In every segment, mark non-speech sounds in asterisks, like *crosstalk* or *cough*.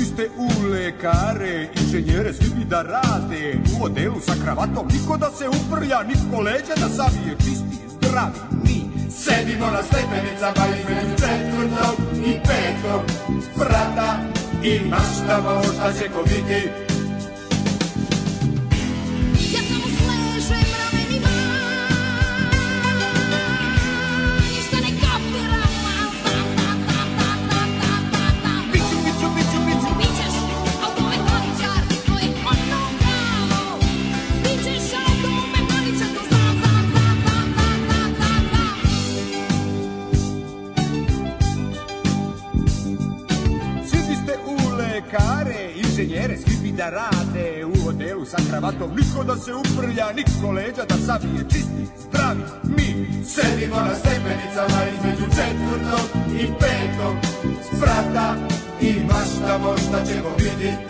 Svi ste u lekare, inženjere, svi bi da rade U odelu sa kravatom, niko da se uprlja, niko leđa da savije Čisti, zdravi, mi Sedimo na stepenicama između četvrtog i petog sprata I maštamo šta će ko biti sa kravatom Niko da se uprlja, niko leđa da savije Čisti, zdravi, mi Sedimo na stepenicama između četvrtog i petog Sprata i maštamo šta ćemo vidjeti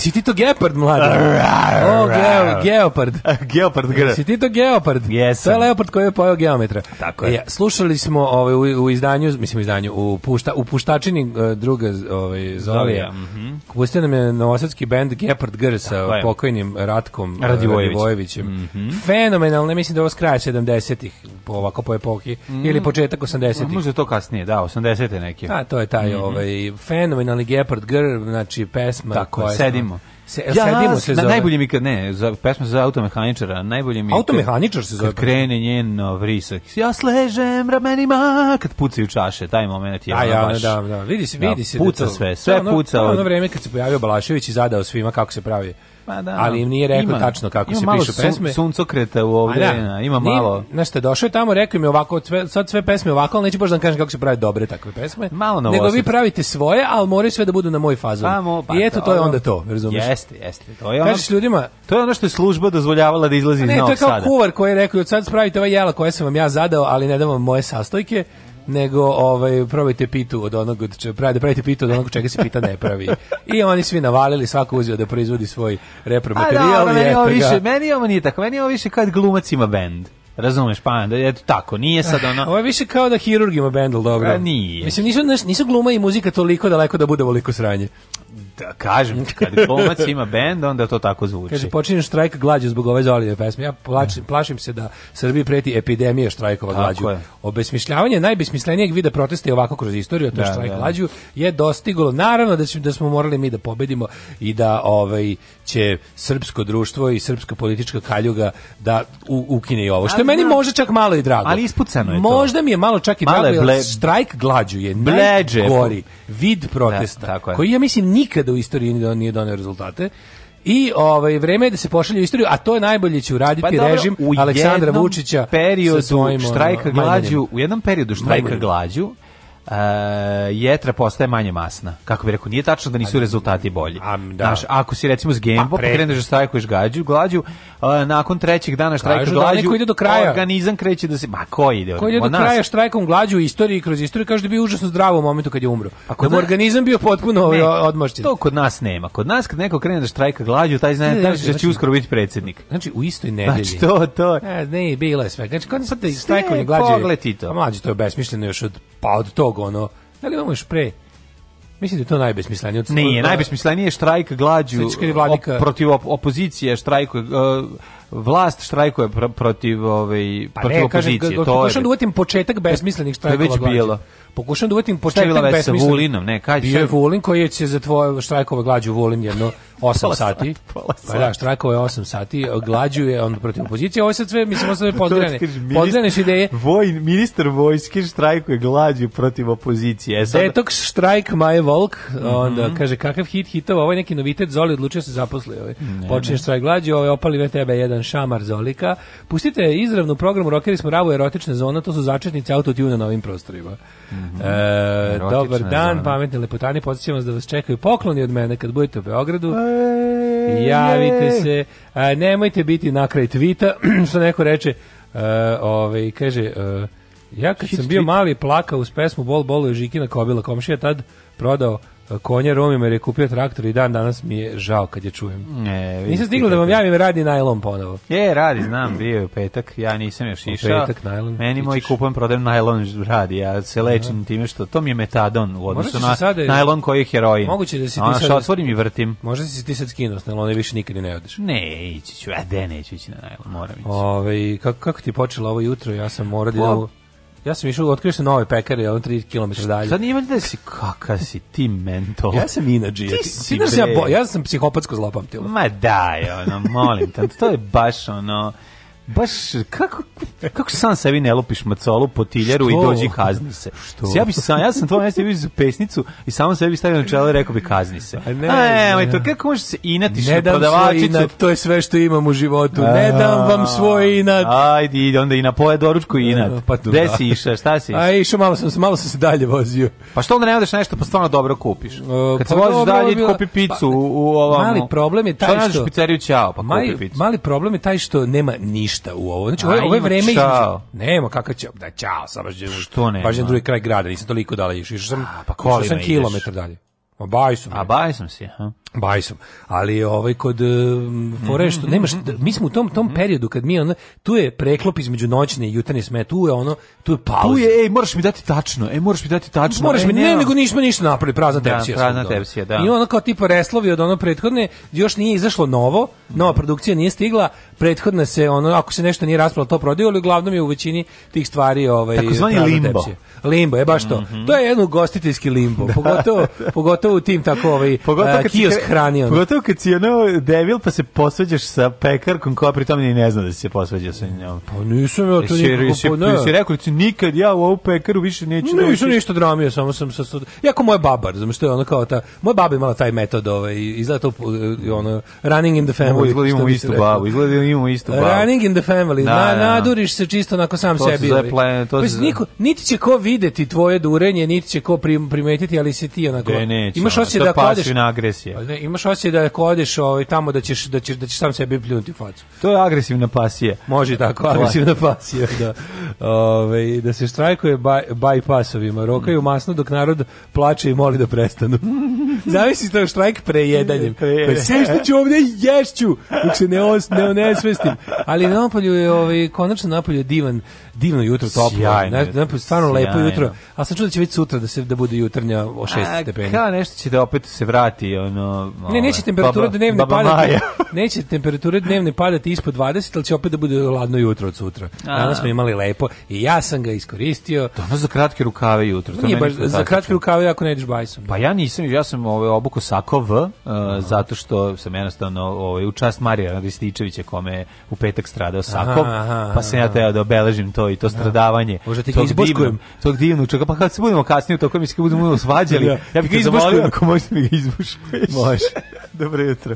Jesi ti to gepard, mladi? O, geo, geopard. geopard, gre. Jesi ti to geopard? Jesam. To je leopard koji je pojao geometra. Tako je. Ja, e, slušali smo ovaj, u, u izdanju, mislim u izdanju, u, pušta, u puštačini e, druga ovaj, Zolija. Mm -hmm. Pustio nam je novosadski band Gepard Gr sa pokojnim Ratkom Radivojevićem. Mm -hmm. Fenomenalno, mislim da je ovo skraj 70-ih, ovako po epohi, mm. ili početak 80-ih. Može to kasnije, da, 80-te neke. A, to je taj mm -hmm. ovaj, fenomenalni Gepard Gr, znači pesma Tako, koja je Se, ja, sedimo se na, Najbolje mi kad ne, za, pesmu za automehaničara, najbolje mi Automehaničar se za krene njen vrisak. Ja sležem ramenima kad pucaju čaše, taj momenat je. A da, ja, baš, da, da, vidi se, da, vidi se. Da puca da to, sve, sve to puca. Ono, ono vreme kad se pojavio Balašević i zadao svima kako se pravi Pa da. Ali im nije rekao ima, tačno kako se pišu sun, pesme. Ima suncokreta u ovde, da, ima malo. Znaš ste došao tamo, rekao mi ovako, sve, sad sve pesme ovako, ali neće baš da vam kažem kako se pravi dobre takve pesme. Malo novo. Nego vi pravite svoje, ali moraju sve da budu na moj fazon. Pa, pa, I eto, da, to je onda to, razumiješ? Jeste, jeste. To je ono, Kažeš ljudima... To je ono što je služba dozvoljavala da izlazi iz Novog Sada. Ne, to je kao kuvar koji je rekao, od sad spravite ova jela koja sam vam ja zadao, ali ne dam vam moje sastojke nego ovaj probajte pitu od onog od pravite da pravite pitu od onog čega se pita ne pravi. I oni svi navalili svako uzeo da proizvodi svoj repromaterijal. Da, meni ovo više, meni ovo nije tako, meni ovo više kad da glumac ima bend. Razumeš, pa da to tako, nije sad ono. Ovo je više kao da hirurg ima bendel, dobro. A nije. Mislim nisu nisu gluma i muzika toliko daleko da bude veliko sranje. Da, kažem kad pomac ima bend, onda to tako zvuči. Kaže, počinje štrajk glađu zbog ove Zolijeve pesme. Ja plačim, mm. plašim se da Srbiji preti epidemija štrajkova glađu. Je. Obesmišljavanje najbesmislenijeg vida protesta je ovako kroz istoriju, to je da, štrajk da. glađu, je dostiglo. Naravno da, da smo morali mi da pobedimo i da ovaj, će srpsko društvo i srpska politička kaljuga da u, ukine i ovo. Što je meni možda čak malo i drago. Ali ispucano je to. Možda mi je malo čak i malo drago, ble... jer glađu je Bleđe. najgori vid da, protesta, da, je. koji ja mislim nikada u istoriji nije donio rezultate. I ovaj vreme je da se pošalje u istoriju, a to je najbolje će uraditi pa, režim u Aleksandra Vučića periodu sa svojim, štrajka glađu, u jednom periodu štrajka glađu uh, jetra postaje manje masna. Kako bi rekao, nije tačno da nisu a, rezultati bolji. A, da. Znaš, ako si recimo s Gembo, pa, pokreneš da štrajkuješ gađu, glađu, uh, nakon trećeg dana da štrajka glađu, da ide do kraja. organizam kreće da se... Ma ko ide? Ko ide do nas? kraja štrajkom glađu u istoriji kroz istoriju, kaže da bi užasno zdrav u momentu kad je umro. A kod da bi organizam bio potpuno ovaj, ne, odmošćen. To kod nas nema. Kod nas kad neko krene da štrajka glađu, taj zna da znači, će uskoro biti predsednik. Znači u istoj znači, nedelji. Znači to, to. Ne, ne, bilo je sve. Znači kod nas da štrajkovanje glađu. Pogledaj to. Mlađe, to je besmišljeno još od, pa od tog ono, da li imamo još pre Mislim da je to najbesmislenije. Od... Nije, najbesmislenije je štrajk glađu vladika... op, protiv op, opozicije, štrajk uh, vlast štrajkuje pr protiv, ovaj, pa protiv ne, opozicije. Kažem, to je... Kažem da uvatim početak besmislenih štrajkova glađu. To je već bilo. Pokušam da uvetim početak već sa Vulinom, ne, kaj Bio je Vulin koji će za tvoje štrajkove glađu Vulin jedno 8 sati. Pa da, štrajkove 8 sati, glađuje on protiv opozicije. Ovo je sad sve, mislim, sve podgrane. *laughs* Podgrane ideje. Vojn, ministar vojske štrajkuje glađu protiv opozicije. E sad... Detox štrajk Maje Volk, mhm. onda mm -hmm. kaže kakav hit hitova, ovo je neki novitet, Zoli odlučio se zaposli. Ovaj. Počinje štrajk glađu, ovaj opali ve jedan šamar Zolika. Pustite izravnu program, rokeri smo ravo erotične zona, to su začetnici autotuna na ovim prostorima. Mm Mhm. e, Erotična dobar dan, zona. pametni lepotani, podsjećam vas da vas čekaju pokloni od mene kad budete u Beogradu. E, Javite je. se, e, nemojte biti na kraj tvita, *clears throat* što neko reče, e, ovaj, kaže, e, ja kad Hit sam bio mali plakao uz pesmu Bol Bolo je Žikina kobila komšija tad prodao konja Romima jer je kupio traktor i dan danas mi je žao kad je čujem. E, nisam stigla da vam javim radi najlon ponovo. Je, radi, znam, bio je petak, ja nisam još išao. Petak, najlon. Meni moj kupujem, prodajem najlon radi, ja se lečim da. time što, to mi je metadon u odnosu na da sada, najlon koji je heroin. Moguće da si ti sad... otvorim i vrtim. Možda si ti sad skinuo s najlona više nikad ne odeš. Ne, ići ću, a de, neću ići na najlon, moram ići. Ove, ovaj, kako, kako ti počelo ovo jutro, ja sam morao da... Ja sam išao, otkrio sam nove pekare, on 3 km dalje. Sad nije da si, kaka si ti mentol. Ja sam inađi. Ti, ti, si, ti da ja, ja sam psihopatsko zlopamtilo. Ma daj, ono, molim te, to je baš ono baš kako kako sam sebi ne lupiš macolu po tiljeru što? i dođi kazni se. Što? Ja bi sam ja sam to mesto bio za pesnicu i samo sebi stavio na čelo i rekao bi kazni se. A ne, A, ne, to kako možeš se inatiš ne na prodavačicu? Inat, to je sve što imam u životu. A, ne dam vam svoj inat. Ajde, ide onda i na poje doručku inat. E, pa tu, Gde da. si išao? Šta si? Aj, išao malo sam malo sam se dalje vozio. Pa što onda ne odeš nešto pa stvarno dobro kupiš? E, Kad pa se voziš dalje bilo, kupi picu pa, u, u ovom. Mali problem je taj što, što pizzeriju ćao, pa mali, kupi picu. Mali problem je taj što nema ništa ništa u ovo. Znači, ovo, je vreme između... Nema, kakav će... Da, čao, sam baš, Što nema? baš na drugi kraj grada, nisam toliko dalje išao. Išao sam, A, pa kolima sam kilometar dalje. A bajsom. A bajsom sam si, aha. Bajsom. Ali ovaj kod uh, eh, Foreštu mhm, nemaš mhm, da, mi smo u tom tom mhm. periodu kad mi on tu je preklop između noćne i jutarnje sme, tu je ono tu je pauza. Tu je ej moraš mi dati tačno. Ej moraš mi dati tačno. Moraš ej, mi ne, nema. nego nismo ništa napravili, prazna da, tepsija. da, Prazna tepsija, da. I ono kao tipa reslovi od ono prethodne, još nije izašlo novo, nova produkcija nije stigla, prethodna se ono ako se nešto nije raspalo to prodaju, ali uglavnom je u većini tih stvari ovaj takozvani limbo. Tepsija. Limbo je baš to. Mm -hmm. To je jedno ugostiteljski limbo, *laughs* da. pogotovo pogotovo u tim takovi. ovaj pogotovo uh, ishranio. Pogotovo kad si ono devil pa se posvađaš sa pekarkom koja pri tome ni ne zna da si se posvađao sa njom. Pa nisam ja to e, nikako. Ne. Si rekao da nikad ja u ovu pekaru više neću ne, da više ništa dramije, samo sam sa Jako moja baba, znam što je ona kao ta, moja baba imala taj metod ovaj, izgleda to eh, ono, running in the family. Ovo izgleda imamo istu babu, izgleda da imamo istu babu. Running in the family, da, na, da, da. naduriš se čisto onako sam to sebi. Se ovaj. plan, to pa, se niko, niti će ko videti tvoje durenje, niti će ko primetiti, ali si ti onako. Ne, neće, imaš osjećaj da kladeš. Pasivna agresija. Pa ne, imaš osjećaj da ako odeš ovaj, tamo da ćeš, da ćeš, da ćeš sam sebi pljunuti u facu. To je agresivna pasija. Može tako, agresivna pasija, da. Ove, ovaj, da se štrajkuje baj, bajpasovima, rokaju masno dok narod plače i moli da prestanu. *laughs* Zavisi to štrajk prejedanjem. *laughs* Pa sve što ću ovdje ješću, dok se ne, os, ne onesvestim. Ali napolju je, ovaj, konačno napolju je divan divno jutro toplo. Sjajno. Ne, ne, stvarno Sjajno. lepo jutro. A sam čuo da će već sutra da se da bude jutarnja o 6 stepeni. Kao nešto će da opet se vrati ono. Ove, ne, neće ovaj, temperatura baba, dnevne baba padati. *laughs* neće temperature dnevne padati ispod 20, ali će opet da bude hladno jutro od sutra. A. Danas smo imali lepo i ja sam ga iskoristio. To za kratke rukave jutro. To Nije baš za kratke rukave ako ne ideš bajsom. Pa ja nisam, ja sam ovaj obuko sako V, uh, zato što sam jednostavno ovaj u čast Marija Rističevića kome u petak stradao sako, aha, pa sam ja teo da obeležim to i to da. stradavanje. Možda ti ga izbuškujem. Tog divnog čega, pa kad se budemo kasnije, to mi se budemo svađali, *laughs* da. ja, ja bih ga izbuškujem. Ako možete da mi ga izbuškuješ. Može. *laughs* Dobro jutro.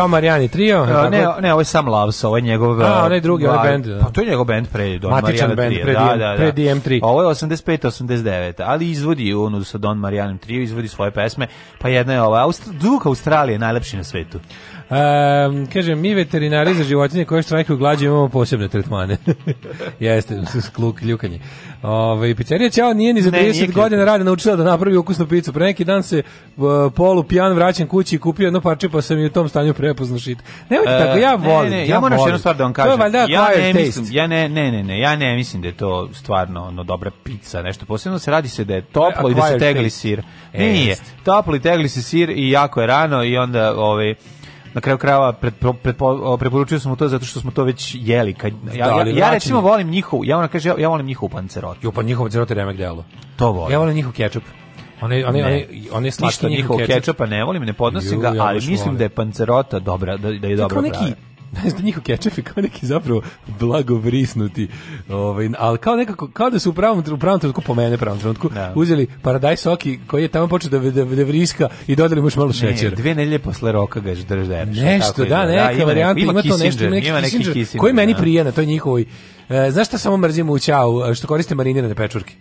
Kao Marijani Trio? A, ne, ne, ovo je sam Lavs, ovo je njegov... A, onaj uh, drugi, onaj band. Da. Pa to je njegov band pre Don Matičan band, pre, da, da, da, pre DM3. Ovo je 85-89, ali izvodi ono sa Don Marijanom Trio, izvodi svoje pesme, pa jedna je ova, Austr Duka Australije najlepši na svetu. Um, kaže, mi veterinari za životinje koje štrajkuju glađu imamo posebne tretmane. *laughs* Jeste, kljukanje. Ove, pizzerija Ćao nije ni za ne, 30 godina rada naučila da napravi ukusnu picu. Pre neki dan se uh, polu pijan vraćam kući i kupio jedno parče pa sam i u tom stanju prepozno šit. Nemojte uh, tako, ja volim. Ne, ne, ja, ja moram jednu stvar da vam kažem. To je valjda ja ne, mislim, ja ne, ne, ne, ne, ja ne mislim da je to stvarno no, dobra pizza, nešto posebno se radi se da je toplo i da se tegli taste. sir. Nije, toplo i tegli se sir i jako je rano i onda ovaj na kraju krava krajeva preporučio sam mu to zato što smo to već jeli. Kad, ja, da, ja, ja recimo volim njihovu, ja ona kaže, ja, ja volim njihovu pancerotu. Jo, pa njihovu pancerotu je remek delo. To volim. Ja volim njihov kečap. One, one, ne. one, one njihov kečapa ne volim, ne podnosim ga, ali mislim volim. da je pancerota dobra, da, da je dobro neki ne znam, njihov kečap je kao neki zapravo blagovrisnuti, ovaj, ali kao nekako, kao da su u pravom, u pravom trenutku, po mene pravom trenutku, da. uzeli paradaj soki koji je tamo počeo da, da, da vriska i dodali mu još malo šećera. Ne, dve nedelje posle roka ga drždeš. Nešto, da, neka da, varijanta, ima, ima, to nešto, ima neki, ima neki Kissinger, Kissinger, koji meni da. prije na toj njihovoj, e, znaš šta samo mrzimo u Ćao, e, što koriste marinirane pečurke?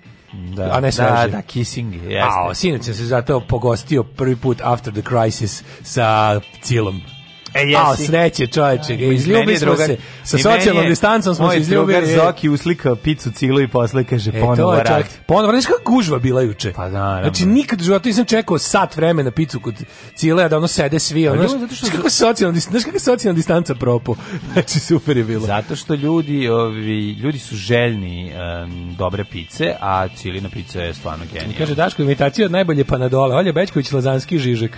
Da, a ne sveže. Da, da, kissing, jeste. A, sinoć sam se zato pogostio prvi put after the crisis sa cilom. E, jesi. A, sreće, čoveče. Ja, da, izljubili smo drugar, se. Sa socijalnom je, distancom smo se izljubili. Moj drugar Zoki uslika picu cilu i posle kaže e, ponovo rat. Čak, ponovo, znaš kako gužva bila juče? Pa da, Znači, nikad u životu nisam čekao sat vremena picu kod cile, da ono sede svi. Pa ono, znaš, zato što... znaš, kako socijalna, socijalna distanca propo? *laughs* Znači, super je bilo. Zato što ljudi, ovi, ljudi su željni um, dobre pice, a cilina pica je stvarno genijalna. Kaže, Daško, imitacija od najbolje dole. Olja Bečković, Lazanski, Žižek.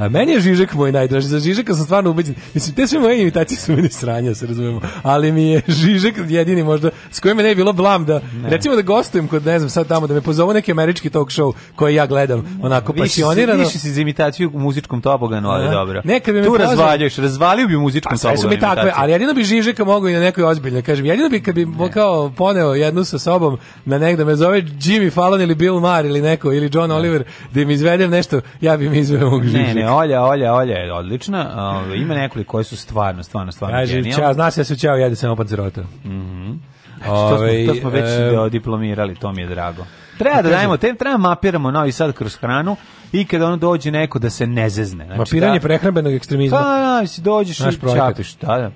A meni je Žižek moj najdraži. Za Žižeka sam stvarno ubeđen. Mislim, te sve moje imitacije su meni sranja, se razumemo. Ali mi je Žižek jedini možda, s kojim me ne bilo blam da, ne. recimo da gostujem kod, ne znam, sad tamo, da me pozovu neki američki talk show koji ja gledam, onako više pasionirano. Si, više si za imitaciju u muzičkom toboganu, ali dobro. Neka bi me tu razvaljuješ, razvalio bi u muzičkom toboganu. Pa sve su mi takve, ali jedino bi Žižeka mogao i na nekoj ozbiljno, Kažem, jedino bi kad bi ne. kao poneo jednu sa sobom na negde me zove Jimmy Fallon ili Bill Maher ili neko, ili John Oliver, da mi izvedem nešto, ja bi mi izveo mog Žižeka. Ne, Olja, Olja, Olja je odlična. Ove, ima nekoliko koje su stvarno, stvarno, stvarno Kaže, čao, znaš ja su čao, jede samo pancerota. Mm -hmm. Znači, to, smo, to smo već e... diplomirali, to mi je drago. Treba da dajemo, tem, treba mapiramo Novi Sad kroz hranu i kada ono dođe neko da se ne zezne. Znači, Mapiranje da, prehrambenog ekstremizma. Pa, da, si dođeš i čapiš. Da, da.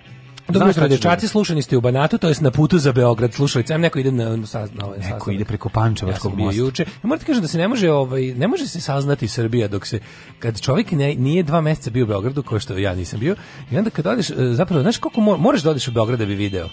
Dobro jutro, dečaci, slušani ste u Banatu, to jest na putu za Beograd, slušali sam neko ide na na, saz, na ovaj Neko ide preko Pančevačkog ja mosta. Juče. Ja moram ti kažem da se ne može ovaj ne može se saznati Srbija dok se kad čovjek ne, nije dva meseca bio u Beogradu, kao što ja nisam bio, i onda kad odeš e, zapravo znaš koliko moraš da odeš u Beograd da bi video.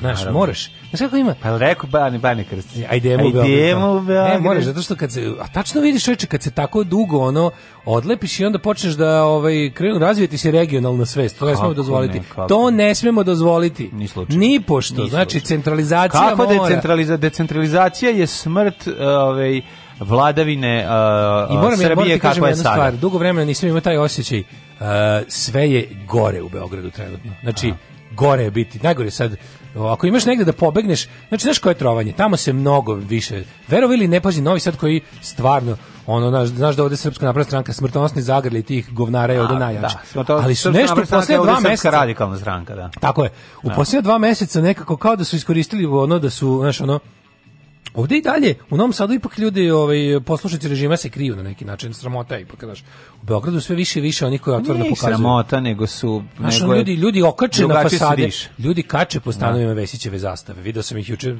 Znaš, moraš. Znaš kako ima? Pa rekao Bani, Bani Krstić. Ajde, ajde, ajde, Ne, moraš, zato što kad se, a tačno vidiš čoveče, kad se tako dugo ono, odlepiš i onda počneš da ovaj, krenu razvijeti se regionalna svest. To ne smemo dozvoliti. Ne, to ne smemo dozvoliti. Ni slučajno. Ni pošto. Ni znači, centralizacija kako mora. Decentraliza, decentralizacija je smrt ovaj, vladavine uh, I moram, Srbije ja, kakva je sada. Stvar, dugo vremena nisam imao taj osjećaj. Uh, sve je gore u Beogradu trenutno. Znači, Aha. gore je biti. Najgore sad ako imaš negde da pobegneš, znači znaš koje je trovanje, tamo se mnogo više, verovili ne pazi Novi Sad koji stvarno, ono, znaš, znaš da ovde Srpska napravna stranka, smrtonosni zagrli tih govnara je ovde da, najjače. Da, Ali su nešto u posljednje dva meseca... radikalna stranka, da. Tako je. U da. posljednje dva meseca nekako kao da su iskoristili ono da su, znaš, ono, Ovde i dalje, u Novom Sadu ipak ljudi, ovaj, poslušnici režima se kriju na neki način, sramota je ipak, znaš. U Beogradu sve više i više onih koji otvoreno Nije pokazuju. sramota, nego su... Znaš, nego ljudi, ljudi okače na fasade, ljudi kače po da. stanovima da. Vesićeve zastave. Video sam ih juče,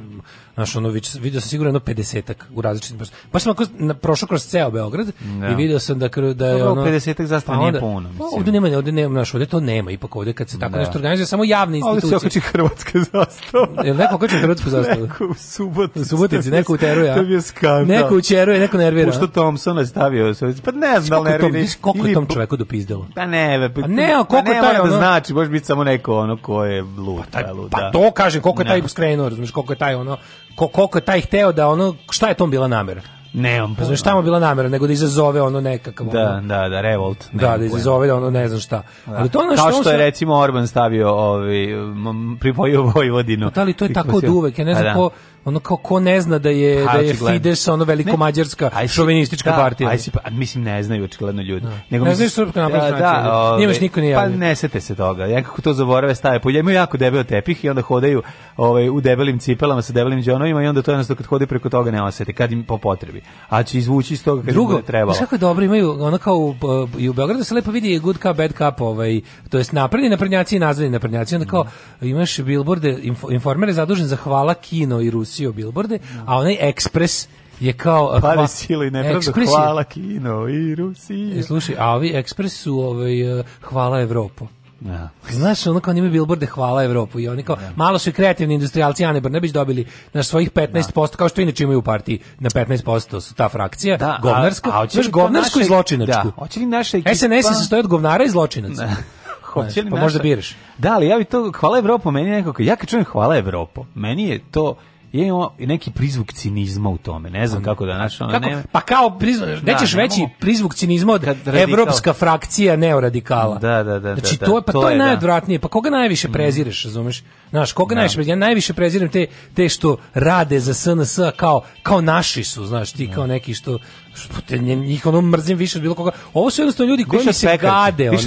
znaš, ono, video sam sigurno jedno pedesetak u različitim... Pa sam ako prošao kroz ceo Beograd da. i video sam da, da je ono... pedesetak zastava onda, nije puno, pa, mislim. Ovde nema, ovde nema, znaš, ovde to nema, ipak ovde kad se tako da. nešto organizuje, samo javne institucije. Ovde se okači hrvatska zastava. Jel neko okači hrvatsku *laughs* zastavu? Neko, u subotu. subotu utakmici, *laughs* neko uteruje. to je bio skandal. Neko uteruje, neko nervira. Pošto Thompson je stavio, pa ne znam da nervira. Koliko je tom čoveku dopizdalo? Pa ne, pa, pa ne, a koliko pa taj da ono... da znači, može biti samo neko ono ko je lud, pa, taj, Pa to kažem, koliko je taj da. skrenuo, razumiješ, koliko je taj ono, ko, koliko je taj hteo da ono, šta je tom bila namera? Ne, on pojma. Znaš šta mu bila namera, nego da izazove ono nekakav... Da, ono, da, da, da revolt. Da, da izazove da ono ne znam šta. Da. Ali to ono što... Kao što je ono... recimo Orban stavio ovi, ovaj, pripojio Vojvodinu. Pa da, ali to je tako od uvek, ja ne pa znam da. ko ono kao ko ne zna da je ha, da je Fides ono veliko ne, mađarska aj šovinistička da, partija. Aj si, pa, mislim ne znaju očigledno ljudi. Da. Nego ne znaju srpska napredna da, da, ovaj, Nije baš niko ni Pa ne sete se toga. Ja to zaborave staje po imaju jako debel tepih i onda hodaju ovaj u debelim cipelama sa debelim đonovima i onda to jednostavno kad hode preko toga ne osete kad im po potrebi. A će izvući iz toga kad Drugo, bude trebalo. Drugo, je dobro imaju ono kao u, e, i u Beogradu se lepo vidi good cup bad cup ovaj to jest napredni naprednjaci i nazadni naprednjaci onda kao imaš bilborde informer je zadužen za hvala kino i Rus sio bilborde, a onaj ekspres je kao Pare sile i nepravda, hvala kino i Rusija. E, slušaj, a ovi ekspres su ovaj, e, hvala Evropu. Ja. Da. Znaš, ono kao imaju bilborde hvala Evropu i oni kao, ja. Da. malo su i kreativni industrialci Ane Brnebić dobili na svojih 15%, ja. Da. kao što inače imaju u partiji, na 15% su ta frakcija, da, govnarska, a, govnarsku naše, i zločinačku. Da, hoće li naša ekipa... SNS se sastoji od govnara i zločinaca. *laughs* Hoće li pa naša... možda biraš. Da, ali ja bi to, hvala Evropu meni nekako, ja kad čujem hvala Evropu, meni je to je neki prizvuk cinizma u tome. Ne znam mm. kako da našao. Pa kao prizvuk, nećeš da, veći prizvuk cinizma od evropska frakcija neoradikala. Da, da, da. Znači, da, to, da, pa to, je, je da. najodvratnije. Pa koga najviše mm. prezireš, razumeš? Znaš, koga najviše Ja najviše prezirem te, te što rade za SNS kao, kao naši su, znaš, ti kao neki što te njih ono mrzim više od bilo koga. Ovo su jednostavno ljudi koji mi se pekar. gade. Ono.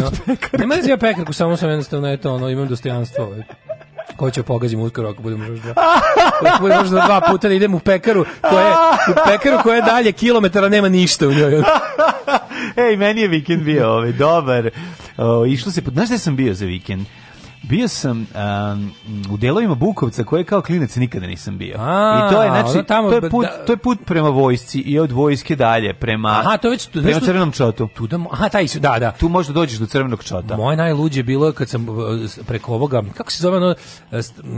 Ne mrzim ja pekarku, samo sam jednostavno, eto, ono, imam dostojanstvo. Ovaj ko će pogazim uskoro ako budemo još dva. budemo još dva puta da idem u pekaru koja je, u pekaru koja je dalje kilometara nema ništa u njoj. *laughs* Ej, meni je vikend bio ovaj, dobar. O, išlo se, znaš gde sam bio za vikend? Bio sam um, u delovima Bukovca koje kao klinac nikada nisam bio. A, I to je znači tamo, to je put da, to je put prema vojsci i od vojske dalje prema Aha, to već to, prema crvenom čotu. Tu da, aha, taj da, da. Tu možda dođeš do crvenog čota. Moje najluđe bilo je kad sam uh, preko ovoga, kako se zove ono uh,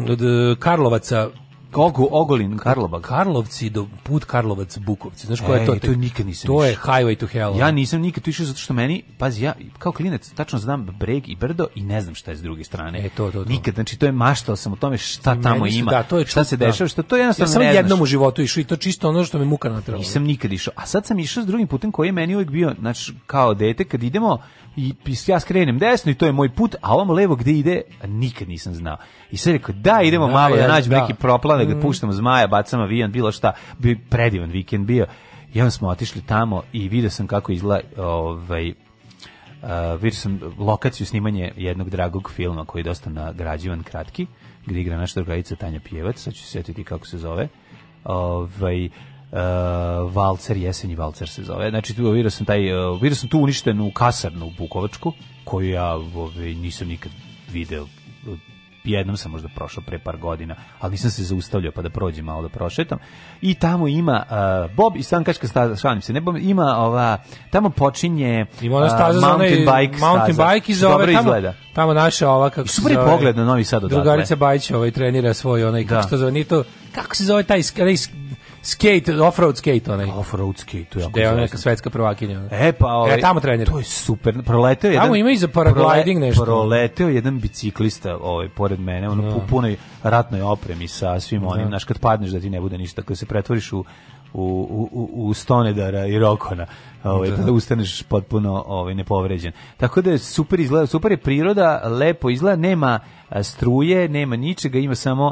uh, Karlovaca Kogu, Ogolin, Karlobag. Karlovci do put Karlovac Bukovci. Znaš koja je to? Ej, to nikad nisam. To je highway to hell. Ja nisam nikad tu išao zato što meni, pazi ja kao klinac tačno znam breg i brdo i ne znam šta je s druge strane. E to to. to. Nikad, znači to je maštao sam o tome šta tamo ima. Da, to je šta se dešava, što to jednostavno ja sam ne znaš. jednom u životu išao i to čisto ono što me muka nateralo. Nisam nikad išao. A sad sam išao s drugim putem koji je meni uvijek bio, znači kao dete kad idemo i ja skrenem desno i to je moj put, a ovom levo gde ide nikad nisam znao. I sad rekao, da, idemo da, malo da nađemo da. neki proplanak, da mm. puštam zmaja, bacamo avijan, bilo šta, bi predivan vikend bio. I onda smo otišli tamo i vidio sam kako izgleda ovaj, uh, vidio sam lokaciju snimanje jednog dragog filma koji je dosta nagrađivan kratki, gde igra naša drugarica Tanja Pjevac, sad ću se sjetiti kako se zove. Ovaj, uh, Valcer, jesenji Valcer se zove. Znači, tu vidio sam, taj, uh, vidio sam tu uništenu kasarnu u Bukovačku, koju ja ove, ovaj, nisam nikad video. Jednom sam možda prošao pre par godina, ali nisam se zaustavljao pa da prođem malo da prošetam. I tamo ima uh, Bob i Stankačka staza, šalim se, ne bom, ima ova, tamo počinje ima ona staza uh, mountain, bike mountain staza. bike i zove, Dobro tamo, izgleda. tamo naša ova, kako Super se zove, pogled na Novi Sad odatle. Drugarica Bajić ovaj, trenira svoj onaj, kako da. se zove, nije to, kako se zove taj, taj skate, offroad skate onaj. Offroad skate, to je jako. neka svetska prvakinja. E pa, ovaj, e, tamo trener To je super. Proleteo jedan. Tamo ima i za paragliding prole, nešto. Proleteo jedan biciklista, ovaj pored mene, ono da. u punoj ratnoj opremi sa svim da. onim, znači kad padneš da ti ne bude ništa, kad se pretvoriš u u, u, u Stonedara i Rokona. Ovaj, da. da ustaneš potpuno ovaj, nepovređen. Tako da je super izgleda, super je priroda, lepo izgleda, nema struje, nema ničega, ima samo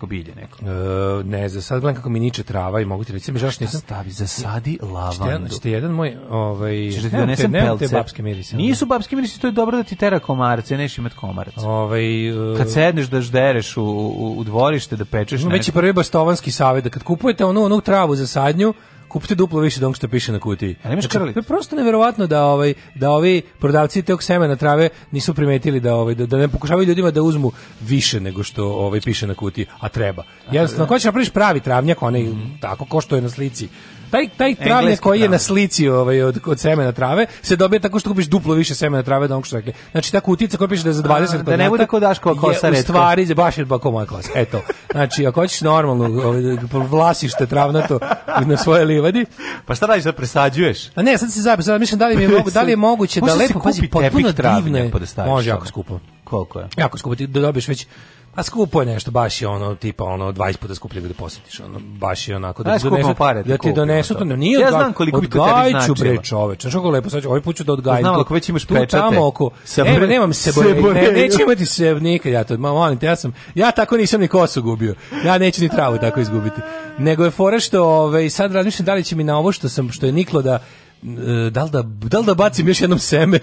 šumarsko bilje neko? E, ne, za sad gledam kako mi niče trava i mogu ti reći, žaš da nisam. Stavi, zasadi lavandu. Što je jedan moj, ovaj, Češ da ti donesem pelce? Te babske mirise. Nisu babske mirise, to je dobro da ti tera komarce, neš imat komarac. Ovaj, uh, kad sedneš da ždereš u, u, u dvorište, da pečeš. Već je prvi bastovanski savjet, da kad kupujete onu, onu travu za sadnju, kupite duplo više dok što piše na kutiji. A nemaš znači, je Prosto neverovatno da ovaj da ovi prodavci tog semena trave nisu primetili da ovaj da, da ne pokušavaju ljudima da uzmu više nego što ovaj piše na kutiji, a treba. Jednostavno, da. hoćeš da napraviš pravi travnjak, onaj mm tako ko što je na slici taj, taj travnjak koji je na slici ovaj, od, od semena trave se dobije tako što kupiš duplo više semena trave od onog što rekli. Znači, tako utica koji piše da je za 20 kvadrata... Da ne bude kod Daškova kosa je, U stvari, je baš je bako moja kosa. Eto. Znači, ako hoćeš normalno ovaj, vlasište travnato na svoje livadi... Pa šta radiš da presađuješ? A ne, sad se zabi sad mislim da li, mi je, *laughs* mogu, da li je moguće da lepo, pazi, potpuno divne... Pa da Može jako skupo koliko je? Jako skupo, ti dobiješ već A skupo je nešto, baš je ono, tipa, ono, 20 puta skuplje da posjetiš, ono, baš je onako, da, donesu, pare, da, da ti donesu, to nije ja znam koliko bi to tebi značilo. bre čoveč, znaš kako lepo, sad ću, ovaj put ću da odgajim. Znam, ako već imaš tu, pečate. Tamo oko, Sabre, ne, nemam se boje, ne, neću imati se nikad, ja to, ma, molim te, ja sam, ja tako nisam ni kosu gubio, ja neću ni travu tako izgubiti. Nego je fora što, ovaj, sad razmišljam da li će mi na ovo što sam, što je Niklo da E, da li da, da li da bacim još jednom seme?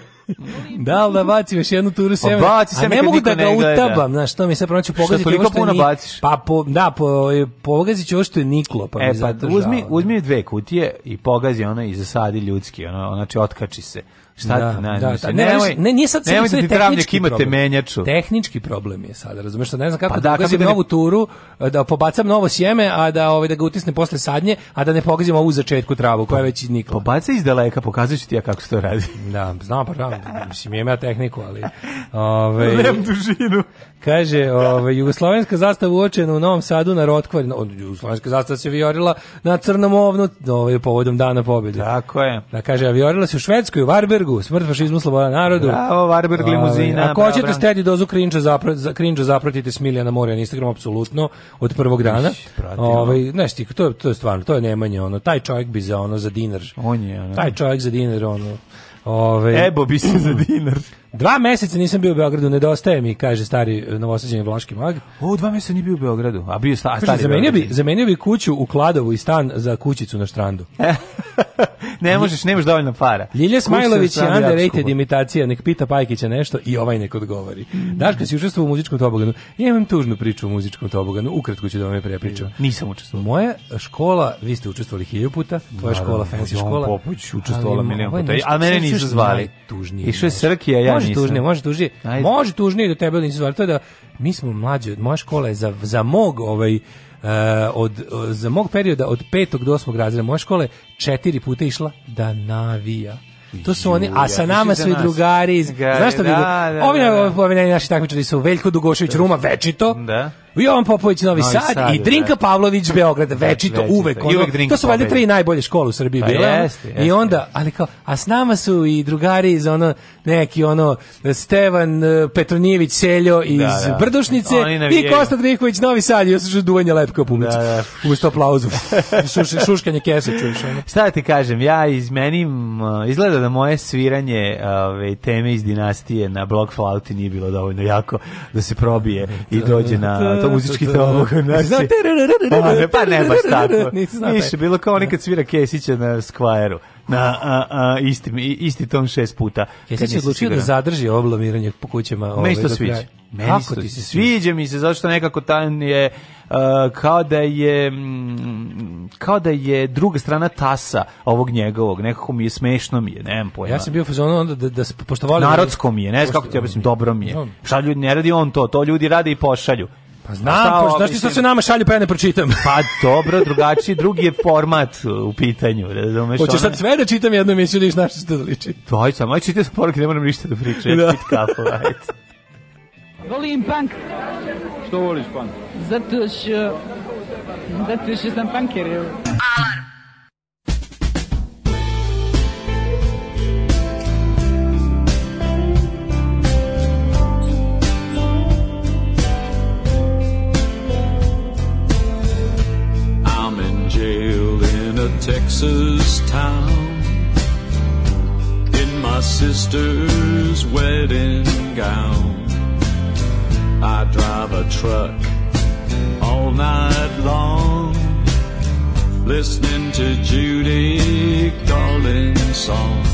da li da bacim još jednu turu pa seme? Baci seme A ne mogu da ga utabam, znaš, to mi se pronaću pogaziti. Što toliko puno baciš? Pa, po, da, po, pogazit ću ovo što je niklo, pa e, mi pa, uzmi, uzmi da. dve kutije i pogazi ono i zasadi ljudski, ono, znači otkači se. Šta da, na, da, ta, da, ne, nemoj, ne, nije sad, nemoj da sad, sad da tehnički imate problem. menjaču. Tehnički problem je sad, razumeš, ne znam kako pa da, da ugazim da novu ne... turu, da pobacam novo sjeme, a da ovaj da ga utisnem posle sadnje, a da ne pogazim ovu začetku travu koja je pa već nikla. Pobaca iz daleka, pokazaću ti ja kako se to radi. *laughs* Da, znam pa znam, mislim ima ja tehniku, ali *laughs* ovaj Lem dužinu. Kaže, ovaj jugoslovenska zastava uočena u Novom Sadu na Rotkvar, no, jugoslovenska zastava se vijorila na crnom ovnu, ovaj povodom dana pobede. Tako je. Da kaže, a vijorila se u Švedskoj u Varbergu Varbergu, smrt fašizmu sloboda narodu. Bravo, Varberg ovaj, limuzina. Ako hoćete stedi dozu krinča, zapra, za, krinča zapratite Smilja na more na Instagram, apsolutno, od prvog dana. Ovaj, ne, stik, to, to je stvarno, to je nemanje, ono, taj čovjek bi za ono, za dinar. On je, ono. Taj čovjek za dinar, ono. Ove, ovaj. Ebo bi se za dinar. Dva meseca nisam bio u Beogradu, nedostaje mi, kaže stari e, novosađeni vlaški mag. O, dva meseca nije bio u Beogradu, a bio sta, stari zamenio bi, zamenio bi kuću u Kladovu i stan za kućicu na Štrandu. *laughs* ne možeš, nemaš dovoljno para. Ljilja Smajlović je underrated imitacija, nek pita Pajkića nešto i ovaj nek odgovori. Mm. Daška si učestvovao u muzičkom toboganu. Ja imam tužnu priču u muzičkom toboganu, ukratko ću da vam je prepričam. Nisam učestvovao. Moja škola, vi ste učestvovali hiljadu puta, tvoja škola, fancy škola. Popović učestvovala milion puta, a mene nisu zvali. Išao je Srkija, ja može tužnije, može tužnije. Ajde. Može tužnije do tebe, nisi zvar, to je da mi smo mlađi, moja škola je za, za mog ovaj, Uh, od, za mog perioda od petog do osmog razreda moje škole četiri puta išla da navija. To su oni, a sa nama su i drugari iz... Znaš što bi... Da, da, da, da, ovi, ovi naši takmičari su Veljko Dugošević Ruma, večito. Da Jovan Popović Novi, Novi Sad, Sad, i Drinka da. Pavlović Beograd, večito, uvek. Ono, to su valjda tri najbolje škole u Srbiji pa bile. Jeste, jeste, I onda, ali kao, a s nama su i drugari iz ono, neki ono, Stevan e, Petronijević Seljo iz da, da. Brdošnice i Kosta Drinković Novi Sad, i još su duvanje lepka u publici. Da, da. Usto aplauzu. *laughs* Šuš, šuškanje kese čuješ. Ono. Šta da ti kažem, ja izmenim, izgleda da moje sviranje ove, teme iz dinastije na blok flauti nije bilo dovoljno jako da se probije i dođe na da, to to muzički *laughs* da. teolog. Znači, one, pa ne baš tako. Više, bilo kao oni da. kad svira Kesića na skvajeru. Na a, a, isti, isti ton šest puta. Kesić je odlučio da zadrži oblamiranje po kućama. Meni što ovaj, sviđa. Meni Kako ti se sviđa mi se, zašto nekako tan je uh, kao da je mm, kao da je druga strana tasa ovog njegovog, nekako mi je smešno mi je, nemam pojma. Ja sam bio fazonu onda da, da se pošto volim... je, ne znam kako ti objasnim, dobro mi je. Šta ljudi ne radi on to, to ljudi rade i pošalju. Pa znam, pa, pa znaš ti sad se nama šalju pa ja ne pročitam. Pa dobro, drugačiji, drugi je format u pitanju, razumeš? Hoćeš sad sve da čitam jednu emisiju da iš našto što da liči? Doj, sam, aj čitaj poruke, ne moram ništa da pričam, da. kafu, ajde. Volim punk. Što voliš punk? Zato što... Zato što sam punker, evo. Alarm! Texas town in my sister's wedding gown. I drive a truck all night long, listening to Judy Garland's song.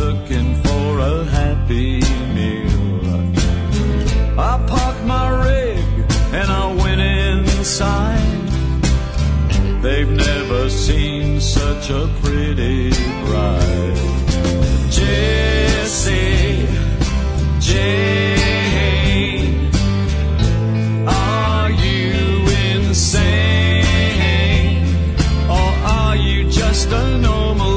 looking for a happy meal. I parked my rig and I went inside. They've never seen such a pretty bride. Jesse, Jane, are you insane? Or are you just a normal?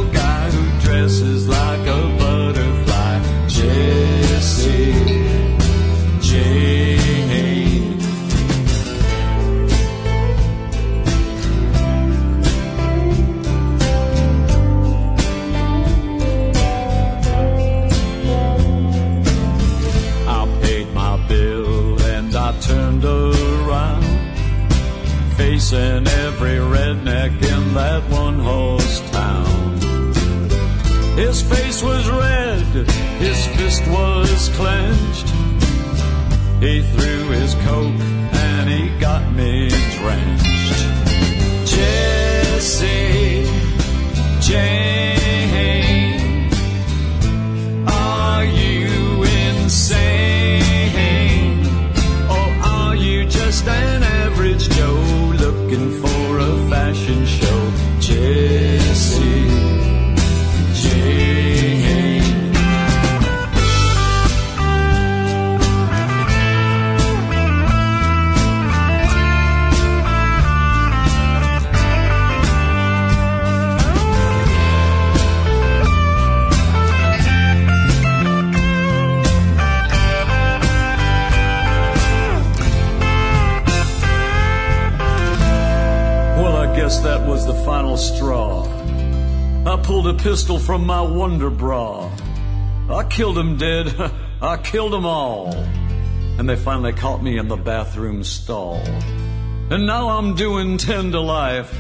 and every redneck in that one horse town. His face was red, his fist was clenched. He threw his coat and he got me drenched. Jesse, James. pulled a pistol from my wonder bra. I killed 'em dead. *laughs* I killed 'em all. And they finally caught me in the bathroom stall. And now I'm doing ten to life.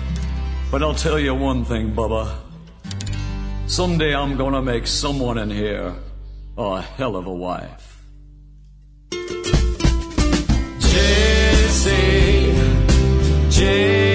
But I'll tell you one thing, Bubba. Someday I'm gonna make someone in here a hell of a wife. Jesse, Jesse.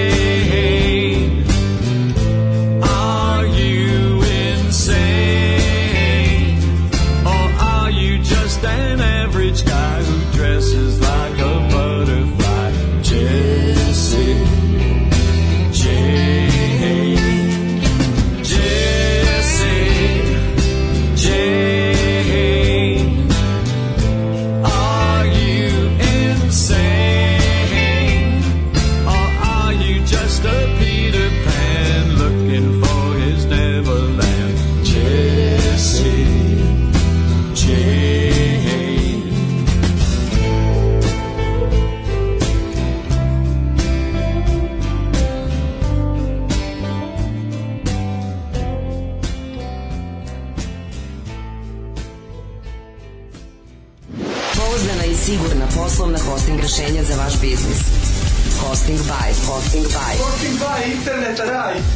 Hosting by. Hosting by. Hosting by. Internet Raj.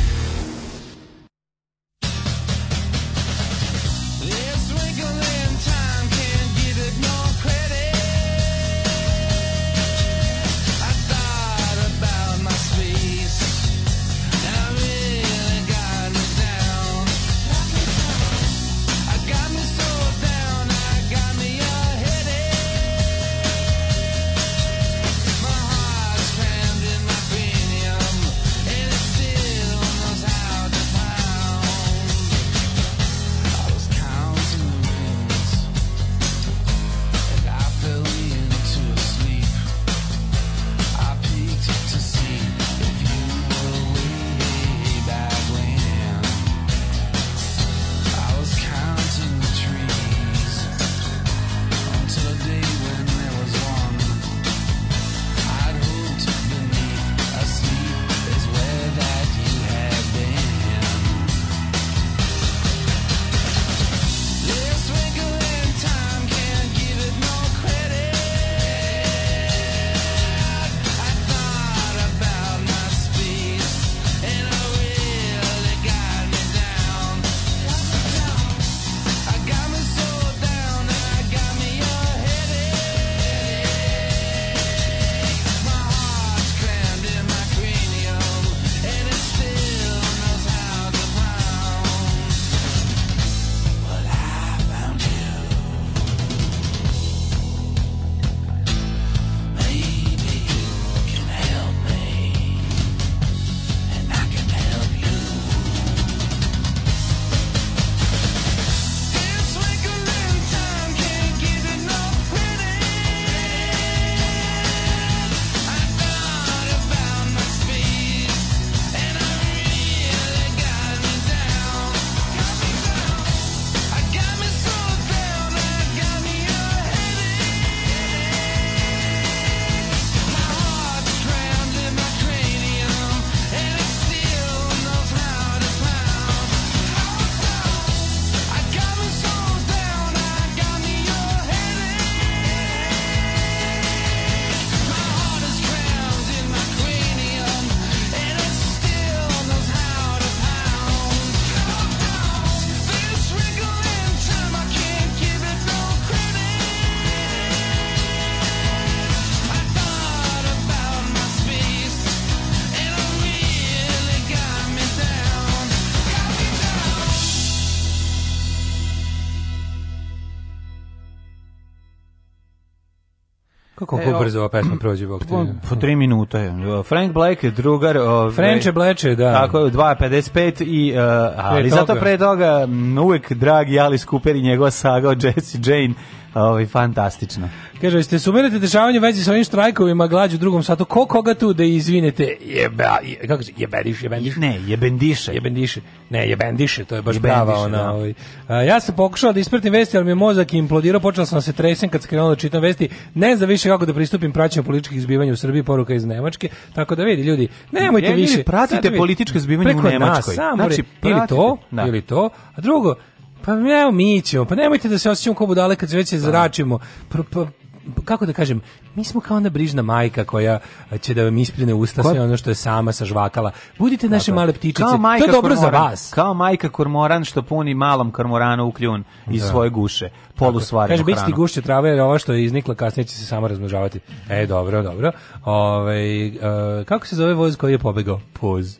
Kako brzo ova pesma prođe, bok po, po 3 minuta je. Frank Black je drugar... Ove, Frenče Bleče, da. Tako je, 2.55 i... Uh, ali pre zato pre toga uvek dragi Alice Cooper i njegova saga o Jesse Jane, ovaj, fantastično. Kaže, ste sumirate dešavanje u vezi sa ovim štrajkovima, glađu u drugom satu, ko koga tu da izvinete? Jeba, je, kako se, jebediš, jebendiš? Ne, jebendiše. Jebendiše. Ne, jebendiše, to je baš jebendiše, prava da. ona. Da. Ovaj. A, ja sam pokušao da ispratim vesti, ali mi je mozak implodirao, počela sam da se tresen kad sam krenuo da čitam vesti. Ne znam više kako da pristupim praćenju političkih zbivanja u Srbiji, poruka iz Nemačke. Tako da vidi, ljudi, nemojte ne, više. pratite političke zbivanja u Nemačkoj. Nas, znači, pratite, ili to, da. ili to. A drugo, pa evo mi ćemo, pa nemojte da se osjećamo kao budale kad se već da. zračimo. Pa, pa, kako da kažem, mi smo kao ona brižna majka koja će da vam isprine usta sve ono što je sama sažvakala. Budite naše male ptičice, kao majka to je dobro kormoran, za vas. Kao majka kormoran što puni malom kormoranu u kljun iz da. svoje guše, polusvarenu hranu. Kaže, biti ti gušće trave, jer ova što je iznikla kasnije će se samo razmnožavati. E, dobro, dobro. Ove, ovaj, uh, kako se zove voz koji je pobegao? Poz.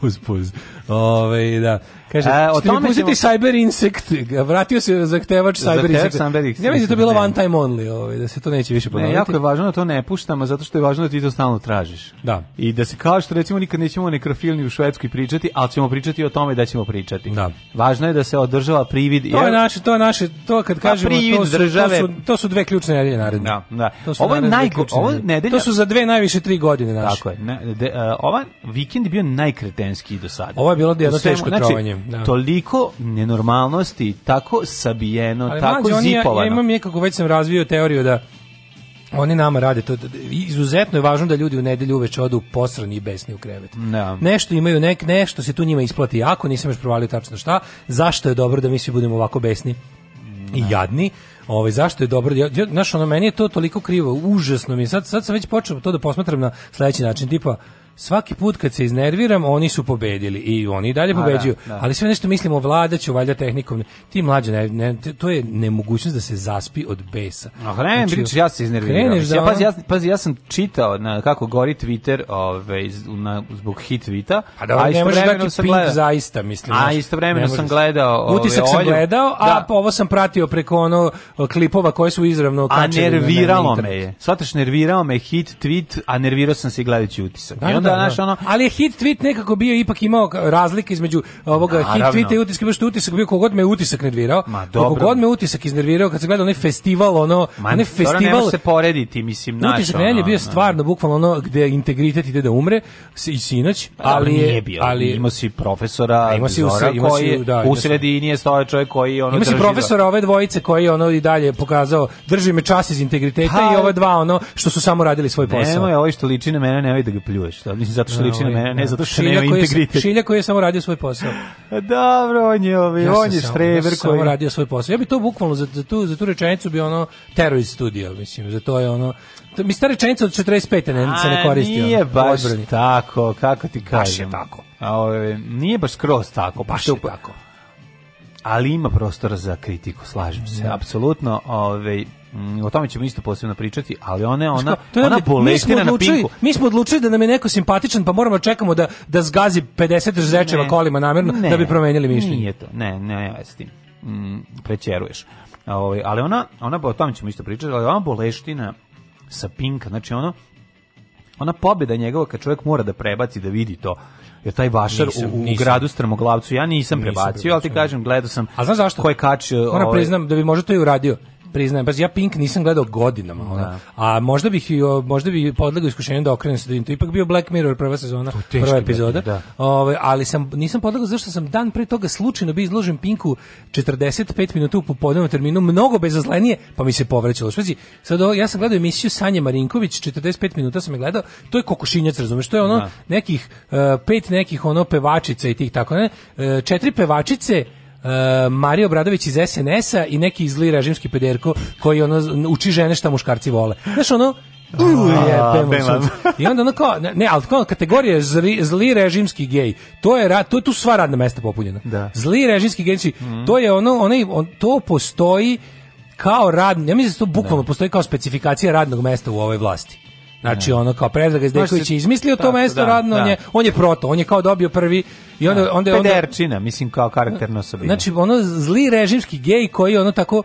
puz, puz. Ove, da. Kaže, a, e, o tome pustiti ćemo... Cyber Insect, vratio se zahtevač Cyber Insect. Ja mislim da to bilo da. one time only, ovaj, da se to neće više ponoviti. Ne, jako je važno da to ne puštamo, zato što je važno da ti to stalno tražiš. Da. I da se kao što recimo nikad nećemo nekrofilni u Švedskoj pričati, ali ćemo pričati o tome da ćemo pričati. Da. Važno je da se održava privid. To je naše, to je naše, to kad pa kažemo, privid, to, su, države... to, su, to su dve ključne nedelje naredne. Da, da. To su ovo je najgo, ovo nedelja... To su za dve najviše tri godine naše. Tako je. Ne, de, uh, ova vikend je bio najkretenski do sada. Ovo je bilo jedno teško znači, trovanje da. toliko nenormalnosti, tako sabijeno, Ali, tako mađe, zipovano. Ja, ja imam nekako, već sam razvio teoriju da oni nama rade to. Da- izuzetno je važno da ljudi u nedelju uveče odu posrani i besni u krevet. Da. Nešto imaju nek nešto se tu njima isplati jako, nisam još provalio tačno šta. Zašto je dobro da mi svi budemo ovako besni da. i jadni? Ovaj zašto je dobro? Da- ja, znaš, ono meni je to toliko krivo, užasno mi. Sad sad sam već počeo to da posmatram na sledeći način, tipa svaki put kad se iznerviram, oni su pobedili i oni i dalje pobeđuju. Da, da. Ali sve nešto mislimo, vladaću, valja tehnikom. Ti mlađe, ne, ne, to je nemogućnost da se zaspi od besa. No, ne, znači, priču, ja se iznerviram. Da ja, pazi, ja, pazi, ja sam čitao na kako gori Twitter ove, ovaj, na, zbog hit tweeta. A da, a ne možeš dati pink gledao. zaista, mislim. A istovremeno sam gledao... Ove, ovaj, Utisak sam gledao, a da. ovo sam pratio preko ono klipova koje su izravno kačeni. A nerviralo na, na me je. Svataš, nervirao me hit tweet, a nervirao sam se gledajući utisak. Da, da Da, da, znaš, da. ono... Ali je hit tweet nekako bio ipak imao razlike između ovoga Naravno. hit tweeta i utiska, što utisak bio kogod me utisak nervirao. Ma god me utisak iznervirao kad se gledao onaj festival, ono, Ma, onaj festival... Ma, se porediti, mislim, naš, Utisak ono, meni je bio stvarno, bukvalno ono, gde integritet ide da umre, i sinoć, ali... Dobro, ali, ima si profesora, ima si ima si da, u sredini je stoje čovjek koji ono ima si profesora ove dvojice koji ono i dalje pokazao drži me čas iz integriteta pa, i ove dva ono što su samo radili svoj posao. Nemoj, ovo što liči na mene, nemoj da ga pljuješ. To dobro, mislim zato što da, liči na ovaj, mene, ne da. zato što nema integritet. Je, šilja koji je samo radio svoj posao. *laughs* dobro, on je, ovi, ja on je štreber koji... Ja samo radio svoj posao. Ja bi to bukvalno, za, za, tu, za tu rečenicu bi ono terrorist studio, mislim, za to je ono... Mi ta rečenica od 45. ne, A, se ne koristi. Nije ono, baš odbrani. tako, kako ti kažem. Baš je tako. A, ove, nije baš skroz tako. Baš je tako ali ima prostora za kritiku, slažem se, da. apsolutno. Ovaj Mm, o tome ćemo isto posebno pričati, ali ona ona Ska, ona bolestina na pinku. Mi smo odlučili da nam je neko simpatičan, pa moramo da čekamo da da zgazi 50 zečeva kolima namerno ne, da bi promenili mišljenje. Nije to. Ne, ne, ne, s tim. Mm, prećeruješ. Ovaj, ali ona ona o tome ćemo isto pričati, ali ona bolestina sa pinka, znači ono ona pobjeda njegova kad čovjek mora da prebaci da vidi to jer taj vašar nisam, u, u nisam. gradu Strmoglavcu ja nisam, nisam prebacio, prebacio, ali ti kažem, gledao sam. A znaš zašto? Ko je kač, Moram ovaj... priznam da bi možda to i uradio priznajem, baš ja Pink nisam gledao godinama, ona. Da. A možda bih možda bih podlegao iskušenju da okrenem se da to ipak bio Black Mirror prva sezona, prva epizoda. Da. Ove, ali sam nisam podlegao zato što sam dan pre toga slučajno bio izložen Pinku 45 minuta u popodnevnom terminu, mnogo bezazlenije, pa mi se povraćalo. Špazi, sad ovo, ja sam gledao emisiju Sanje Marinković, 45 minuta sam je gledao. To je kokošinjac, razumeš, to je ono da. nekih uh, pet nekih ono pevačica i tih tako ne, uh, četiri pevačice Eh, Mario Bradović iz SNS-a i neki izli režimski pederko koji ono uči žene šta muškarci vole. Znaš ono, Uje, I onda ono kao, ne, ali kao kategorija zli, zli režimski gej. To je rad, to je tu sva radna mesta popunjena. Da. Zli režimski gej, mm. to je ono, onaj, on, to postoji kao rad, ja mislim da to bukvalno da. postoji kao specifikacija radnog mesta u ovoj vlasti. Znači ono kao Predrag Gazdeković je izmislio to mesto da, radno, on da. je on je proto, on je kao dobio prvi i onda da. onda je pederčina, mislim kao karakterna osobina. Znači ono zli režimski gej koji ono tako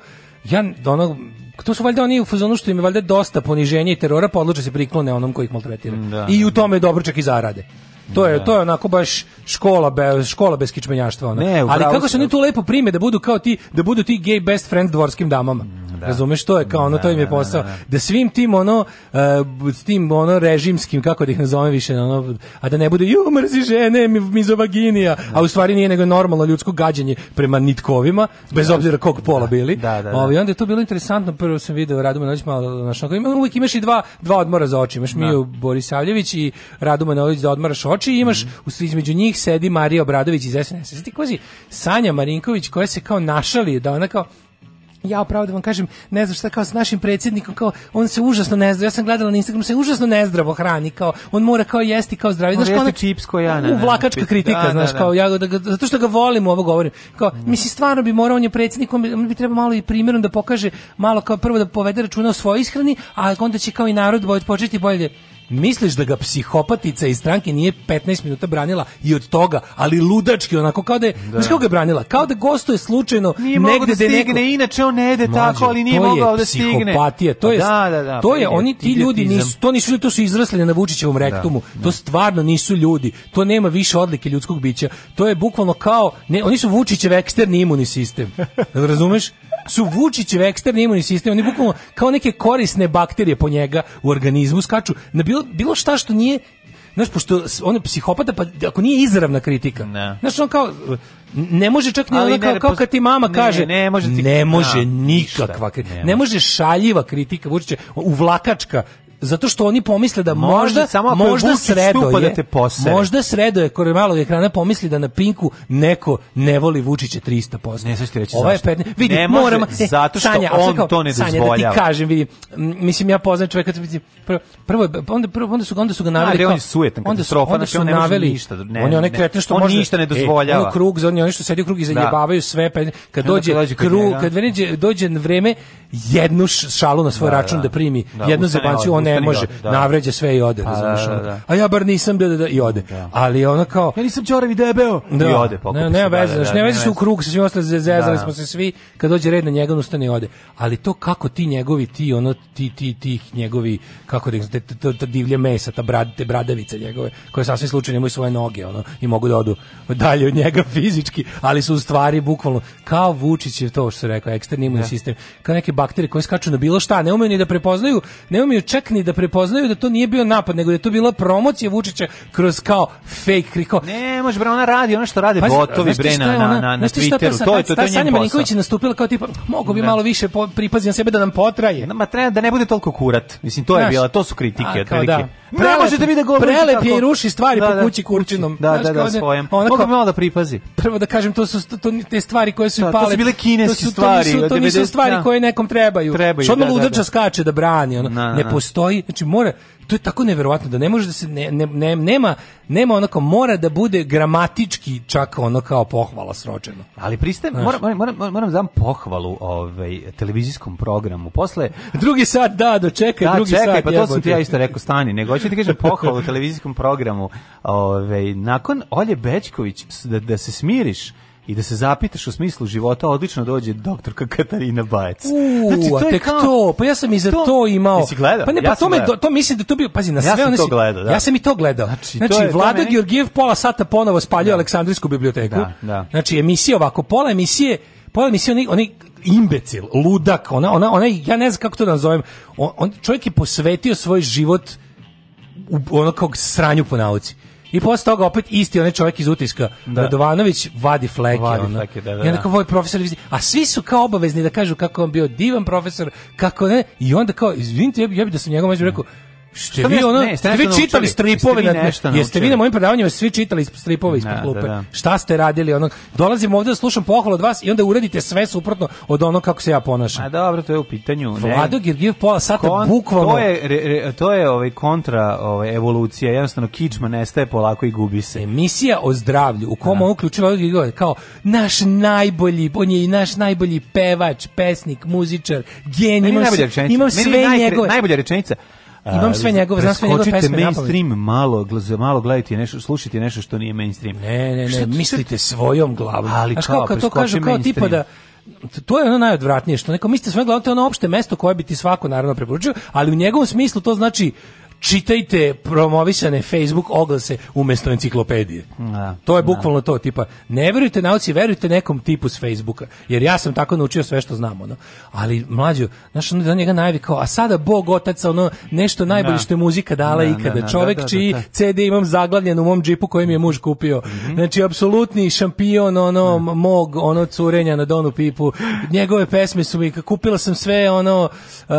ja ono to su valjda oni u fazonu što im je valjda dosta poniženja i terora, pa odluče se priklone onom koji ih maltretira. Da. I u tome dobro čak i zarade. To je, to je onako baš škola bez, škola bez kičmenjaštva. Ona. Ne, Ali kako se oni tu lepo prime da budu kao ti, da budu ti gay best friend dvorskim damama. Da. Razumeš što je kao ono to da, im je da, da, posao. Da, svim tim ono uh, s tim ono režimskim kako da ih nazovem više ono a da ne bude ju mrzi žene mizovaginija, a u stvari nije nego normalno ljudsko gađenje prema nitkovima bez obzira kog pola bili. Da, da, Ovi, onda je to bilo interesantno, prvo sam video Raduma Nović malo našo ima uvijek imaš i dva dva odmora za oči, imaš Miju Borisavljević i Raduma Nović da odmaraš oči i imaš mm -hmm. između njih sedi Marija Obradović iz SNS. Znači, ti kozi Sanja Marinković koja se kao našali da ona kao ja pravo da vam kažem, ne znam šta kao sa našim predsjednikom, kao on se užasno nezdravo, ja sam gledala na Instagramu, se užasno nezdravo hrani, kao on mora kao jesti kao zdravi, znaš kao ona, čips ko ja, ne, vlakačka kritika, da, znaš, da, da. kao ja da ga, zato što ga volim, ovo govorim. Kao mm. mislim stvarno bi morao on je predsjednik, on bi trebao malo i primjerom da pokaže malo kao prvo da povede računa o svojoj ishrani, a onda će kao i narod početi bolje misliš da ga psihopatica iz stranke nije 15 minuta branila i od toga, ali ludački, onako kao da je, da. Kao ga je branila? Kao da gostuje slučajno nije negde da stigne, neko... inače on ne ide Mlađe, tako, ali nije mogao da stigne. To je psihopatija, to pa je, da, da, da, to je, pa oni ti ljudi nisu, to nisu ljudi, to su izrasli na Vučićevom da, rektumu, da. to stvarno nisu ljudi, to nema više odlike ljudskog bića, to je bukvalno kao, ne, oni su Vučićev eksterni imuni sistem, razumeš? su Vučićev eksterni imunni sistem, oni bukvalno kao neke korisne bakterije po njega u organizmu skaču na bilo, bilo šta što nije Znaš, pošto on je psihopata, pa ako nije izravna kritika, ne. znaš, on kao, ne može čak ni ona kao, ne, kao kad ti mama ne, kaže, ne, može, ti, ne može da, nikakva kritika, ne, može šaljiva kritika Vučića, uvlakačka zato što oni pomisle da možda možda, samo možda pa sredo da je, da te posere. možda sredo je kore malog ekrana pomisli da na Pinku neko ne voli Vučića 300%. Ne znači reći Ovo ovaj je zašto. Petne, vidi, ne može, e, zato što Sanja, on kao, to ne dozvoljava. Sanja, da ti kažem, vidi, mislim ja poznajem čoveka, prvo, prvo, pa onda, prvo, onda su ga onda su ga da, naveli. Ali on je sujetan, onda su, onda znači, su on ne naveli, ništa, da- ne, on je onaj kreten što on može, ništa ne e, dozvoljava. E, on krug, on je oni što sedi u krug i zajebavaju sve, pa kad dođe krug, kad dođe vreme jednu šalu na svoj račun da primi, jednu zebanciju on ne može, da. navređe sve i ode, pa, razumiješ? Da, da, A ja bar nisam da, da, da i ode. Da. Ali ona kao... Ja nisam Ćoravi debeo! Da, I ode, ne, da, ne veze, ne veze se u krug, sa svim ostali zezali smo se svi, kad dođe red na njega, on ustane i ode. Ali to kako ti njegovi, ti, ono, ti, ti, tih njegovi, kako da, ta, ta divlje mesa, ta brad, te bradavice njegove, koje sasvim slučajno imaju svoje noge, ono, i mogu da odu dalje od njega fizički, ali su u stvari bukvalno, kao Vučić je to što se rekao, eksterni imunni sistem, kao neke bakterije koje skaču na bilo šta, ne umeju ni da prepoznaju, ne umeju čak ni spremni da prepoznaju da to nije bio napad, nego da je to bila promocija Vučića kroz kao fake kriko. Ne, može bre, ona radi ono što rade pa, botovi bre na, na, na, na Twitteru, ta, pa to je pa to, to je njen Marinković je nastupila kao tipa, mogu bi ne. Da. malo više po, pripaziti na sebe da nam potraje. Ma treba da ne bude toliko kurat, mislim, to je znaš, bila, to su kritike, otprilike. Da ne možete vi da govorite Prelep je i ruši stvari da, po da, kući kurčinom. Da, da, da, svojim. Onako malo da pripazi. Prvo da kažem, to su to, te stvari koje su da, pale. To su bile kineske stvari. To, to nisu stvari da. koje nekom trebaju. Trebaju, Što malo da, udrača skače da brani, ono. Ne postoji, znači mora, to je tako neverovatno da ne može da se ne, ne, ne, nema nema onako mora da bude gramatički čak ono kao pohvala sročeno. Ali pristajem moram moram moram, moram dam pohvalu ovaj televizijskom programu. Posle drugi sat da dočekaj da, drugi čekaj, sat. pa to sam ti ja isto rekao stani, nego hoću ti kažem pohvalu televizijskom programu. Ove, ovaj, nakon Olje Bečković, da, da se smiriš, i da se zapitaš u smislu života, odlično dođe doktorka Katarina Bajec. Uuu, znači, to tek kao, to, pa ja sam i za to, to imao. Jesi gledao? Pa ne, pa ja to, me, do, to mislim da to bio, pazi, na sve ja sam to gledao, da. Ja sam i to gledao. Znači, znači to je, Vlada meni... Georgijev pola sata ponovo spaljio da. Aleksandrijsku biblioteku. Da, da. Znači, emisije ovako, pola emisije, pola emisije, oni, oni imbecil, ludak, ona, ona, ona, ja ne znam kako to da nazovem, on, on, čovjek je posvetio svoj život ono kao sranju po nauci. I posle toga opet isti onaj čovjek iz utiska, da. Radovanović vadi fleke. Vadi ono. fleke, da, da. I onda da. kao, profesor, a svi su kao obavezni da kažu kako on bio divan profesor, kako ne, i onda kao, izvinite, ja bi, ja bi da sam njegov među rekao, Ste vi ono, ne, ste vi čitali stripove da nešto Jeste vi na mojim predavanjima svi čitali stripove iz da, klupe. Da, da. Šta ste radili? Ono, dolazim ovde da slušam pohvalu od vas i onda uradite sve suprotno od ono kako se ja ponašam. A dobro, to je u pitanju. Vlado Girgiv pola sata Kon, bukvalno. To je, re, re, to je ovaj kontra ovaj, evolucija. Jednostavno, kičma nestaje polako i gubi se. Emisija o zdravlju u kom da. on uključila kao naš najbolji, on je i naš najbolji pevač, pesnik, muzičar, genije. Ima sve najbolja njegove. Najbolja rečenica Imam sve njegove, znam sve njegove pesme mainstream, malo, malo gledajte nešto, slušajte nešto što nije mainstream. Ne, ne, ne, mislite svojom glavom. Ali kao, kao, kao to kažu, kao tipa da, to je ono najodvratnije što neko mislite da svoje glavno, to je ono opšte mesto koje bi ti svako naravno preporučio, ali u njegovom smislu to znači čitajte promovisane Facebook oglase umesto enciklopedije. Da, to je da. bukvalno da. to, tipa, ne verujte nauci, verujte nekom tipu s Facebooka, jer ja sam tako naučio sve što znam, ono. Ali, mlađo, znaš, ono da njega najvi kao, a sada Bog otac, ono, nešto najbolje da. što je muzika dala da, ikada. Da, Čovek čiji CD imam zaglavljen u mom džipu koji mi je muž kupio. Mm -hmm. Znači, apsolutni šampion, ono, mog, ono, curenja na donu pipu. Njegove pesme su mi, kupila sam sve, ono, uh,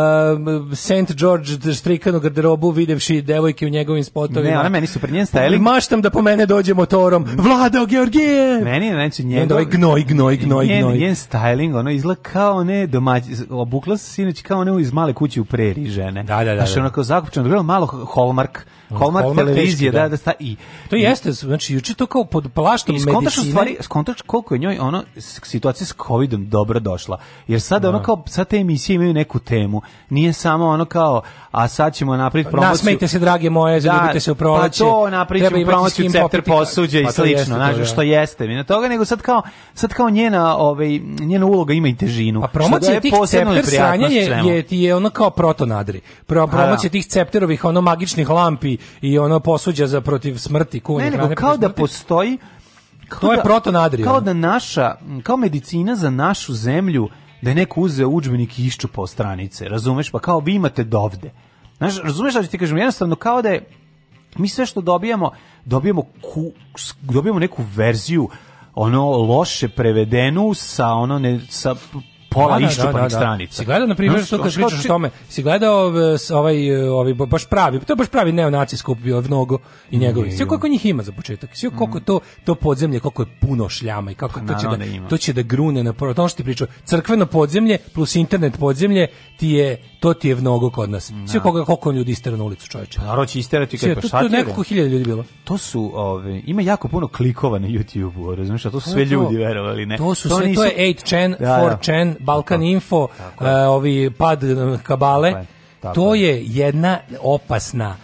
St. George štrikanu garderobu, video videvši devojke u njegovim spotovima. Ne, ona meni super njen styling. Maštam da po mene dođe motorom. Vladao Georgije. Meni je znači njen ovaj gnoj gnoj gnoj njen, gnoj. Njen styling, ono izgleda kao ne domaći obukla se sinoć kao ne iz male kuće u preriji žene. Da, da, da. Znači, onako zakopčano, malo Hallmark Hallmark, televizije, da. da, da, sta i. To i, jeste, znači juče to kao pod plaštom medicine. Skontaš u stvari, skontaš koliko je njoj ono situacija s covidom dobro došla. Jer sada ono da. kao sad te emisije imaju neku temu. Nije samo ono kao a sad ćemo napraviti promociju. Nasmejte se drage moje, da, zaljubite se u pa proleće. Pa to napraviti promociju Cepter posuđe pa i slično, jeste, znaš, to, što jeste. Mi na toga nego sad kao sad kao njena, ovaj njena uloga ima i težinu. A pa promocija je tih Cepter sranja je, je je ono kao protonadri. Pro, promocija tih Cepterovih ono magičnih lampi i ono posuđa za protiv smrti, kuvanje ne, nego, kao da postoji kao to da, je protonadrio. Kao da naša, kao medicina za našu zemlju, da je neko uzeo udžbenik i iščupao stranice, razumeš? Pa kao vi imate dovde. Znaš, razumeš da ti kažem, jednostavno kao da je, mi sve što dobijamo, dobijamo, ku, dobijamo neku verziju ono loše prevedenu sa ono ne, sa pola da, da iščupanih da, da, stranica. Si gledao, na primjer, što kad pričaš o tome, si gledao ovaj, ovaj, baš pravi, to je baš pravi neonaci skup bio mnogo i njegovi. Sve koliko njih ima za početak, sve koliko to, to podzemlje, koliko je puno šljama i kako pa to, će da, da to će da grune na prvo. To što ti pričao, crkveno podzemlje plus internet podzemlje ti je to ti je mnogo kod nas. Da. Sve koga koliko ljudi istera na ulicu, čoveče. Pa Narod će isterati kad pa šatire. To je nekoliko hiljada ljudi bilo. To su, ove, ima jako puno klikova na YouTubeu, razumiješ, to su pa sve ljudi, verovali ne. To su to sve, nisu... to je 8chan, 4chan, Balkan Info, uh, ovi pad eh, kabale. Tako je. Tako to je jedna opasna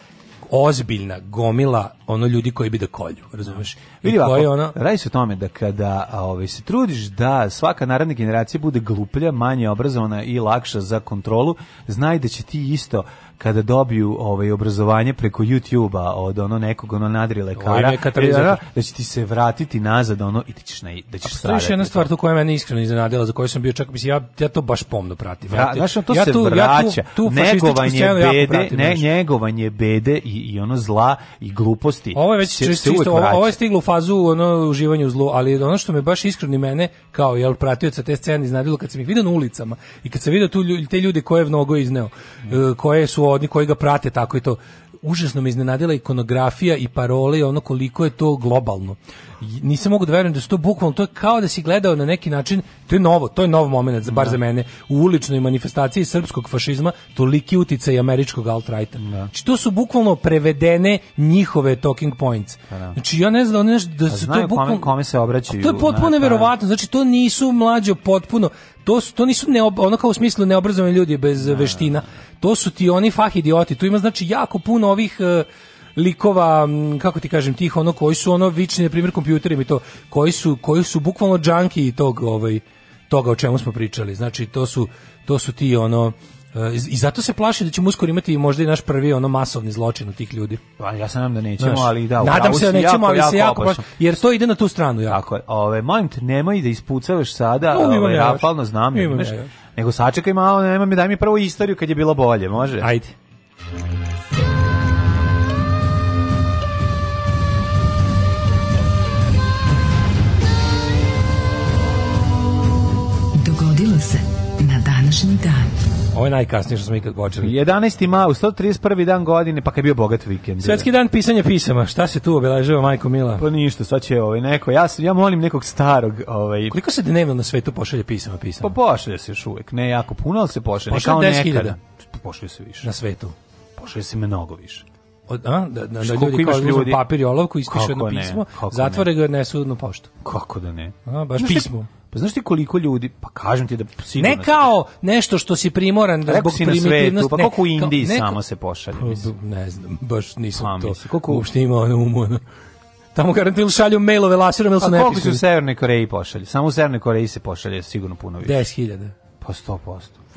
ozbiljna gomila ono ljudi koji bi da kolju, razumeš? Vidi ovako, ono... radi se o tome da kada ovaj, se trudiš da svaka naredna generacija bude gluplja, manje obrazovana i lakša za kontrolu, znaj da će ti isto kada dobiju ovaj obrazovanje preko YouTube-a od ono nekog ono nadri lekara e, da, da će ti se vratiti nazad ono i ti ćeš na da ćeš stradati. Još jedna stvar to koja mene iskreno iznenadila za koju sam bio čak mislim ja ja to baš pomno pratim. Ja, znaš, to ja se tu, vraća. Ja tu, tu negovanje bede, pratim, ne, njegovanje bede i, i ono zla i gluposti. Ovo je već se, čisto, se ovo, ovo, je stiglo u fazu ono uživanja u zlu, ali ono što me baš iskreno mene kao jel pratio sa te scene iznenadilo kad sam ih video na ulicama i kad sam video tu te ljude koje je mnogo izneo, e, koje su njegovo, oni koji ga prate, tako i to užasno me iznenadila ikonografija i parole i ono koliko je to globalno nisam mogu da verujem da su to bukvalno, to je kao da si gledao na neki način, to je novo, to je nov moment, za, bar da. za mene, u uličnoj manifestaciji srpskog fašizma, toliki uticaj američkog alt-righta. Da. Znači, to su bukvalno prevedene njihove talking points. Pa da. Znači, ja ne znam, ne da pa su to bukvalno... Kome, kome se obraćaju. To je potpuno neverovatno, znači, to nisu mlađo potpuno, to, su, to nisu neob, ono kao u smislu neobrazovani ljudi bez da. veština, da. to su ti oni fah idioti, tu ima znači jako puno ovih... Uh, likova, kako ti kažem, tih ono koji su ono vični na primjer kompjuterima i to, koji su koji su bukvalno džanki tog ovaj toga o čemu smo pričali. Znači to su to su ti ono eh, i zato se plaši da ćemo uskoro imati možda i naš prvi ono masovni zločin od tih ljudi. Pa ja se nadam da nećemo, Znaš, ali da. Nadam se da nećemo, jako, ali se jako plaši, jer to ide na tu stranu ja. Tako je. Ove molim te nemoj da ispucavaš sada, no, ovaj rafalno znam, ne, da nego sačekaj malo, nema mi daj mi prvo istoriju kad je bilo bolje, može? Ajde. Ovo je najkasnije što smo ikad počeli. 11. maj, 131. dan godine, pa kad je bio bogat vikend. Svetski dan pisanja pisama. Šta se tu obeležava, majko Mila? Pa ništa, sad će ovaj neko. Ja ja molim nekog starog, ovaj. Koliko se dnevno na svetu pošalje pisama pisama? Pa pošalje se još uvek, ne jako puno, ali se pošalje. Pošalje kao nekada. Pošalje se više. Na svetu. Pošalje se mnogo više a, da, da, da ljudi kao ljudi? papir i olovku, ispišu jedno pismo, zatvore ga i odnesu na poštu. Kako da ne? A, baš znaš pismo. Ti, pa znaš ti koliko ljudi, pa kažem ti da sigurno... Ne kao nešto što si primoran da zbog primitivnosti... Pa koliko u Indiji neko, samo se pošalje? Pa, ne znam, baš nisam pa, to koliko... uopšte imao na umu. Tamo garantil šalju mailove laserom ili su ne A koliko su u Severnoj Koreji pošalje? Samo u Severnoj Koreji se pošalje sigurno puno više. 10.000. Pa 100%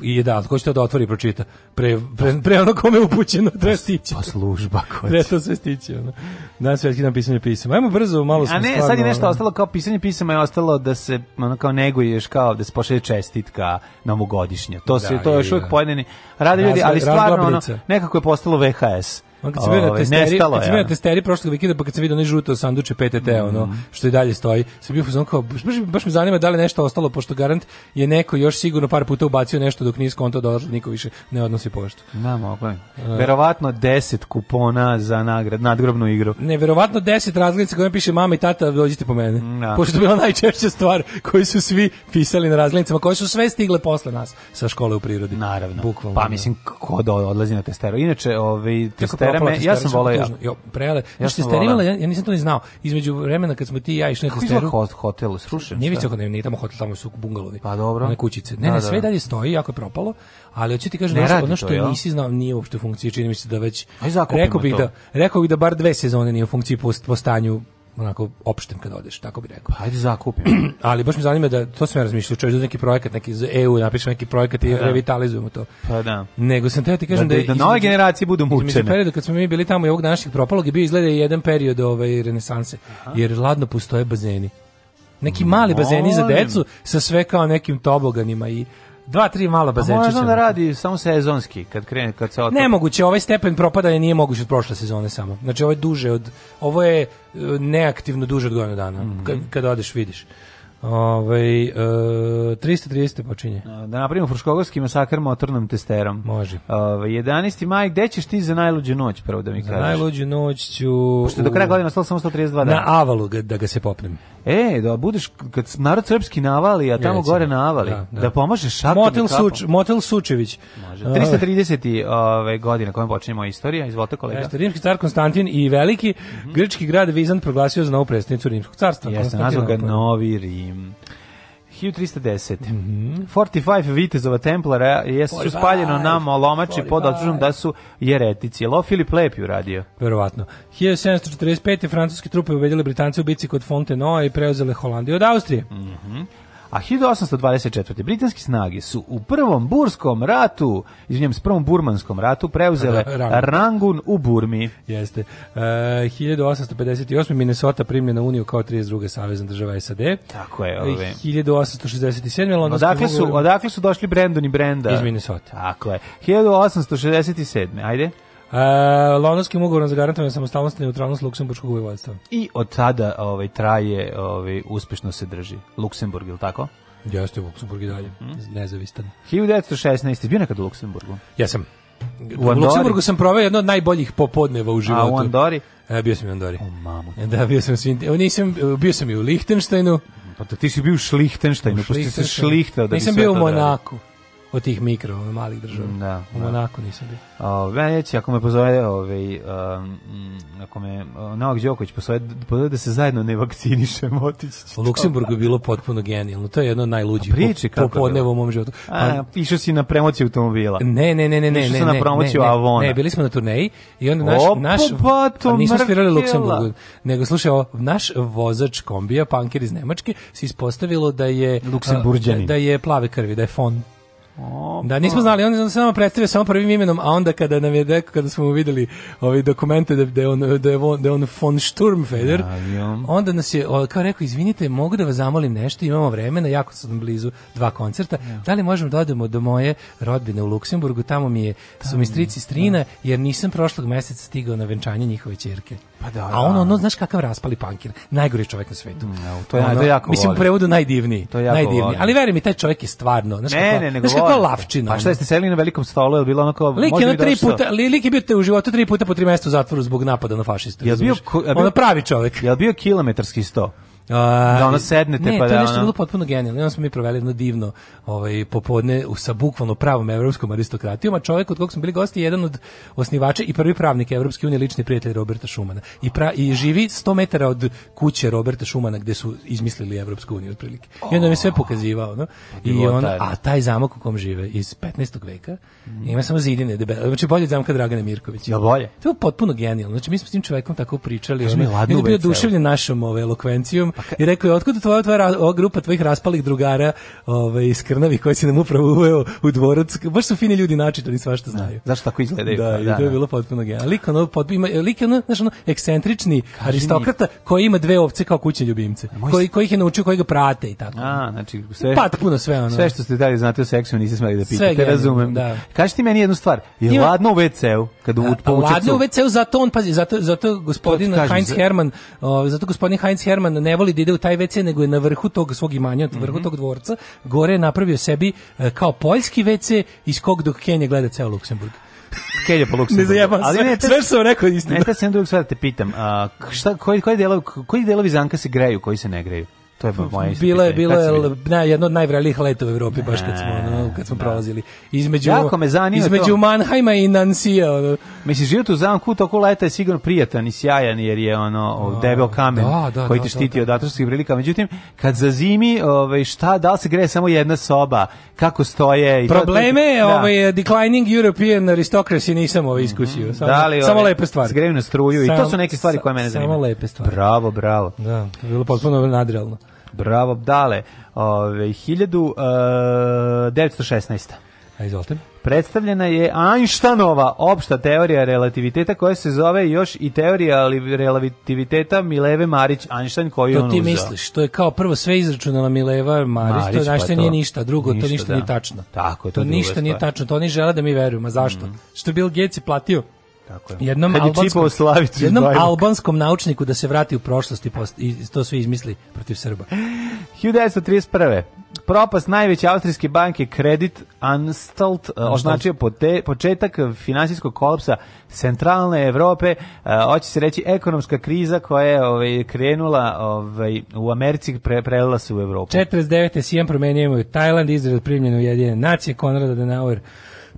i da, ko će to da otvori i pročita? Pre, pre, pre ono kome je upućeno, pa treba stići. Pa služba ko Treba to sve stići. Ono. Na svetski dan pisanje pisama. Ajmo brzo, malo smo A ne, stvarno, sad je nešto ono... ostalo kao pisanje pisama je ostalo da se ono kao neguješ, kao da se pošalje čestitka novogodišnja. To, da, se, to je još uvijek pojedini. Rade ljudi, ali stvarno ono, nekako je postalo VHS On kad se vidio ovaj, testeri, kad se vidio testeri prošlog vikenda, pa kad se vidio onaj žuto sanduče PTT, mhm. ono, što i dalje stoji, se bio fuzon kao, baš, baš me zanima da li nešto ostalo, pošto garant je neko još sigurno par puta ubacio nešto dok nije skonto došlo, da niko više ne odnosi poštu. Da, mogu. je. Verovatno 10 kupona za nagrad, nadgrobnu igru. Ne, verovatno 10 razglednica kojima piše mama i tata, dođite po mene. Da. Pošto je bila najčešća stvar koji su svi pisali na razglednicama, koje su sve stigle posle nas sa škole u prirodi. Naravno. Bukvalno. Pa da. mislim, ko odlazi na testeru. Inače, ovaj, testero testera ja sam voleo ja. Jo, prejale. Ja sam imala, ja, ja nisam to ni znao. Između vremena kad smo ti i ja išli na testeru. Kako hotel srušen? Nije više ne, nije tamo hotel, tamo su bungalovi. Pa dobro. One kućice. Ne, da, ne, da, sve da. dalje stoji, jako je propalo, ali hoću ti kažem ne ono što to, nisi znao nije uopšte u funkciji, čini mi se da već rekao bih da rekao bih da bar dve sezone nije u funkciji po, po stanju onako opštem kad odeš, tako bih rekao. Hajde pa, zakupim. *clears throat* Ali baš me zanima da to sam ja razmišljao, čovjek neki projekat, neki iz EU, napiše neki projekat i pa da. revitalizujemo to. Pa da. Nego sam teo ti kažem da da, da, da, nove generacije budu mučene. periodu kad smo mi bili tamo i ovog naših propalog je bio izgleda jedan period ovaj renesanse, Aha. jer ladno postoje bazeni. Neki mali bazeni za decu sa sve kao nekim toboganima i Dva, tri mala bazenčića. Možda da radi samo sezonski, kad krene, kad se otvori. Nemoguće, ovaj stepen propadanja nije moguće od prošle sezone samo. Znači, ovo je duže od, ovo je e, neaktivno duže od godinu dana, mm -hmm. kad, kad odeš, vidiš. Ovaj e, 330 počinje. Da, da napravimo fruškogorski masakr motornom testerom. Može. Ove, ovaj, 11. maj, gde ćeš ti za najluđu noć, prvo da mi kažeš? Za najluđu noć ću... Pošto do kraja godine ostalo samo 132 dana. Na Avalu ga, da ga se popnem. E, da budeš, kad narod srpski navali, a tamo Recimo. gore navali, da, da. da pomažeš šakom Motel, Suč, Motel Sučević. Može. 330. Ove, godine kojom počinje moja istorija, izvolite kolega. Jeste, rimski car Konstantin i veliki mm -hmm. grčki grad Vizant proglasio za novu predstavnicu rimskog carstva. Jeste, nazvao ga Novi Rim. Mm. 1310. Mm -hmm. 45 vitezova templara je su spaljeno na molomači pod optužbom da su jeretici. Jel ovo Filip Lepi uradio? Verovatno. 1745. francuske trupe ubedile Britance u bici kod Fontenoy i preuzele Holandiju od Austrije. Mm -hmm. 1824. britanske snage su u prvom burskom ratu, izvinjam, s prvom burmanskom ratu preuzele da, Rangun, Rangun u Burmi. Jeste. E, 1858. Minnesota primljena Uniju kao 32. savezna država SAD. Tako je. Ove. 1867. E, Londonski odakle su, odakle su došli Brandon i Brenda? Iz Minnesota. Tako je. 1867. Ajde. Uh, Londonskim ugovorom zagarantovana samostalnost i neutralnost Luksemburškog vojvodstva. I od tada ovaj, traje, ovaj, uspešno se drži Luksemburg, ili tako? Jeste, Luksemburg i dalje, mm. nezavistan. 1916. Bio nekad u Luksemburgu? Jesam. U, u Luksemburgu sam proveo jedno od najboljih popodneva u životu. A u Andori? E, bio sam i u Andori. O, mamu. Da, bio sam, svim, nisam, bio sam i u Lihtenštajnu. Pa ti si bio u Šlihtenštajnu, pošto si se šlihtao da Nisam bio u Monaku od tih mikro malih država. Da, u da. Monaku nisam bio. Ove, ja ako me pozove, ovaj, um, ako me Novak Đoković pozove, pozove da se zajedno ne vakcinišemo, *laughs* otići. U Luksemburgu je bilo potpuno genijalno. To je jedno od najluđih priči, po, popodneva u mom životu. Pa, A, išao si na promociju automobila. Ne, ne, ne, ne, ne, ne, na promociju ne, ne, Ne, bili smo na turneji i onda naš, Opa, naš pa, nismo svirali u Luksemburgu, nego slušaj, naš vozač kombija, panker iz Nemačke, se ispostavilo da je Luksemburđanin. da je plave krvi, da je fon. Opa. Da, nismo znali, on se nama predstavio samo prvim imenom, a onda kada nam je rekao, kada smo videli ove dokumente da, da, je on, da, je on, da je on von Sturmfeder, da, da onda nas je kao rekao, izvinite, mogu da vas zamolim nešto, imamo vremena, jako sam blizu dva koncerta, ja. da li možemo da odemo do moje rodbine u Luksemburgu, tamo mi je, su mi strici strina, da. jer nisam prošlog meseca stigao na venčanje njihove čirke. Pa da, A on da. ono, znaš kakav raspali pankir, najgori čovjek na svetu. No, mm, to je ono, to jako mislim volim. u prevodu najdivniji, to je jako najdivniji. Volim. Ali veri mi taj čovjek je stvarno, znaš ne, kako, ne, ne, znaš kako lavčina. Pa šta jeste selili na velikom stolu, je bilo onako Lik je ono da tri puta, li, lik je bio u životu tri puta po tri mjeseca u zatvoru zbog napada na fašiste. Jel bio, je bio, ono pravi čovjek. Jel bio kilometarski sto? da ono sednete ne, pa da. Ne, to je da nešto ono... bilo potpuno genijalno. Onda smo mi proveli jedno divno ovaj popodne u sa bukvalno pravom evropskom aristokratijom, a čovjek od kog smo bili gosti je jedan od osnivača i prvi pravnik Evropske unije, lični prijatelj Roberta Šumana. I, pra, i živi 100 metara od kuće Roberta Šumana gdje su izmislili Evropsku uniju otprilike. I onda mi sve pokazivao, no? I on, a taj zamak u kom žive iz 15. veka ima samo zidine debele. Znači bolje zamka Dragane Mirković. Ja bolje. To je potpuno genijalno. Znači mi smo s tim čovjekom tako pričali, on je bio oduševljen našom ove ovaj, elokvencijom Pa i rekao je, otkud tvoja, tvoja ova grupa tvojih raspalih drugara ovaj, iz Krnavi koji se nam upravo uveo u dvorac. Baš su fini ljudi načitani, svašta da, znaju. Da, zašto tako izgledaju? Da, da, da, to je da. bilo potpuno genijalno. Lik, ono, pot, ima, lik je ono, znaš, ono, eksentrični Kaži aristokrata mi. koji ima dve ovce kao kućne ljubimce, Moj... koji, kojih je naučio, koji ga prate i tako. A, znači, sve, pa puno sve, ono. sve što ste dali znate o seksu, niste smeli da pitate, te razumem. Da. Kaži ti meni jednu stvar, je ima... ladno u WC-u, kad da, u WC-u, zato on, pazi, zato, zato gospodin Heinz Hermann zato gospodin Heinz Hermann ne voli da ide u taj WC, nego je na vrhu tog svog imanja, na vrhu mm -hmm. tog dvorca, gore je napravio sebi e, kao poljski WC iz kog dok Kenja gleda ceo Luksemburg. Kelje po Luksemburgu. *laughs* Ali ne, sve što sam rekao je istina. Ne, te sam drugog sada da te pitam, a, šta, koji, koji, delovi, koji delovi zanka se greju, koji se ne greju? To je moja isto. Bilo je bilo je na jedno od najvrelijih leta u Evropi baš kad smo ono, kad smo da. prolazili između jako me između to. Mannheima i Nansija. Ono. Mislim, život u zamku toko leta je sigurno prijatan i sjajan, jer je ono debel kamen da, da, koji da, te da, štiti da. od atmosferskih prilika. Međutim, kad za zimi, ovaj, šta, da li se greje samo jedna soba, kako stoje... I Probleme, to, ovaj, declining European aristocracy nisam ovaj iskusio. Mhm. Samo, da li, samo ovaj, lepe stvari. Zgreju na struju sam, i to su neke stvari koje mene zanimaju. Samo lepe stvari. Bravo, bravo. Da, bilo potpuno nadrealno. Bravo, dale. Ove, 1916. Izvolite. Predstavljena je Einsteinova opšta teorija relativiteta koja se zove još i teorija relativiteta Mileve Marić Einstein koju to on To ti uzeo. misliš, to je kao prvo sve izračunala Mileva Marić, Marić pa to pa nije ništa, drugo ništa, to ništa da. nije tačno. Tako je, to, to ništa stvar. nije tačno, to oni žele da mi verujemo, a zašto? Mm. Što Bill Gates je platio Tako je. Jednom, Kad albanskom, Slavicu jednom albanskom naučniku da se vrati u prošlost i, post, i to sve izmisli protiv Srba. 1931. Propast najveće austrijske banke Credit e, Anstalt označio pote, početak finansijskog kolapsa centralne Evrope, e, hoće se reći ekonomska kriza koja je ovaj, krenula ovaj, u Americi, pre, prelila se u Evropu. 49. Sijem promenio je Tajland, Izrael primljen u Jedine nacije, Konrad Adenauer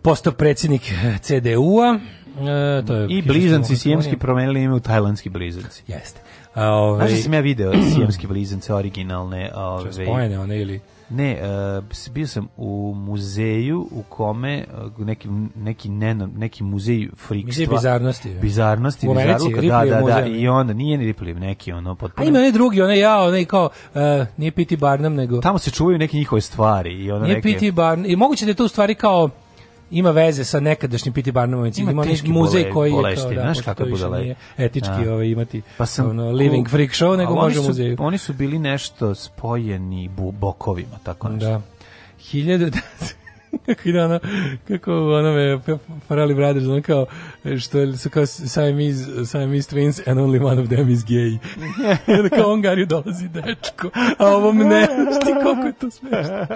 postao predsjednik e, CDU-a. E, to je I blizanci sjemski promenili ime u tajlanski blizanci. Jeste. A, ove... Ovaj- Znaš da sam ja video sjemski blizance originalne? Ove... Ovaj- Spojene one ili... Ne, uh, bio sam u muzeju u kome uh, neki neki ne, neki muzej frikstva. Muzej bizarnosti. Je. Bizarnosti, u Americi, da, da, da, da, i onda nije ni Ripley, neki ono potpuno. A ima onaj drugi, onaj ja, onaj kao uh, nije Piti Barnum nego. Tamo se čuvaju neke njihove stvari i onda nije neke. Nije Piti Barnum i moguće da je to u stvari kao ima veze sa nekadašnjim Piti Barnumom, ima, ima muzej koji je to, da, znaš kako bude etički da. ovaj imati pa sam, ono, living freak show, nego može u muzeju. Oni su bili nešto spojeni bokovima, tako da. nešto. Da. *laughs* 1000 *laughs* kako ide ono, kako ono me Farali Brothers, ono kao, što su kao Siamese, Siamese twins and only one of them is gay. *laughs* Onda kao Ongariju dolazi dečko, a ovom ne, šti *laughs* koliko je to smešno.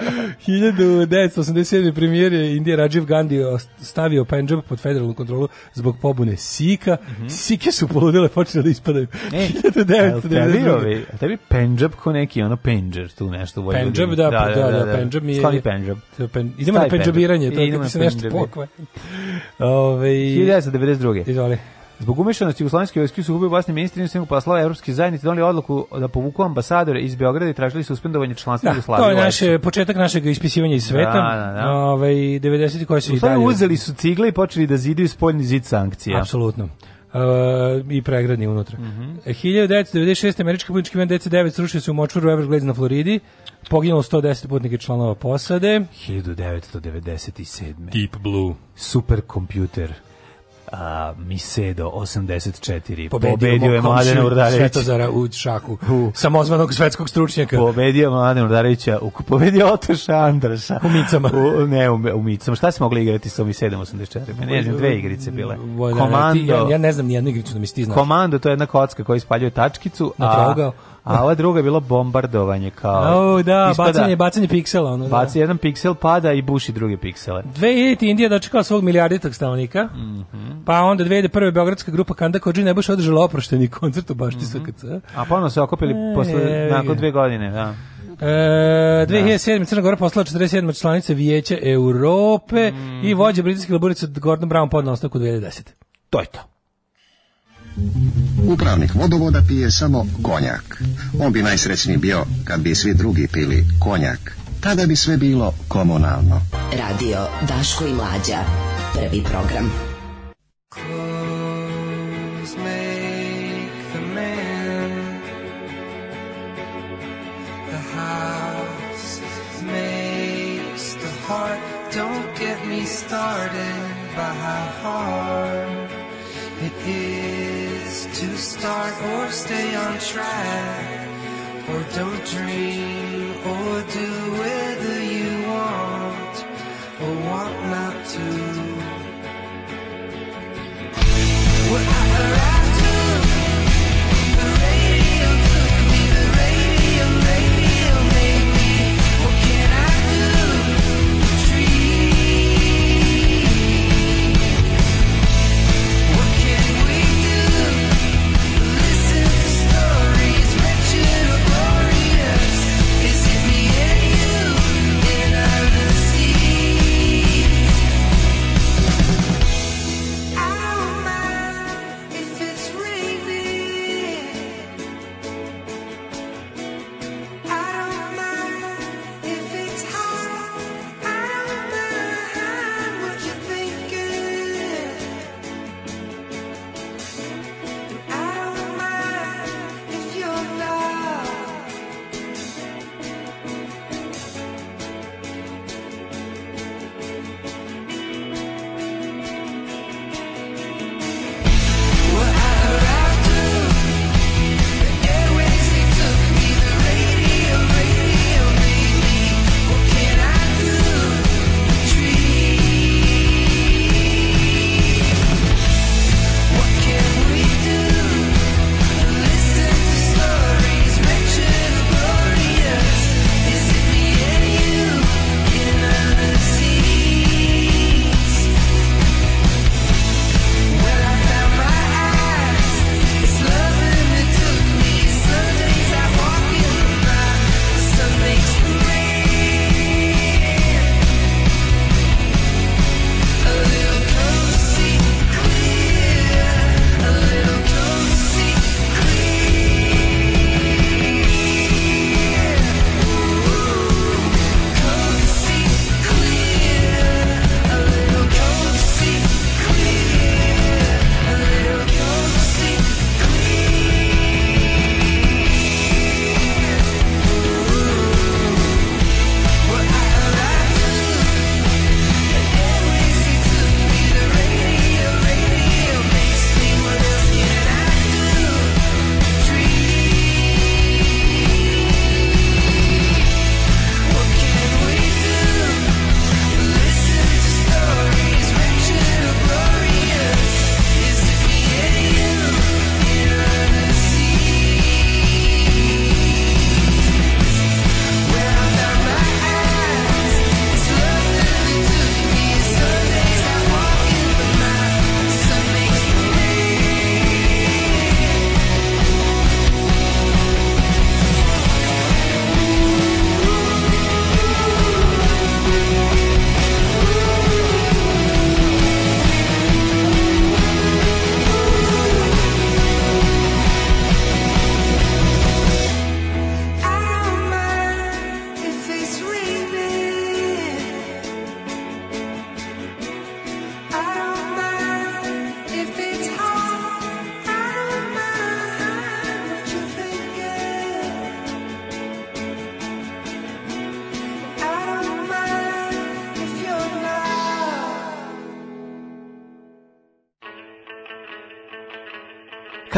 1987. premijer je Indija Rajiv Gandhi stavio Punjab pod federalnu kontrolu zbog pobune Sika. Mm -hmm. Sike su poludele, počele da ispadaju. E, 1992. A tebi Punjab ko neki ono Penđer tu nešto u Vojvodini. Punjab, da da, pa da, da, da, da, da, da, da, da, da, da, da, da, da, da, da, da, da, taj pendžabiranje, to kad se nešto pokve. Ove, 1992. Izvoli. Zbog umešanosti jugoslovenske vojske su gubio basni ministri inostranih poslova evropskih zajednica doneli odluku da povuku ambasadore iz Beograda i tražili su suspendovanje članstva da, Jugoslavije. To je naš početak našeg ispisivanja iz da, sveta. Da, da, da. Ove, 90 koje su i dalje. Uzeli su cigle i počeli da zidaju spoljni zid sankcija. Apsolutno uh, i pregradni unutra. Mm -hmm. 1996. američki putnički avion DC-9 srušio se u močvaru Everglades na Floridi. Poginulo 110 putnika članova posade. 1997. Deep Blue. Superkompjuter a, Misedo 84. Pobedio, pobedio je Mladen Urdarević. Svetozara u šahu. U. Samozvanog svetskog stručnjaka. Pobedio Mladen Urdarevića. U, pobedio Otoša Andraša. U micama. U, ne, u, u micama. Šta smo mogli igrati sa Misedom 84? Ne, ne znam, dve igrice bile. Komando. Ja, ja ne znam nijednu igricu da mi sti znaš. Komando, to je jedna kocka koja ispaljuje tačkicu. A, Natrogao a ova druga je bilo bombardovanje kao. Oh, da, ispada, bacanje, bacanje piksela ono. Baci da. jedan piksel pada i buši druge piksele. 2000 Indija dočekala svog milijarditog stanovnika. Mm -hmm. Pa onda 2001 beogradska grupa Kanda Kodži ne baš održala oprošteni koncert u Bašti mm -hmm. SKC. A ponovno se okupili e, posle je, nakon dve godine, da. E, 2007. Da. Crna Gora poslala 47. članice Vijeća Europe mm -hmm. i vođa britanske laborice Gordon Brown podnao ostavku 2010. To je to. Upravnik vodovoda pije samo konjak. On bi najsrećniji bio kad bi svi drugi pili konjak. Tada bi sve bilo komunalno. Radio Daško i Mlađa. Prvi program. Don't get me started by heart start or stay on track, or don't dream or do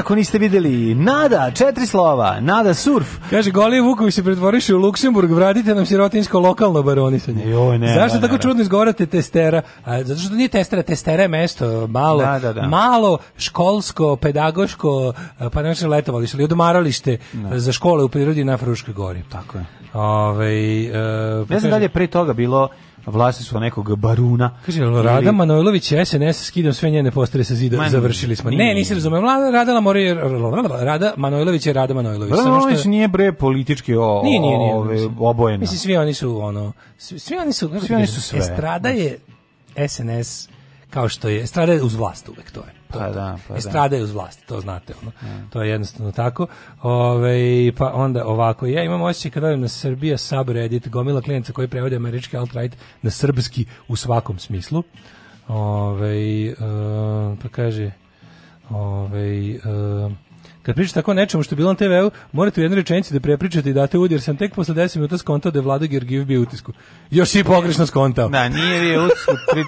ako niste videli, Nada, četiri slova, Nada Surf. Kaže, Golije Vuković se pretvoriše u Luksemburg, vratite nam sirotinsko lokalno baronisanje. Joj, ne, Zašto ne, tako ne, čudno izgovarate testera? A, zato što nije testera, testera je mesto, malo, da, da, da. malo školsko, pedagoško, pa ne letovalište, ali odmaralište da. za škole u prirodi na Fruškoj gori. Tako je. Ove, ovaj, e, pa ne znam da li je pre toga bilo vlasti su nekog baruna. Kaže, ili... Rada Manojlović je SNS skidao sve njene postare sa zida, Man, završili smo. Nije. Ne, nisi razumeo. Radala Morija, Rada Manojlović je Rada Manojlović. Rada Manojlović nije bre politički o, nije, nije, nije, ove, obojena. Mislim, svi oni su ono, svi oni su, svi oni su sve. Estrada je SNS kao što je, Estrada je uz vlast uvek, to je pa da, pa e, da. stradaju uz vlast, to znate, ono. Mm. To je jednostavno tako. Ove, ovaj, pa onda ovako, ja imam osjećaj kad odem na Srbija subreddit, gomila klijenca koji prevode američki alt-right na srpski u svakom smislu. Ove, ovaj, uh, pa kaže, ove, ovaj, uh, Kad pričate tako nečemu što je bilo na TV-u, morate u jednoj rečenici da prepričate i date udjer, jer sam tek posle 10 minuta skontao da je Vlada Gergijev bio utisku. Još si pogrešno skontao. Da, nije bio utisku. Pri...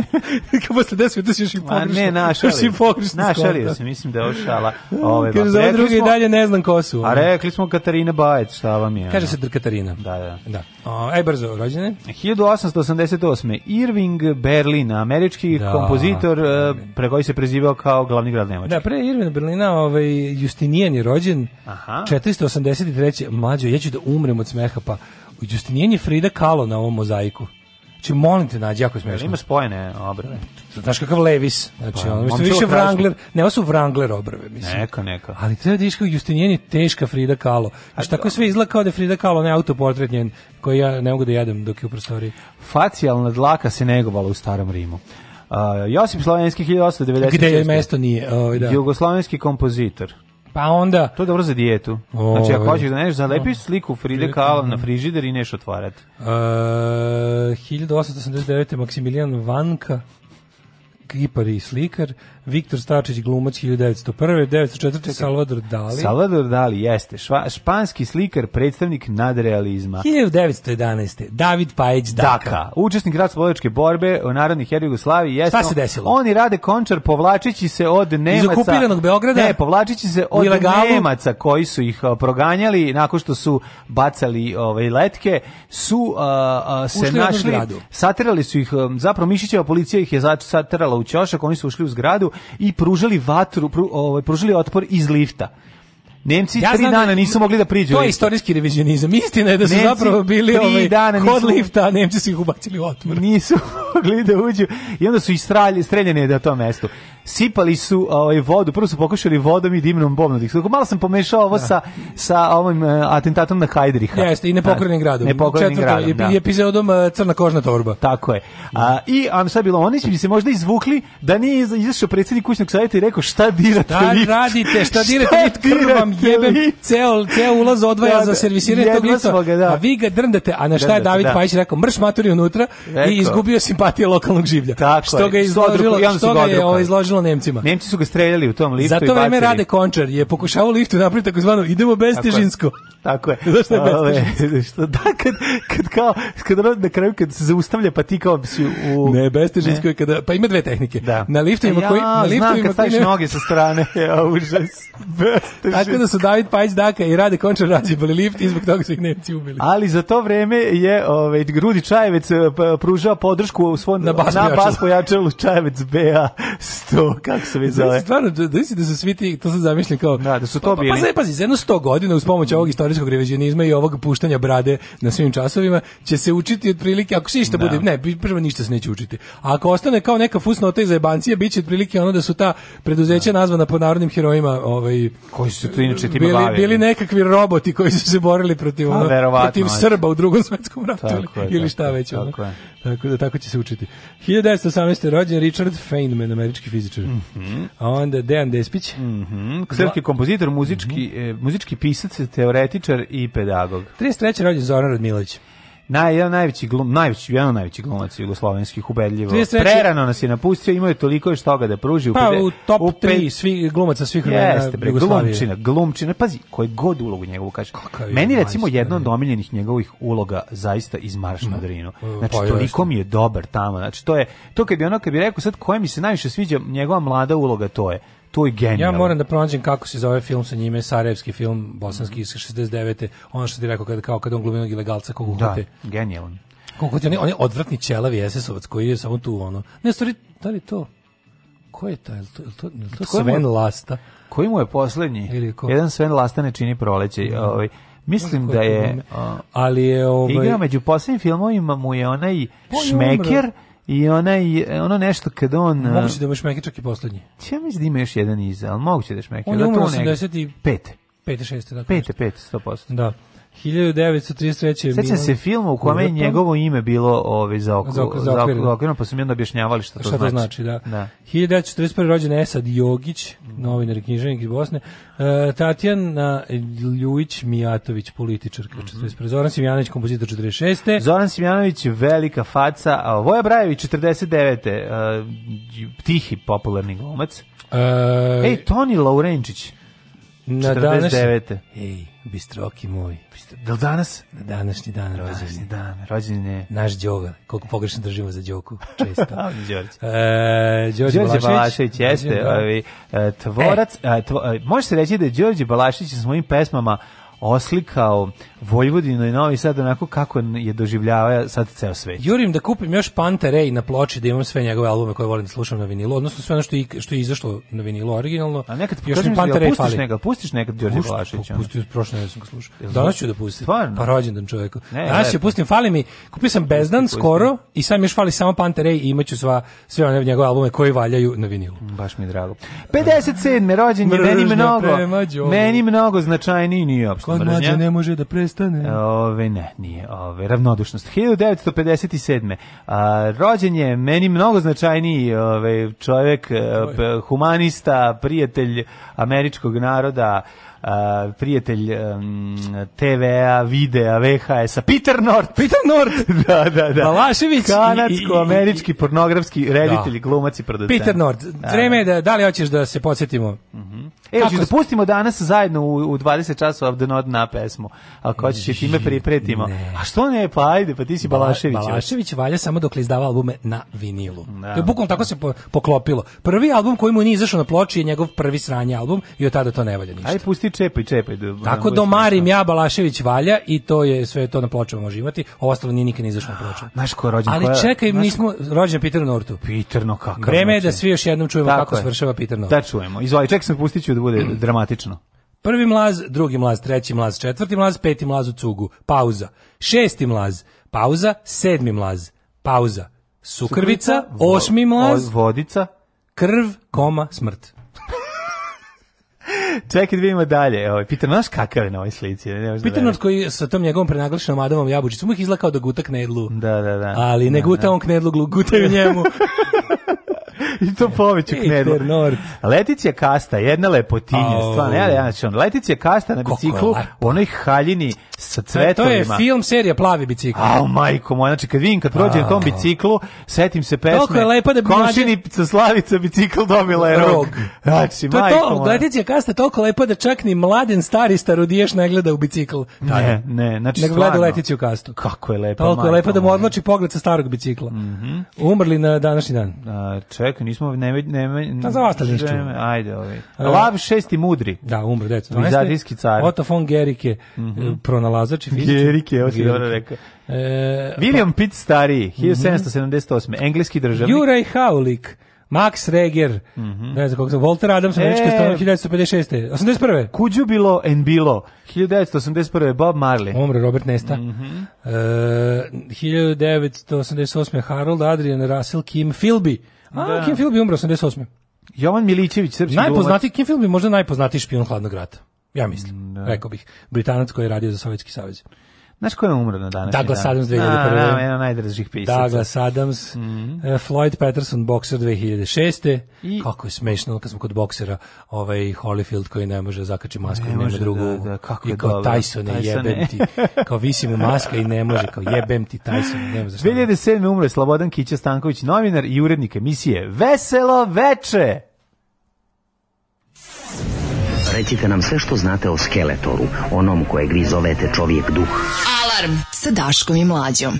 *laughs* Kako posle 10 minuta si još i pogrešno. Ma ne, našalio. Još i pogrešno Našalio se, mislim da je ošala. Ovaj, ove, Kaže, za druge i dalje ne znam ko su. A rekli smo Katarina Bajec, šta vam je? Kaže se Katarina. Da, da. da. O, aj brzo, rođene. 1888. Irving Berlin, američki da. kompozitor, eh, pre koji se prezivao kao glavni grad Nemačke. Da, pre Irving Berlina ovaj, Justinijan je rođen Aha. 483. Mlađo, ja ću da umrem od smeha, pa Justinijan je Frida Kahlo na ovom mozaiku. Znači, molim te, nađi, jako smešno. Ima spojene obrve. Znaš kakav Levis. Znači, pa, ono, mislim, više da Wrangler, ne, ovo su Wrangler obrve, mislim. Neka, neka. Ali treba da iška Justinijan je teška Frida Kahlo. Znači, A, tako da. sve izgleda kao da je Frida Kahlo, ne autoportret njen, koji ja ne mogu da jedem dok je u prostoriji. Facijalna dlaka se negovala u starom Rimu. Uh, Josip Slovenski 1896. Gde je mesto nije? Ovaj, da. Jugoslovenski kompozitor. Pa onda... To je dobro za dijetu. znači, ako hoćeš da neš, zalepiš da. sliku Fride Kahlo na frižider i neš otvarati. Uh, 1889. Maksimilijan Vanka kipar i slikar, Viktor Stačić glumac 1901. 1904. Salvador Dali. Salvador Dali jeste šva, španski slikar, predstavnik nadrealizma. 1911. David Pajić Daka. Daka. Učesnik ratno borbe u narodnih heroj Jugoslaviji jeste. Šta se desilo? Oni rade končar povlačići se od Nemaca. Iz okupiranog Beograda? Ne, povlačići se od ilegalu. Nemaca koji su ih proganjali nakon što su bacali ove ovaj, letke, su a, a, se Ušli našli. Saterali su ih zapravo Mišićeva policija ih je saterala u ćošak, oni su ušli u zgradu i pružali vatru, pru, ovaj, pružili otpor iz lifta. Nemci ja tri da dana nisu mogli da priđu. To je istorijski revizionizam. Istina je da su Nemci zapravo bili ovaj, dana kod nisu, lifta, a Nemci su ih ubacili u otvor. Nisu *laughs* mogli da uđu i onda su i streljene da to mesto sipali su ovaj vodu, prvo su pokušali vodom i dimnom bombom. Dakle, malo sam pomešao ovo da. sa sa ovim uh, atentatom na Hajdriha. Jeste, i nepokrenim da. gradom. Nepokrenim gradom, da. epizodom uh, e, Crna kožna torba. Tako je. A, I on šta bilo, oni bi se možda izvukli da nije izašao predsednik kućnog savjeta i rekao šta dirate šta lift? radite, šta dirate lift, krv vam jebem, ceo, ceo ulaz odvaja da, za da, servisiranje tog lifta, ga, da. a vi ga drndate, a na šta je David da. Pajić rekao, mrš maturi unutra Eko. i izgubio simpatije lokalnog življa. Tako što je. ga je izložilo, što ga je ovaj, izložilo streljalo Nemcima. Nemci su ga streljali u tom liftu Zato i Zato vreme Rade Končar je pokušao liftu napraviti takozvano idemo bez tako težinsko. Je, tako je. *laughs* Zašto je Ove, što, da, kad, kad kao, kad na kraju kad se zaustavlja pa ti kao si u... Ne, bez težinsko je kada, pa ima dve tehnike. Da. Na liftovima ja, koji... Na liftu znam kad staviš ne... noge sa strane, *laughs* ja, užas. Bez Tako da su David Pajić Daka i Rade Končar razjebali lift i zbog toga su ih Nemci ubili. Ali za to vreme je ovaj, Rudi Čajevec eh, pružao podršku u svom, na bas pojačalu Čajevec BA 100 ovo, *laughs* kako se već da, zove. Stvarno, da, da, da su svi ti, to sam zamišljam kao... Da, da su to bili. Pa, pa, pa, pazi, za jedno sto godina uz pomoć ovog istorijskog revizionizma i ovog puštanja brade na svim časovima će se učiti otprilike, ako se išta da. bude, ne, prvo ništa se neće učiti. A ako ostane kao neka fusnota iz jebancija, bit će otprilike ono da su ta preduzeća da. nazvana po narodnim herojima ovaj, koji su tu inače time bili, bavili. Bili nekakvi roboti koji su se borili protiv, pa, ono, protiv Srba u drugom svetskom ratu tako ili, je, šta tako, već. Ono. Tako, je. tako da tako će se učiti. 1918. rođen Richard Feynman, američki fizičar muzičar. Mm -hmm. A onda Dejan Despić. Mm -hmm. Srpski kompozitor, muzički, mm -hmm. e, muzički pisac, teoretičar i pedagog. 33. rođen Zoran Radmilović. Naj, jedan najveći, glum, najveći, jedan najveći glumac jugoslovenskih, ubedljivo. Prerano nas je napustio, imao je toliko još toga da pruži. Pa u top u 3 svi, glumaca svih vremena Jugoslavije. Glumčina, glumčina, pazi, koji god ulogu njegovu kaže. Je Meni recimo jedna od omiljenih njegovih uloga zaista iz Marš na mm. Drinu. Mm, znači, pa, toliko mi je dobar tamo. Znači, to je, to kad bi ono, kad bi rekao sad koje mi se najviše sviđa njegova mlada uloga, to je to je genijalno. Ja moram da pronađem kako se zove film sa njime, sarajevski film, bosanski iz 69. Ono što ti rekao, kad, kao kad on glumenog ilegalca kogu da, hote. Da, genijalno. Kogu hote, on je, on je odvratni ćelavi SS-ovac koji je samo tu ono. Ne, stvari, da li to? Ko je taj? Je to, je to, je to Sven mu, Lasta? Koji mu je poslednji? Ili ko? Jedan Sven Lasta ne čini proleće. Mm. Ovaj, Mislim da je, ali je ovaj igra među poslednjim filmovima mu je onaj pa šmeker I ona je, ono nešto kad on... Moguće da imaš meke čak i poslednji. Ja mislim da ima još jedan iz, ali moguće da imaš meke. On je umro 85. 5. 5. 6. Dakle 5. 5. 100%. Da. 1933. Sećam se filma u kome je njegovo ime bilo ove, ovaj, za oko, za, oko, za, okvirno. pa su mi onda objašnjavali šta to šta znači. znači da. da. 1941. rođen Esad Jogić, mm. novinar i knjiženik iz Bosne, uh, Tatjana Ljujić Mijatović, političarka, mm -hmm. 41. Zoran Simjanović, kompozitor 46. Zoran Simjanović, velika faca, a Voja Brajević, 49. Uh, tihi popularni glumac. Uh, Ej, Toni Laurenčić. Na 49. Ej, bistroki moj. Bistro... Da li danas? Na današnji dan rođen. Današnji dan, rođen Naš Đoga, koliko pogrešno držimo za Đoku, *laughs* često. Đorđe. E, Đorđe Balašić Balašević jeste, ovi, e, tvorac, e. tvo, e, može se reći da je Đorđe Balašić sa svojim pesmama oslikao Vojvodinu i Novi Sad onako kako je doživljava sad ceo svet. Jurim da kupim još Panteray na ploči da imam sve njegove albume koje volim da slušam na vinilu, odnosno sve ono što je, što je izašlo na vinilu originalno. A nekad još mi Panterej pustiš fali. Nekad, pustiš nekad Đorđe Vlašića. Pusti, prošle nedelje sam ga slušao. Danas ću da pustim. Stvarno? Pa rođendan čoveku. Ne, Danas ću da pustim, fali mi. Kupio sam Bezdan pusti, skoro i sam još fali samo Panteray i imaću sva sve one njegove albume koji valjaju na vinilu. Mm, baš mi drago. 57. rođendan meni mnogo. Meni mnogo značajniji nije apsolutno. ne može da pre prestane. Ove, ne, nije. Ove, ravnodušnost. 1957. A, rođen je meni mnogo značajniji ove, čovjek, e, humanista, prijatelj američkog naroda, uh, prijatelj um, TV-a, videa, VHS-a, Peter Nort. Peter Nort? *laughs* da, da, da. Malašević. Kanadsko-američki pornografski reditelj, da. glumac i producent. Peter Nort. Da, da. Vreme je da, da li hoćeš da se podsjetimo? Mhm. Uh -huh. E, hoćeš da pustimo danas zajedno u, u 20 časova Abdenod Not na pesmu. Ako hoćeš i da time pripretimo. Ne. A što ne, pa ajde, pa ti si Balašević. Balašević valja samo dok li izdava albume na vinilu. Da. To je bukvalno tako se po, poklopilo. Prvi album koji mu nije izašao na ploči je njegov prvi sranje album i od tada to ne valja ništa. Aj pusti ti čepaj, čepaj. Da, Tako da- domarim da- da- ja Balašević valja i to je sve to na pločama može imati. Ovo ostalo nije nikad izašlo na ah, pločama. Znaš ko je rođen? Ali čekaj, naš... nismo rođen Peter Nortu. Peterno no kakav. Vreme je da znači- svi još jednom čujemo Tako kako je. svršava Peter Nortu. Da čujemo. Izvoli, čekaj sam pustit ću da bude mm. *clears throat* dramatično. Prvi mlaz, drugi mlaz, treći mlaz, četvrti mlaz, peti mlaz u cugu. Pauza. Šesti mlaz. Pauza. Sedmi mlaz. Pauza. Sukrvica, Sukrvica osmi mlaz. Vodica. Krv, koma, smrt. Čekaj da vidimo dalje. Ovaj Peter North kakav je na ovoj slici, ne možda Peter North koji sa tom njegovom prenaglašenom Adamom Jabučicom ih izlakao da guta knedlu. Da, da, da. Ali ne da, guta da. on knedlu, guta njemu. *laughs* *laughs* I to poveću knedu. Leticija Kasta, jedna lepotinja, oh. stvarno. Ja, ja, znači, Leticija Kasta na biciklu, u onoj haljini sa cvetovima. To je film serija Plavi bicikl. Au, majko moja, znači kad vidim, kad prođem na tom biciklu, setim se pesme. Toliko je lepo da bi... Komšini sa Slavica bicikl dobila je rog. Znači, to, majko to, moja. Leticija Kasta je toliko lepo da čak ni mladen stari starodijaš ne gleda u bicikl. Ne, ne, znači Nego gleda Leticiju Kastu. Kako je lepo, Toliko je lepo da mu odloči pogled sa starog bicikla. Mm -hmm. Umrli na današnji dan. A, ček, čoveka, nismo ne ne ne. Pa za vas Ajde, ovaj. E. Lav šesti mudri. Da, umro deca. Bizantijski car. Otto von Gericke, mm -hmm. pronalazač i fizičar. Gericke, ovo si dobro rekao. E, William pa, Pitt stariji, 1778. Mhm. Engleski državnik. Juraj Haulik. Max Reger, mm -hmm. ne znam kako se, Walter Adams, e, američka strana 1956. 81. Kuđu bilo en bilo, 1981. Bob Marley. Umre Robert Nesta. Mm -hmm. e, 1988. Harold Adrian Russell Kim Philby. A, da. Kim Philby umro 88. Jovan Milićević, srpski Najpoznatiji Kim Philby, možda najpoznatiji špion hladnog rata. Ja mislim, da. rekao bih. Britanac koji je radio za Sovjetski savez. Znaš ko je umro na današnji Douglas dan? Adams 2001. A, da, da, da, jedan od najdražih pisaca. Douglas Adams, mm -hmm. Floyd Patterson, bokser 2006. I... Kako je smešno kad smo kod boksera, ovaj Holyfield koji ne može zakači masku ne i nema drugu. Da, da, kako I kao dobro. Tyson, Tyson jebem ti. Kao visi mu maska i ne može, kao jebem ti Tyson. Nema 2007. umro je Slobodan Kića Stanković, novinar i urednik emisije Veselo veče! rećite nam sve što znate o Skeletoru, onom koje grizovete čovjek duh. Alarm sa Daškom i Mlađom.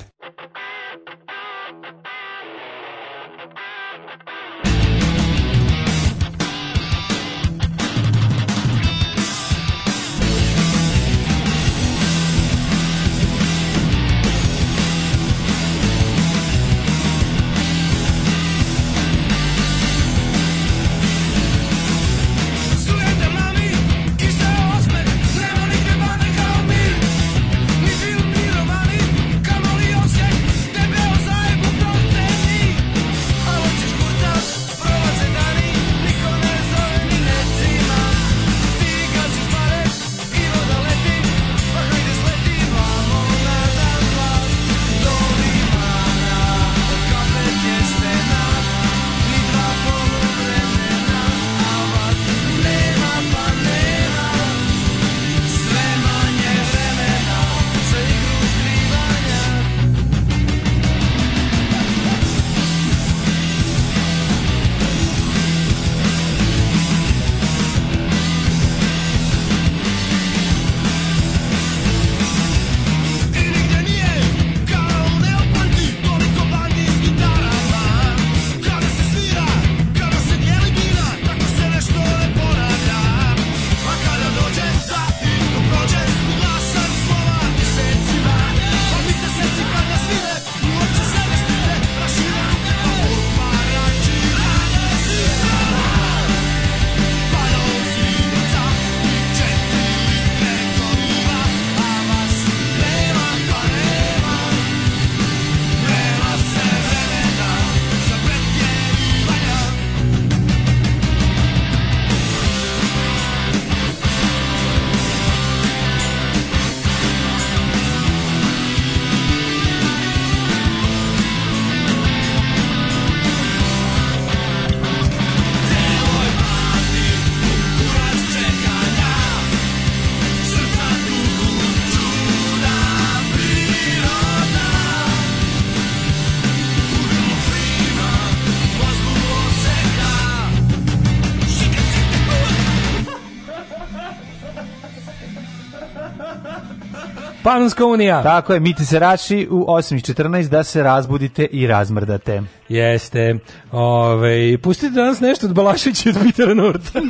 Panonska unija. Tako je, miti se raši u 8.14 da se razbudite i razmrdate. Jeste. Ove, pustite danas nešto od Balašića i od Pitera Norta.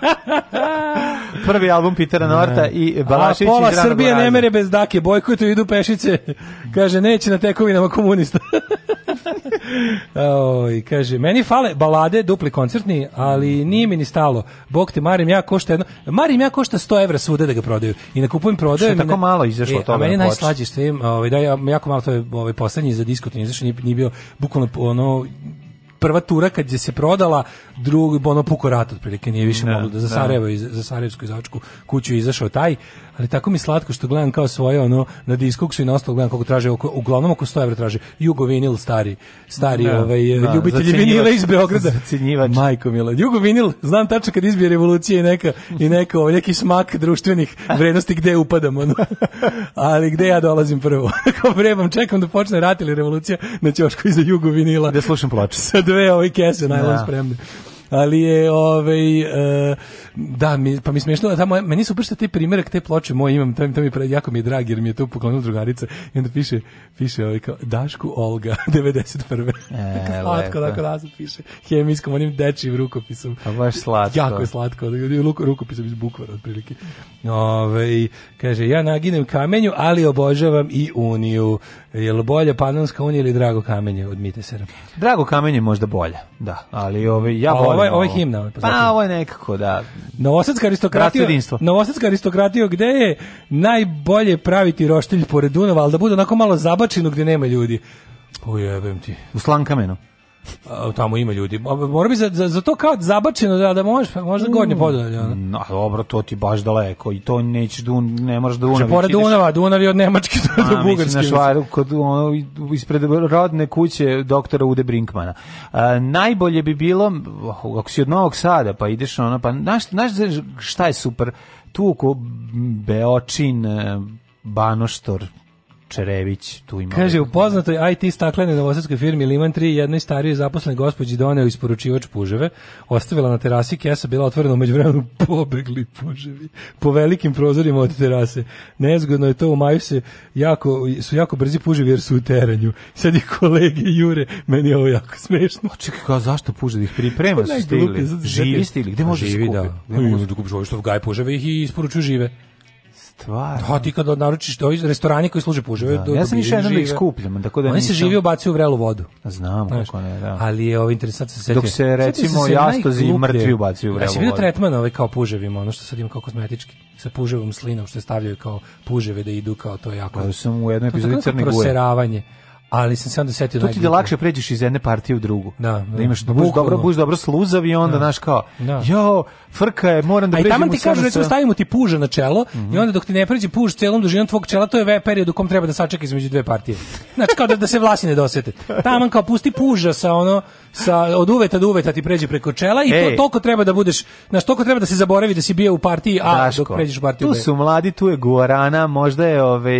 *laughs* Prvi album Pitera Norta i Balašić A, pola iz Srbije ne mere bez dake, bojkotu idu pešice. Kaže, neće na tekovinama komunista. *laughs* Oj, kaže, meni fale balade, dupli koncertni, ali nije mi ni stalo. Bog te, Marim ja košta jedno... Marim ja košta 100 evra svude da ga prodaju. I na kupujem prodaju. Što je tako na... malo izašlo e, toga. A meni da najslađe što im, ovaj, da, jako malo to je ovaj, poslednji za diskutanje, izašao nije, nije bio bukvalno ono prva tura kad je se prodala, drugi bono puko rat otprilike, nije više moglo da za Sarajevo i za Sarajevsku izačku kuću izašao taj ali tako mi slatko što gledam kao svoje ono na diskoksu i na ostalo gledam kako traže oko, uglavnom oko 100 evra traže jugo vinil stari stari da, ovaj da, ljubitelji vinila iz Beograda cenjivač majko mila vinil znam tačno kad izbije revolucija i neka i neka ovaj, neki smak društvenih vrednosti gde upadam ono. *laughs* ali gde ja dolazim prvo *laughs* kao vrebam čekam da počne rat ili revolucija na ćošku iza jugo vinila da slušam ploče sa dve ove ovaj, kese najlon da. spremne ali je ovaj e, da mi pa mi smešno da moja, meni su pršte te primjerak te ploče moje imam tamo tamo mi pre, jako mi je drag jer mi je to poklonila drugarica i onda piše piše ovaj kao Dašku Olga 91. *laughs* E, slatko tako da se piše hemijskom onim dečijim rukopisom. A pa baš slatko. Jako je slatko, da, da, rukopisom iz bukvara otprilike. Ovaj kaže ja naginem kamenju, ali obožavam i Uniju. Jel bolje Panonska unija ili Drago kamenje od Mitesera? Drago kamenje možda bolje, da. Ali ove, ja A volim ovo. Ovo je himna. Ovaj, pa, pa zato. Pa ovo je nekako, da. Novosadska Bratstvo aristokratija, Novosadska aristokratija gde je najbolje praviti roštilj pored Dunava, ali da bude onako malo zabačeno gde nema ljudi. Ujebem pa ti. U slankamenu tamo ima ljudi. Mora bi za, za, za to kao zabačeno da da možeš, možda mm. gornje podolje. Ono. No, mm, dobro, to ti baš daleko i to nećeš du, ne možeš da Dunav. Znači, pored Dunava, Dunav je od Nemačke do, do Bugarske. Na švaru, kod, ono, ispred rodne kuće doktora Ude Brinkmana. A, najbolje bi bilo, ako si od Novog Sada, pa ideš ono, pa znaš, znaš šta je super? Tu oko Beočin, e, Banoštor, Čerević tu ima. Kaže, u poznatoj IT staklene novosadskoj firmi Liman 3 jednoj starijoj zaposlenoj gospođi doneo isporučivač puževe, ostavila na terasi kesa, bila otvorena umeđu vremenu, *laughs* pobegli puževi po velikim prozorima od terase. Nezgodno je to, u maju se jako, su jako brzi puževi jer su u terenju. Sad i kolege Jure, meni je ovo jako smešno. Čekaj, a zašto puževi ih priprema su stigli? Živi stili, gde možeš pa da kupiti? Da. Gde možeš da kupiš ovo što gaj puževi ih i isporučuju žive. Stvarno. To da, ti kad naručiš to da iz restorani koji služe puževe, da, do, ja sam išao da ih skupljam, tako da Oni se živi obacuju u vrelu vodu. Znam kako ne, da. Ali je ovo interesantno se setio. Dok se recimo se jastozi i mrtvi ubacuju u vrelu vodu. Ja sam vidio tretman ovaj kao puževima, ono što sad ima kao kozmetički sa puževom slinom što stavljaju kao puževe da idu kao to je jako. Ja pa, sam u jednoj epizodi Crne Gore ali sam se onda setio tu ti je lakše pređeš iz jedne partije u drugu da, da, da imaš da budeš dobro buš dobro sluzav i onda da. kao da. jo frka je moram da pređem a i tamo ti kažu recimo stavimo ti puža na čelo mm -hmm. i mhm. onda dok ti ne pređe puž celom dužinom tvog čela to je ve period u kom treba da sačeka između dve partije znači kao da, da se vlasi ne dosete taman kao pusti puža sa ono sa od uveta do uveta ti pređe preko čela i to toliko treba da budeš na što treba da se zaboravi da si bio u partiji A Daško, dok pređeš u partiju B. Tu su mladi, tu je Guarana, možda je ovaj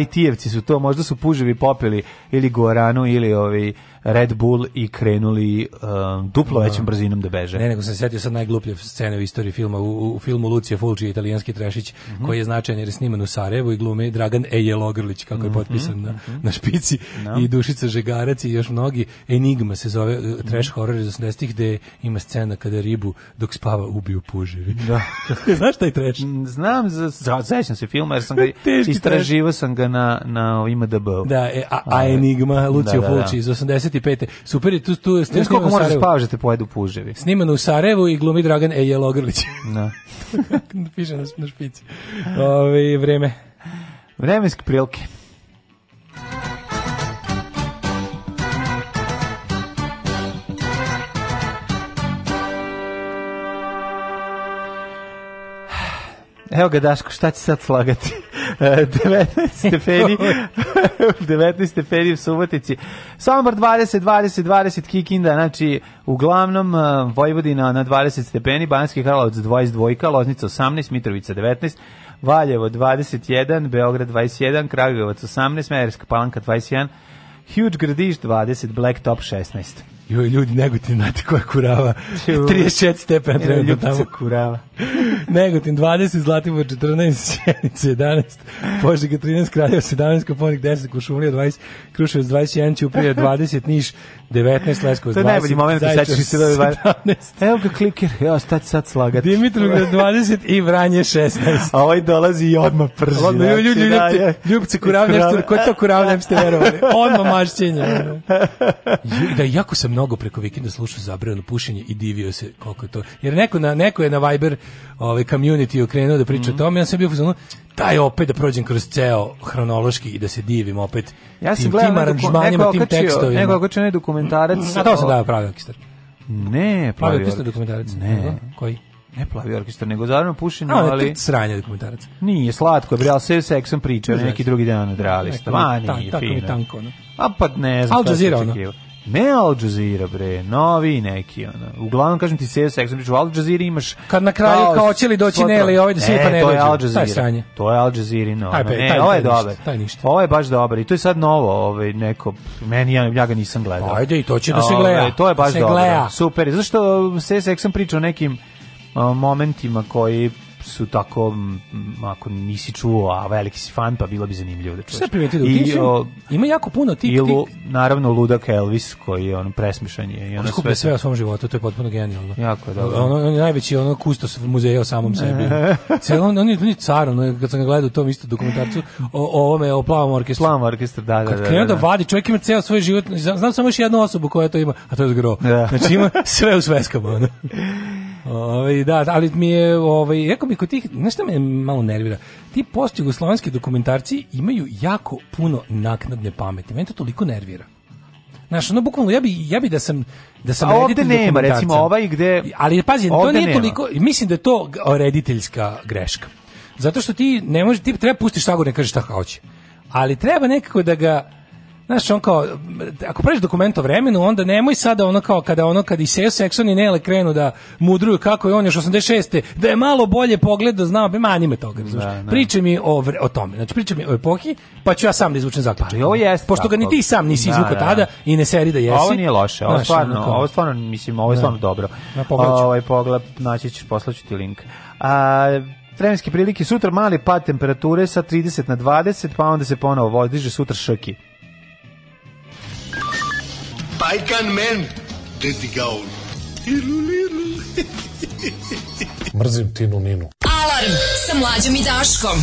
IT-evci su to, možda su puževi popili ili guaranu ili ovi Red Bull i krenuli um, duplo da. većom brzinom da beže. Ne, nego sam setio sad najgluplje scene u istoriji filma, u, u filmu Lucije Fulci italijanski trešić, mm -hmm. koji je značajan jer je sniman u Sarajevu i glume Dragan Ejelogrlić, kako je mhm, potpisan mm -hmm. na, mhm. na špici, no. Da. i Dušica Žegarac i još mnogi. Enigma se zove e, mhm. trash horor iz 80-ih, gde ima scena kada ribu dok spava ubiju puževi. Da. *laughs* Znaš taj trash? Mm, znam, za, za, sećam se filma, jer sam ga *laughs* istraživo sam ga na, na IMDB-u. Da, e, a, a, Enigma, Lucio da, da, da. Fulci iz 80 95. Super je tu tu je snimano. Koliko možeš spavaš da te pojedu puževi? Snimano u Sarajevu i glumi Dragan Ejelogrlić. Da. *laughs* Piše na, na špici. Ove, vreme. Vremenske prilike. Evo ga Daško, šta će sad slagati? 19 *laughs* e, stepeni, 19 *laughs* *laughs* stepeni u Subotici. Sombor 20, 20, 20, Kikinda, znači uglavnom e, Vojvodina na 20 stepeni, Banski Karlovac 22, Loznica 18, Mitrovica 19, Valjevo 21, Beograd 21, Kragujevac 18, Mejerska palanka 21, Huge Gradiš 20, Blacktop 16. Joj, ljudi, Negotin, znate koja kurava. 34 stepena trenutno tamo. kurava. *laughs* Negotin 20, Zlatibor 14, Sjenica 11, Požega 13, Kraljevo 17, Koponik 10, Kušumlija 20, Kruševac 21, Ćuprija 20, Niš 19 Leskovac 20. To je najbolji moment da sećaš se da Evo ga kliker, evo šta će sad slagati. Dimitrovgrad 20 *laughs* i Vranje 16. A ovaj dolazi i odmah prži. Odmah, znači, ljudi, ljudi, da, ljubci kurav nešto, ko je to kurav nešto ste verovali? Odmah mašćenje. *laughs* Da, jako sam mnogo preko vikenda slušao zabrano pušenje i divio se koliko je to. Jer neko, na, neko je na Viber ovaj, community okrenuo da priča mm -hmm. o mhm. tome, ja sam bio u daj opet da prođem kroz ceo hronološki i da se divim opet ja tim, tim aranžmanjima, tim tekstovima. Nego okačio onaj dokumentarac. A mm, to sam dao pravi orkestar. Ne, pravi orkestar. dokumentarac. Ne. Koji? Ne plavi orkestar, nego zavrno pušino, no, ali... sranje dokumentarac. Nije, slatko je, bre, ali sve seksom pričao neki drugi dan od realista. Ma, nije, fino. Tako mi tanko, no. A pa ne znam. Al Jazeera, ono. Ne Al Jazeera, bre, novi neki, ono. Uglavnom, kažem ti, se seksam priču, Al Jazeera imaš... Kad na kraju kao, kao li doći Nele i ovaj da svi e, pa ne to je Al Jazeera. To je Al Jazeera, no. Aj, pa, ne, taj, ovo je dobar. Taj ništa. Ovo je baš dobar i to je sad novo, ovaj, neko, meni, ja, ja ga nisam gledao. Ajde, i to će da se ovaj, gleda. To je baš da dobro, super. Zašto se seksam priča o nekim momentima koji su tako, ako nisi čuo, a veliki si fan, pa bilo bi zanimljivo da čuješ. Sve primetili, da I, tim, o, ima jako puno tik, tik. naravno, ludak Elvis, koji je on presmišan je. I ono sve, sve o svom životu, to je potpuno genijalno. Jako je dobro. On, on je najveći ono kustos muzeja o samom sebi. *laughs* Cijel, on, on, je, on je car, ono, kad sam ga gledao u tom isto dokumentarcu, o, o ovome, o plavom orkestru. Plavom orkestru, da, da. Kad da, krenu da, da, da, vadi, čovjek ima ceo svoj život, znam, znam samo još jednu osobu koja to ima, a to je zgro. Da. Znači ima sve u sveskama. Ono. *laughs* Ove, ovaj, da, ali mi je, ovaj, rekao bi, kod tih, znaš šta me malo nervira, ti post-jugoslovenski dokumentarci imaju jako puno naknadne pameti, meni to toliko nervira. Znaš, ono bukvalno, ja bi, ja bi da sam da sam pa reditelj ovde nema, recimo ovaj gde... Ali pazi, to nije nema. toliko, mislim da je to rediteljska greška. Zato što ti ne možeš, ti treba pustiš šta god ne kaže šta hoće. Ali treba nekako da ga znaš, on kao, ako praviš dokument o vremenu, onda nemoj sada ono kao, kada ono, kada i Seo Sekson i Nele krenu da mudruju kako je on još 86. da je malo bolje pogled da znao bi manje me toga, znaš. Da, da. Priče mi o, vre, o tome, znači priče mi o epohi, pa ću ja sam da izvučem zaključak. Pa, ovo jeste. Pošto ga ni ti sam nisi da, izvukao da, da, tada i ne seri da jesi. Ovo nije loše, ovo stvarno, ono ovo stvarno, mislim, ovo je da. stvarno da. dobro. Na pogledu. Ovaj pogled, naći ćeš, poslaću ti link. A, vremenske prilike sutra mali pad temperature sa 30 na 20, pa onda se ponovo vodiže sutra šoki. Bajkan men, dedi ga on. Ilu, lilu. Mrzim Tinu Ninu. Alarm sa mlađom i Daškom.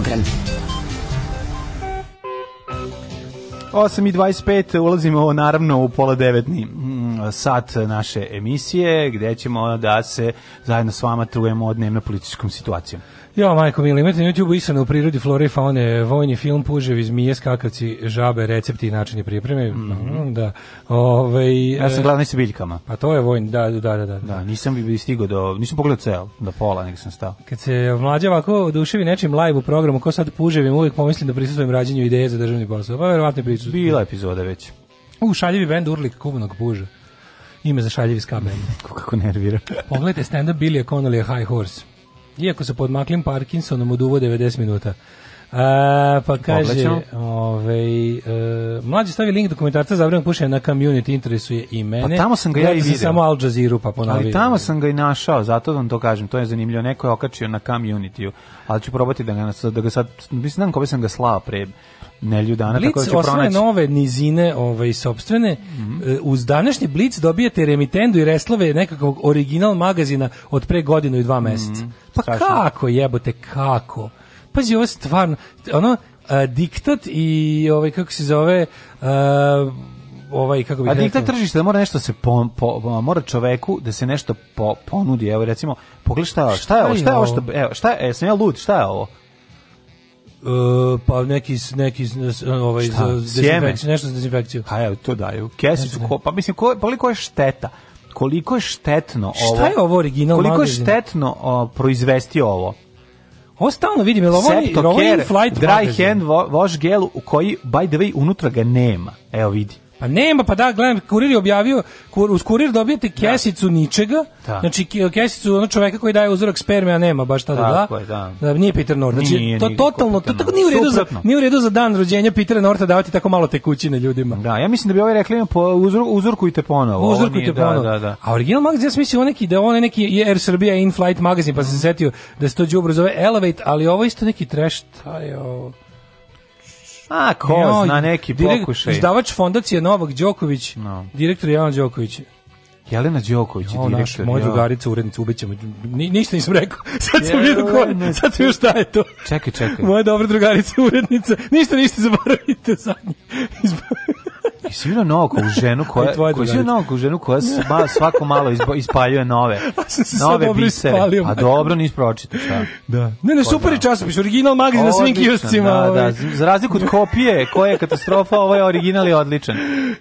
program. 8.25 ulazimo naravno u pola devetni mm, sat naše emisije gde ćemo da se zajedno s vama trujemo o dnevno političkom situacijom. Ja, majko mili, imate na YouTube isane u prirodi flore i faune, vojni film, puževi, zmije, skakavci, žabe, recepti i načini pripreme. Mm -hmm. da. Ove, ja sam e, glavni sa biljkama. Pa to je vojni, da, da, da. Da, da nisam bi stigao do, nisam pogledao ceo, do pola, nego sam stao. Kad se mlađa ovako duševi nečim live u programu, ko sad puževim, uvijek pomislim da prisustujem rađenju ideje za državni posao. Pa verovatno priču. Bila epizoda već. U, šaljivi bend Urlik kuvanog puža. Ime za šaljivi ska bend. *laughs* Kako nervira. Pogledajte stand-up Billy Connolly High Horse. Iako se podmaklim Parkinsonom od uvo 90 minuta. A, pa kaže, ovaj, e, mlađi stavi link dokumentarca za pušenja na community, interesuje i pa mene. Pa tamo sam ga ja i vidio. samo Al Jazeera pa ponovio. Ali tamo sam ga i našao, zato da vam to kažem, to je zanimljivo. Neko je okačio na community ali ću probati da ga, da ga sad, mislim, znam kome sam ga slava pre nelju dana, Blitz tako da će pronaći. nove nizine ovaj, sobstvene. Mm -hmm. E, uz današnji Blitz dobijate remitendu i reslove nekakvog original magazina od pre godinu i dva meseca. Mm -hmm. Pa Strašno. kako jebote, kako? Pazi, ovo je stvarno, ono, a, e, diktat i ovaj, kako se zove, a, e, ovaj kako bih A diktat tržište da mora nešto se po, po, mora čoveku da se nešto po, ponudi. Evo recimo, pogledaj šta, šta je ovo, šta je ovo, što evo, šta je, sam ja lud, šta je ovo? E, pa neki neki ovaj Šta? za dezinfekciju, nešto za dezinfekciju. Ha, evo, to daju. Kesicu, ko, pa mislim ko, koliko je šteta? Koliko je štetno ovo? Šta je ovo original? Koliko je štetno o, proizvesti ovo? Ostalo stalno vidim, jer ovo je, ovo je flight Dry magazin. hand wash gel u koji, by the way, unutra ga nema. Evo vidi. Pa nema, pa da, gledam, kurir je objavio, kur, uz kurir dobijete da. kesicu da. ničega, da. znači kesicu ono čoveka koji daje uzorak sperme, a nema baš tada, da, da, je, da. da nije Peter North, Znači, nije, to nije, totalno, to tako nije u, redu za, nije u redu za dan rođenja Peter Norta davati tako malo tekućine ljudima. Da, ja mislim da bi ovaj rekli, po, uzur, uzorkujte ponovo. Uzurkujte da, ponovo. Da, da, da. A original magazin, ja sam mislio neki, da on je neki Air Serbia in-flight magazin, pa sam se setio da se to džubro zove Elevate, ali ovo isto neki trash, taj ovo. A, ko no, zna neki direkt, pokušaj. Izdavač fondacije Novak Đoković, no. direktor Jovan Đoković. Jelena Đoković je direktor. Naš, moja drugarica, urednica, ubećemo. Ni, ništa nisam rekao. *laughs* Sad sam vidio ko Sad sam još šta je to. Čekaj, čekaj. Moja dobra drugarica, urednica. Ništa, ništa, zaboravite sad. *laughs* Jesi vidio naoko u ženu koja koja je naoko u ženu koja sva, svako malo izba, ispaljuje nove. *laughs* Pa nove bisere. a dobro nisi pročitao šta. Da. Ne, ne, super da. časopis, original magazin na svim kioscima. Da, da, ovaj. za razliku od kopije, koja je katastrofa, ovo ovaj je original i odličan.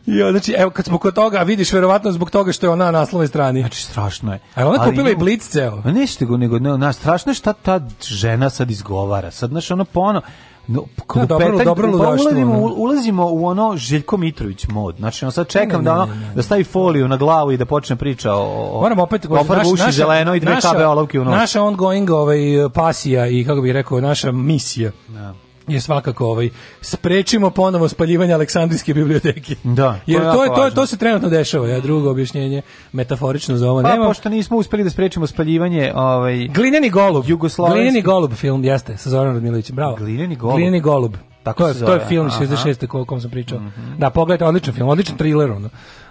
Jo, znači evo kad smo kod toga, vidiš verovatno zbog toga što je ona na naslovnoj strani. Znači strašno je. A ona kupila i Blitz ceo. ništa nego nego ne, na strašno je šta ta žena sad izgovara. Sad znači ono pono No, no da, dobro, petan, dobro pa ulazimo, ulazimo u ono Željko Mitrović mod. Znači, on sad čekam ne, ne, ne, da, ono, da stavi foliju na glavu i da počne priča o... Moram opet... O naš, uši naša, zeleno i dve naša, kabe olovke u nos. Naša ongoing ovaj, pasija i, kako bih rekao, naša misija. Ja da je svakako ovaj sprečimo ponovo spaljivanje Aleksandrijske biblioteke. Da. Jer to je to je, to se trenutno dešava, ja drugo objašnjenje metaforično za ovo pa, nema. Pa pošto nismo uspeli da sprečimo spaljivanje, ovaj Glineni golub. Jugoslavije. Glineni golub film jeste sa Zoranom Radmilovićem, bravo. Glineni golub. Glineni golub. Tako to je, to je film 66. o kom sam pričao. Mm -hmm. Da, pogledajte, odličan film, odličan thriller ono.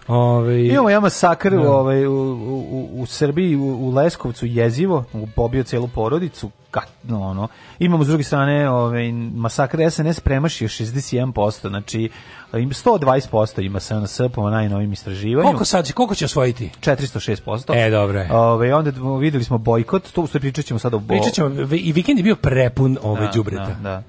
Ove... Imamo ja masakr no. Da. ovaj, u, u, u Srbiji, u, u Leskovcu jezivo, pobio celu porodicu, katno ono. Imamo s druge strane ovaj, masakr SNS premašio 61%, znači 120% ima SNS po najnovim istraživanju. Koliko sad, koliko će osvojiti? 406%. E, dobro je. Ove, onda videli smo bojkot, to sve pričat ćemo sad o bo... Pričat ćemo, i vikend je bio prepun ove, da, đubreta. da. da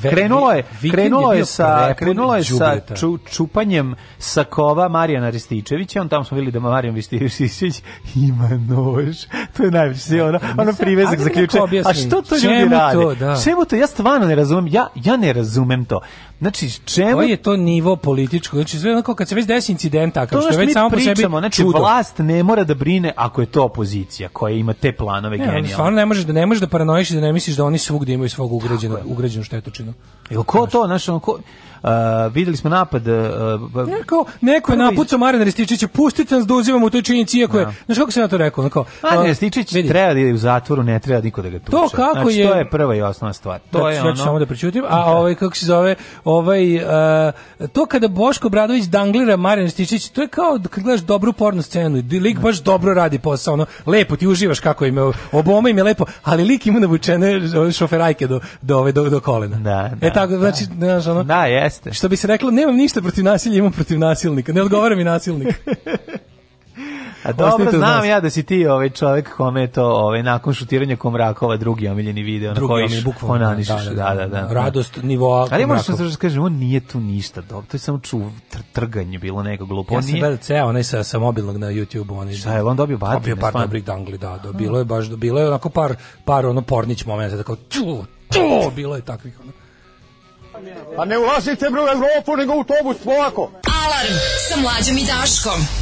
krenulo je, krenulo je sa, krenulo je sa ču, čupanjem sakova Marijana Ristićevića on tamo smo videli da Marijan Rističević *laughs* ima nož, to je najviše, ono, da. ono privezak za ključe, a što to ljudi rade? Da? Čemu to? Ja stvarno ne razumem, ja, ja ne razumem to. Znači, čemu... Koji je to nivo političko? Znači, sve onako kad se već desi incident takav, što već samo pričamo, po sebi znači, vlast ne mora da brine ako je to opozicija koja ima te planove ne, genijalne. Stvarno ne možeš da ne možeš da paranojiš da ne misliš da oni svugdje imaju svog ugrađenu, ugrađenu štetočinu. Jel ko to, znači, ko, Uh, videli smo napad uh, neko, neko je napucao iz... Marina Rističića pustite nas da uzivamo u toj činjenici iako je da. znaš kako se na to rekao onako pa, Marina Rističić vidi. treba da je u zatvoru ne treba niko da ga tuče to kako znači, je to je prva i osnovna stvar to da, je znači, ono samo da prećutim a ovaj kako se zove ovaj uh, to kada Boško Bradović danglira Marina Rističić to je kao da kad gledaš dobru porno scenu i lik baš dobro radi posao ono lepo ti uživaš kako im oboma im je lepo ali lik ima navučene šoferajke do do ove do, do kolena da, e da, e tako da. znači znaš ono da je Jeste. Što bi se reklo, nemam ništa protiv nasilja, imam protiv nasilnika. Ne odgovara mi nasilnik. *laughs* A dobro, znam ja da si ti ovaj čovjek kome je to ovaj, nakon šutiranja Komrakova drugi omiljeni video drugi na koji omiljeni, bukvalno, onanišiš. Da da da, da, da, da, da. Radost nivoa Ali možeš da zašto on nije tu ništa dobro, to je samo čuv, tr trganje bilo neko glupo. Ja sam gledao ceo, onaj sa, sa mobilnog na YouTube-u. Onaj, Šta je, on dobio batine? Dobio par dobrih dangli, da, da, bilo je baš, bilo je onako par, par ono pornić momenta, tako ču, ču, bilo je takvih onako Pa ne ulazite bre u Evropu, nego u autobus, polako. Alarm sa mlađom i Daškom.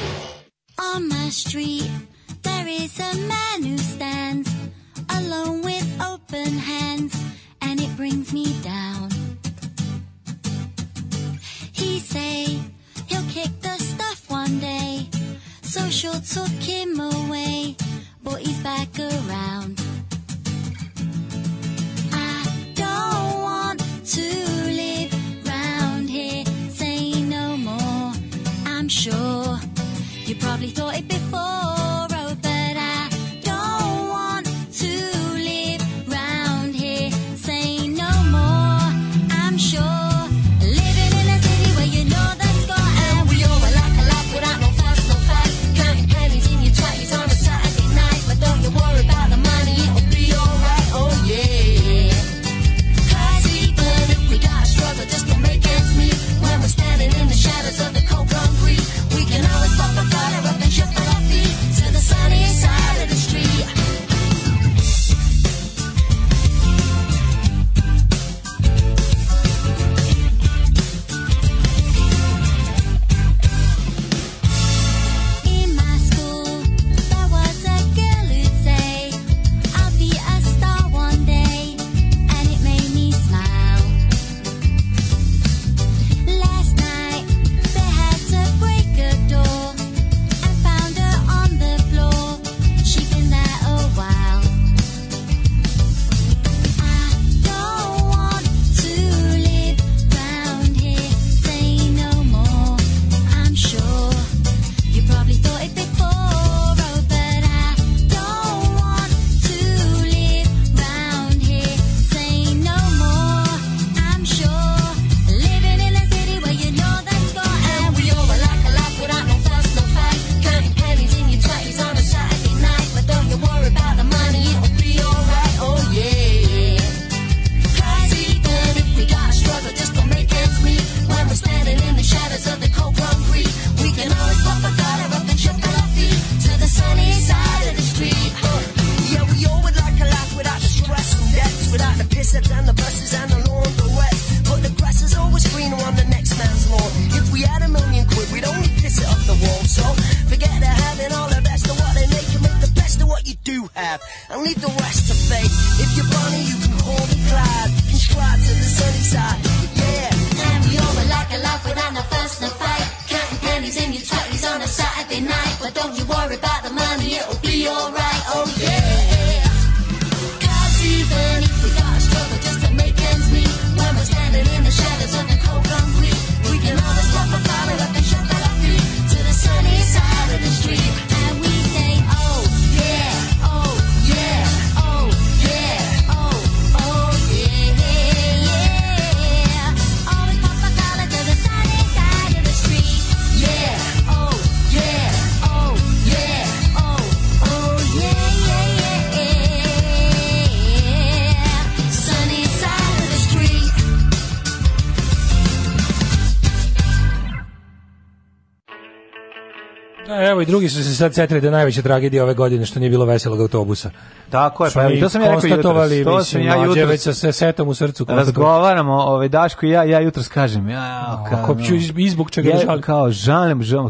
drugi su se sad setili da je najveća tragedija ove godine što nije bilo veselog autobusa. Tako je, pa to sam ja rekao jutros. To sam ja jutros već sa se setom u srcu. Razgovaramo, ovaj Daško i ja, ja jutros kažem, ja kao kopću izbog čega ja, žalim. Da kao žalim, žalim.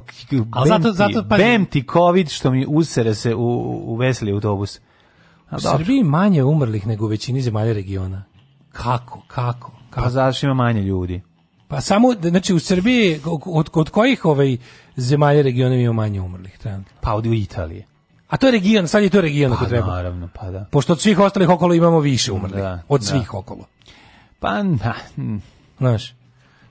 Al zato zato pa bem ti covid što mi usere se u, u veseli autobus. U Srbiji manje umrlih nego u većini zemalja regiona. Kako? Kako? Pa Kako? Pa zašto ima manje ljudi? Pa samo, znači u Srbiji, od, od kojih ovaj, zemalja regiona ima manje umrlih trenutno. Pa odi u Italije. A to je region, sad je to region ako treba. naravno, pa da. Pošto od svih ostalih okolo imamo više umrlih. Da, od svih da. okolo. Pa da. Znaš,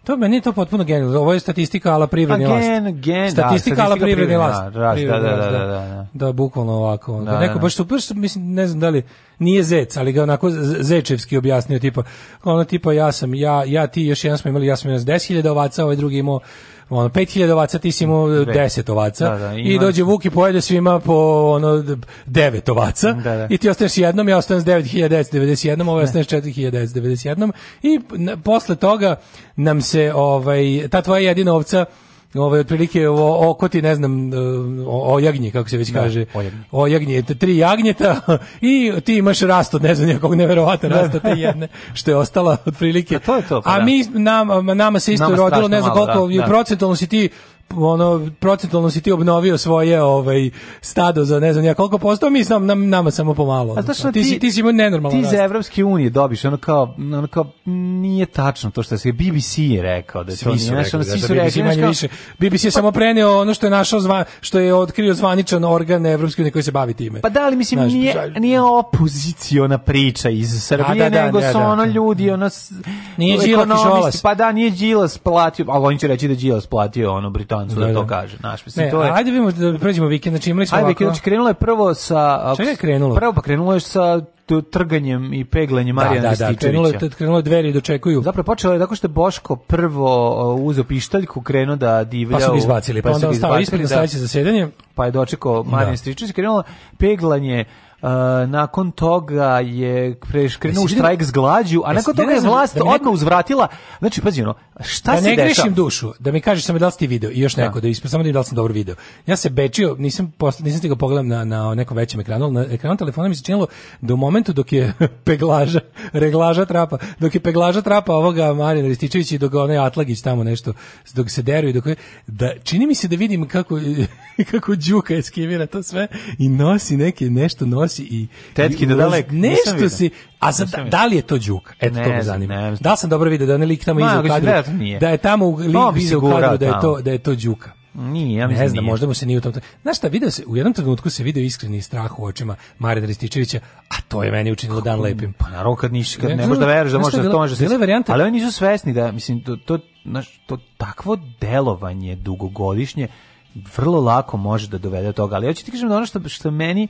to meni to potpuno genijalno. Ovo je statistika ala privredni last. Gen, gen, statistika ala privredni last. Da, da, da, da, da, bukvalno ovako. Da, neko baš super, mislim, ne znam da li nije zec, ali ga onako zečevski objasnio, tipa, ono tipa ja sam, ja, ja ti još jedan smo imali, ja sam imao 10.000 ovaca, ovaj drugi imao ono 5000 ovaca, ti si imao 10 ovaca da, da, i dođe Vuk i pojede svima po ono 9 ovaca da, da, i ti ostaneš jednom, ja ostanem s 9991, ovaj ostaneš 4991 i posle toga nam se ovaj ta tvoja jedina ovca ovaj otprilike oko ti ne znam eh, o, o jagnje kako se već da, kaže o jagnje tri jagnjeta *laughs* i ti imaš rast od ne znam nekog neverovatnog da, da. rasta te jedne što je ostala otprilike a pa to je to pa, a mi nam, nama se isto nama rodilo ne znam koliko da, da. procentualno si ti ono procentualno si ti obnovio svoje ovaj stado za ne znam ja koliko posto mi sam nam, nama samo pomalo. A znači, ti, ti, si ti si nenormalno. Ti iz Evropske unije dobiš ono kao ono kao nije tačno to što se BBC je rekao da svi to nije našo, svi su rekli da, da, manje više. BBC je pa, samo preneo ono što je našao zva, što je otkrio zvaničan organ Evropske unije koji se bavi time. Pa da ali mislim Znaš, nije nije opoziciona priča iz da, Srbije da, da, nego da, su ono ljudi ono nije Đilas pa da nije Đilas platio, ali oni će reći da Đilas platio ono Britaniju Špancu da, da to da. kaže. Naš, mislim, ne, to je... Ajde vidimo da pređemo vikend, znači imali smo ajde, ovako... Ajde, znači, krenulo je prvo sa... Čega je krenulo? Prvo pa krenulo je sa trganjem i peglanjem da, Marijana da, da, da, krenulo je, krenulo je dveri dočekuju. Zapravo počelo je tako što je Boško prvo uh, uzeo pištaljku, krenuo da divlja. Pa su ga izbacili, pa, pa onda ostao ispred na sledeće da. zasedanje. Pa je dočekao Marijan da. Stičević, krenulo peglanje Uh, nakon toga je preškrenuo štrajk s glađu, a nakon toga je da vlast da odmah uzvratila. Znači, pazi, ono, šta da se dešava? ne grešim dušu, da mi kažeš samo da li si video i još da. neko, da, da samo da li sam dobro video. Ja se bečio, nisam, posta, nisam ga pogledam na, na nekom većem ekranu, na ekranu telefona mi se činilo da u momentu dok je *laughs* peglaža, reglaža trapa, dok je peglaža trapa ovoga Marina Rističević i dok onaj Atlagić tamo nešto, dok se deru i dok je, da čini mi se da vidim kako, *laughs* kako Đuka eskivira to sve i nosi neke, nešto nosi si i... Tetki da dalek. Nešto si... A za, da-, da li je to Đuk? Eto, to me zanima. da sam dobro video da ne lik tamo izo u kadru? Da je tamo u lik iza u kadru da je to, da je to Đuka. Nije, ja mislim ne da znam, možda mu se nije u tom. Znaš šta, video se, u jednom trenutku se video iskreni strah u očima Marina Rističevića, a to je meni učinilo dan lepim. Pa naravno kad niš, kad ne, ne možeš da veruješ da može da to može da se. Ali oni nisu svesni da mislim to to naš, to takvo delovanje dugogodišnje vrlo lako može da dovede do toga. Ali ja ću ti kažem da ono što što meni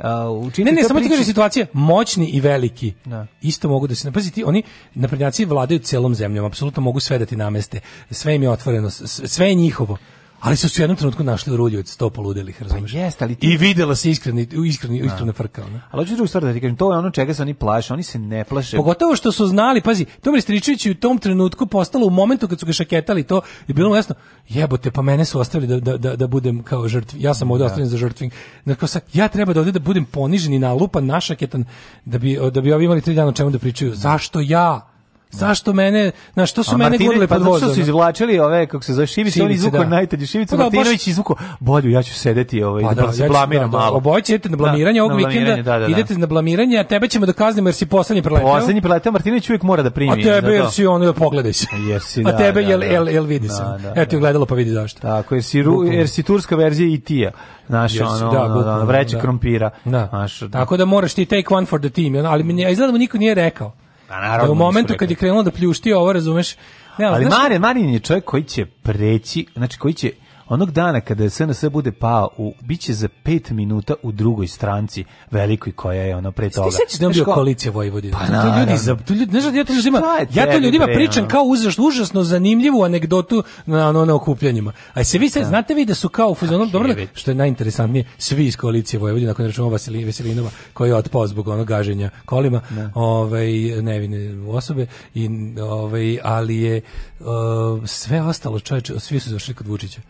Uh, ne, ne, samo priči... ti kaže situacija, moćni i veliki. Da. Isto mogu da se napazi ti, oni naprednjaci vladaju celom zemljom, apsolutno mogu sve da ti nameste. Sve im je otvoreno, sve je njihovo. Ali su se u jednom trenutku našli u rulju od sto poludelih, razumiješ? Pa jest, ali ti... I videla se iskreni, iskreni, da. iskrena frka. Ne? Ali hoću drugu stvar da ti kažem, to je ono čega se oni plaše, oni se ne plaše. Pogotovo što su znali, pazi, Tomi Stričević u tom trenutku postalo u momentu kad su ga šaketali, to je bilo jasno, jebote, pa mene su ostavili da, da, da, da budem kao žrtvi, ja sam ovde da. ostavljen za žrtvin. Dakle, sad, ja treba da ovdje da budem ponižen i nalupan, našaketan, da bi, da bi ovi imali tri dana o čemu da pričaju. Zašto ja? Zašto mene, na što su mene gurle pa pod vozom? Pa su izvlačili ove kako se zove Šivice, on izvuko da. najteđi Šivice, pa da, Martinović izvuko bolju, ja ću sedeti ovaj pa, da, da, se blamiram da, da malo. Obojice idete na blamiranje da, ovog vikenda, da, da, idete na blamiranje, a tebe ćemo da kaznimo jer si poslednji preleteo. Poslednji preleteo Martinović uvek mora da primi. A tebe jer si ono da pogledaj se. *laughs* Jer si, da, a tebe jel, jel, jel vidi se. Eto gledalo pa vidi zašto. Tako jer si jer si turska verzija i e tija. Naš ono, da, vreće krompira. Naš. Tako da moraš ti take one for the team, ali mi izgleda niko nije rekao. Pa naravno, da u momentu kad je krenulo da pljušti ovo, razumeš, ne, ali, ali Marin, Marin je čovjek koji će preći, znači koji će Onog dana kada SNS bude pao, u, biće za 5 minuta u drugoj stranci, velikoj koja je ono pre toga. Ti da je bio koalicija Vojvodina? Pa, to ljudi, za, to ljudi, ne znaš, ja to ljudima, ja to ljudima pričam kao uzrašno, užasno zanimljivu anegdotu na, na, na okupljanjima. A se vi da. sad, znate vi da su kao u fuzionom, dobro, što je najinteresantnije, svi iz koalicije Vojvodine ako ne računamo Vasilina Veselinova, koji je otpao zbog onog gaženja kolima, ne. Da. ovaj, nevine osobe, i, ovaj, ali je o, eh, sve ostalo, čovječe, svi su zašli kod Vučića.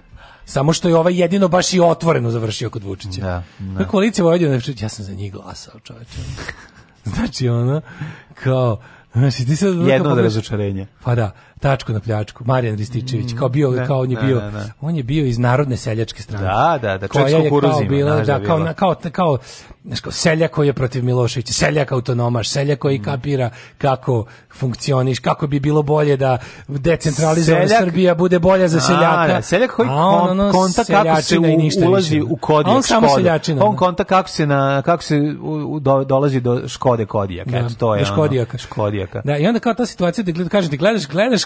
Samo što je ovaj jedino baš i otvoreno završio kod Vučića. Da, da. Koalicija Vojvodina, ja sam za njih glasao, čoveče. *laughs* znači ono, kao, Znači, ti sad... Jedno od razočarenja. Pa da tačku na pljačku, Marijan Rističević, mm, kao bio, da, kao on je da, bio, da, da, on je bio iz Narodne seljačke stranke. Da, da, da, koja da, da je kao bila, da, kao, na, kao, kao, kao, seljak koji je protiv Miloševića, seljak autonomaš, seljak koji mm. kapira kako funkcioniš, kako bi bilo bolje da decentralizovana Srbija bude bolja za seljaka. A, seljak koji on, ono, konta kako se u, ulazi u kodijak on samo seljačina. On konta kako se, na, kako se u, do, dolazi do Škode kodijaka. Da, Eto, to je do Škodijaka. Ono, škodijaka. Da, i onda kao ta situacija da gledaš, ti, gledaš, gledaš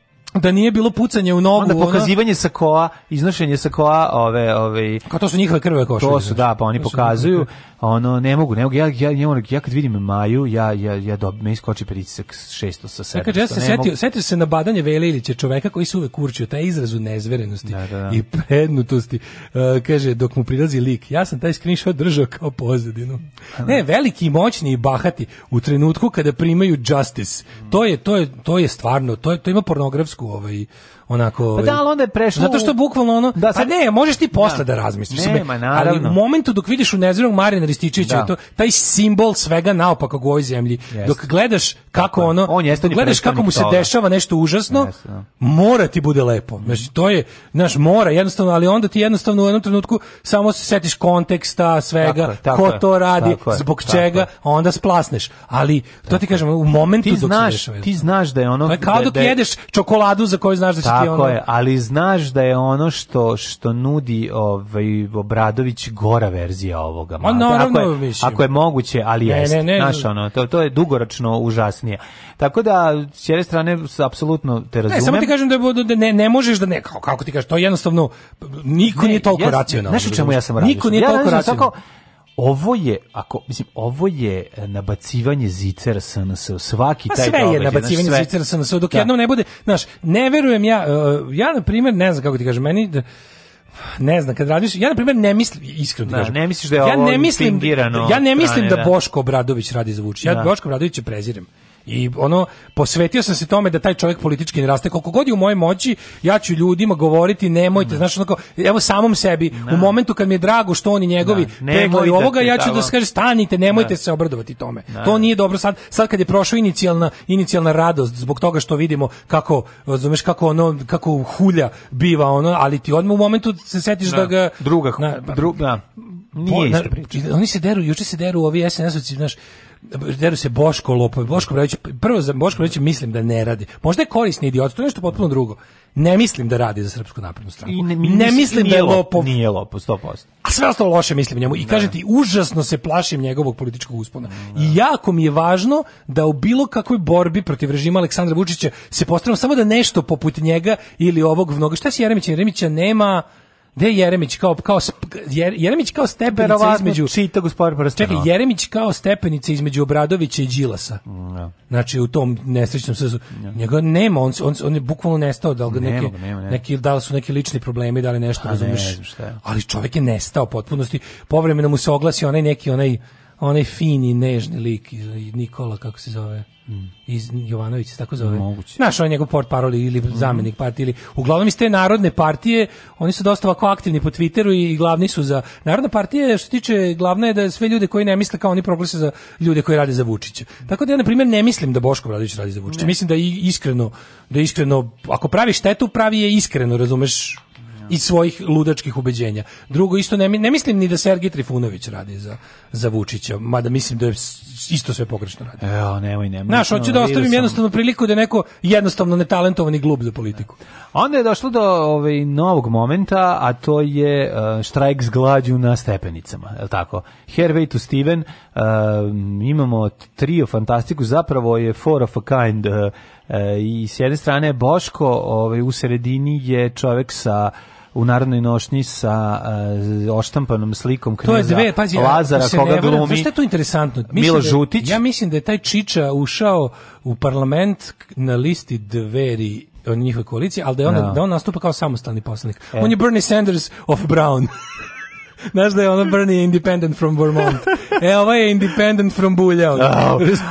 da nije bilo pucanje u nogu onda pokazivanje sakoa iznošenje sakoa ove ove kao to su njihove krve košulje to su da pa oni pokazuju ono ne mogu ne mogu ja ja ja, ja kad vidim Maju ja ja ja do me iskoči pritisak 600 sa 700 e, kad ja se setio setio se na badanje Velilića čoveka koji se uvek kurčio taj izraz nezverenosti da, da, da. i prednutosti uh, kaže dok mu prilazi lik ja sam taj screenshot držao kao pozadinu ne veliki moćni i bahati u trenutku kada primaju justice to je to je to je stvarno to je, to ima pornografsku Hrvatsku ovaj onako pa ovaj, da, ali onda je prešlo zato što bukvalno ono da, pa sad, a ne, možeš ti da. posle da, da razmisliš nema, ali u momentu dok vidiš u nezrenog Marina Rističevića da. to taj simbol svega naopako u ovoj zemlji yes. dok gledaš kako ono on jeste gledaš kako mu se toga. dešava nešto užasno yes, no. Da. mora ti bude lepo znači to je znaš mora jednostavno ali onda ti jednostavno u jednom trenutku samo se setiš konteksta svega tako, tako ko to radi tako, zbog čega onda splasneš ali to ti kažem u momentu ti dok znaš, se dešava, ti znaš da je ono to je kao dok jedeš čokoladu nadu za koju znaš da će Tako ti ono... Tako je, ali znaš da je ono što što nudi ovaj Obradović gora verzija ovoga. Ma, naravno, ako, je, mislim. ako je moguće, ali ne, jest. Ne, ne, znaš, ono, to, to je dugoročno užasnije. Tako da, s jedne strane, apsolutno te razumem. Ne, samo ti kažem da, da ne, ne možeš da ne, kako, kako ti kažeš, to je jednostavno, niko ne, nije toliko jes, racionalno. Znaš u čemu ja sam radio? Niko nije ja, toliko racionalno. Tako, ovo je ako mislim ovo je e, nabacivanje zicera SNS svaki pa taj sve događaj, je nabacivanje znači, sve... zicera SNS dok da. jednom ne bude znaš ne verujem ja e, ja na primjer ne znam kako ti kažem meni da, ne znam, kad radiš, ja na primjer ne mislim, iskreno da, kažem, ne misliš da je ja ne mislim, da- Ja ne mislim da, da Boško Obradović radi za Vučića. Ja da. Boško Obradovića prezirem. I ono posvetio sam se tome da taj čovjek politički ne raste koliko god je u mojoj moći, ja ću ljudima govoriti nemojte, mm. znaš onako, evo samom sebi no. u momentu kad mi je drago što oni njegovi no. peglaju ovoga, ja ću da skažem stanite, nemojte no. se obradovati tome. To nije dobro sad, sad kad je prošla inicijalna inicijalna radost zbog toga što vidimo kako, razumeš kako ono kako hulja biva ono, ali ti odmah u momentu se setiš da, da ga druga na, dru, da. Nije isto da priča. Oni se deru, juče se deru ovi SNS-ovci, znaš, deru se Boško Lopovi, Boško Brajić, prvo za Boško Brajić mislim da ne radi. Možda je korisni idiot, to je nešto potpuno drugo. Ne mislim da radi za Srpsku naprednu stranku. I ne, ne, ne mislim i da je lopov. Nije lopov, 100%. A sve ostalo loše mislim njemu. I da. kažem ti, užasno se plašim njegovog političkog uspona. Ne. I da. jako mi je važno da u bilo kakvoj borbi protiv režima Aleksandra Vučića se postavimo samo da nešto poput njega ili ovog mnoga. Šta si Jeremića? Jeremića nema Gde je Jeremić kao kao Jeremić kao stepenica između čita gospodin Prstenova. Čekaj, Jeremić kao stepenica između Obradovića i Đilasa. No. Da. Znači u tom nesrećnom sezu no. Da. njega nema, on, on, on je bukvalno nestao, da li ga nema, neki, nema, nema. neki da li su neki lični problemi, da li nešto, pa razumeš? Ne, ne, ali čovjek je nestao potpunosti. Povremeno mu se oglasi onaj neki onaj onaj fini, nežni lik, Nikola, kako se zove, hmm. iz Jovanović se tako zove. Moguće. on je njegov port parol ili mhm. zamenik partije. Ili, uglavnom iz te narodne partije, oni su dosta ovako aktivni po Twitteru i, glavni su za... Narodna partija, što se tiče, glavna je da sve ljude koji ne misle kao oni proglase za ljude koji rade za Vučića. Tako da ja, na primjer, ne mislim da Boško Bradović radi za Vučića. Mislim da i iskreno, da iskreno, ako pravi štetu, pravi je iskreno, razumeš, i svojih ludačkih ubeđenja. Drugo, isto ne, ne mislim ni da Sergij Trifunović radi za, za Vučića, mada mislim da je isto sve pogrešno radi. Evo, nemoj, nemoj. Znaš, hoću da ostavim jednostavno priliku da je neko jednostavno netalentovan i glup za politiku. Onda je došlo do ovaj, novog momenta, a to je uh, štrajk s glađu na stepenicama, je li tako? Hervey to Steven, uh, imamo trio fantastiku, zapravo je four of a kind uh, i s jedne strane je Boško, ovaj, u sredini je čovek sa u Narodnoj nošnji sa uh, oštampanom slikom knjeza to je dve, pazi, Lazara, se koga ne glumi. šta je to interesantno? Mislim Milo da, Žutić. Ja mislim da je taj Čiča ušao u parlament na listi dveri od njihove koalicije, ali da, je ona, no. Da. da on nastupa kao samostalni poslanik. E. On je Bernie Sanders of Brown. *laughs* Znaš da je ono Bernie independent from Vermont. E, ovo ovaj je independent from Bulja. Oh. *laughs*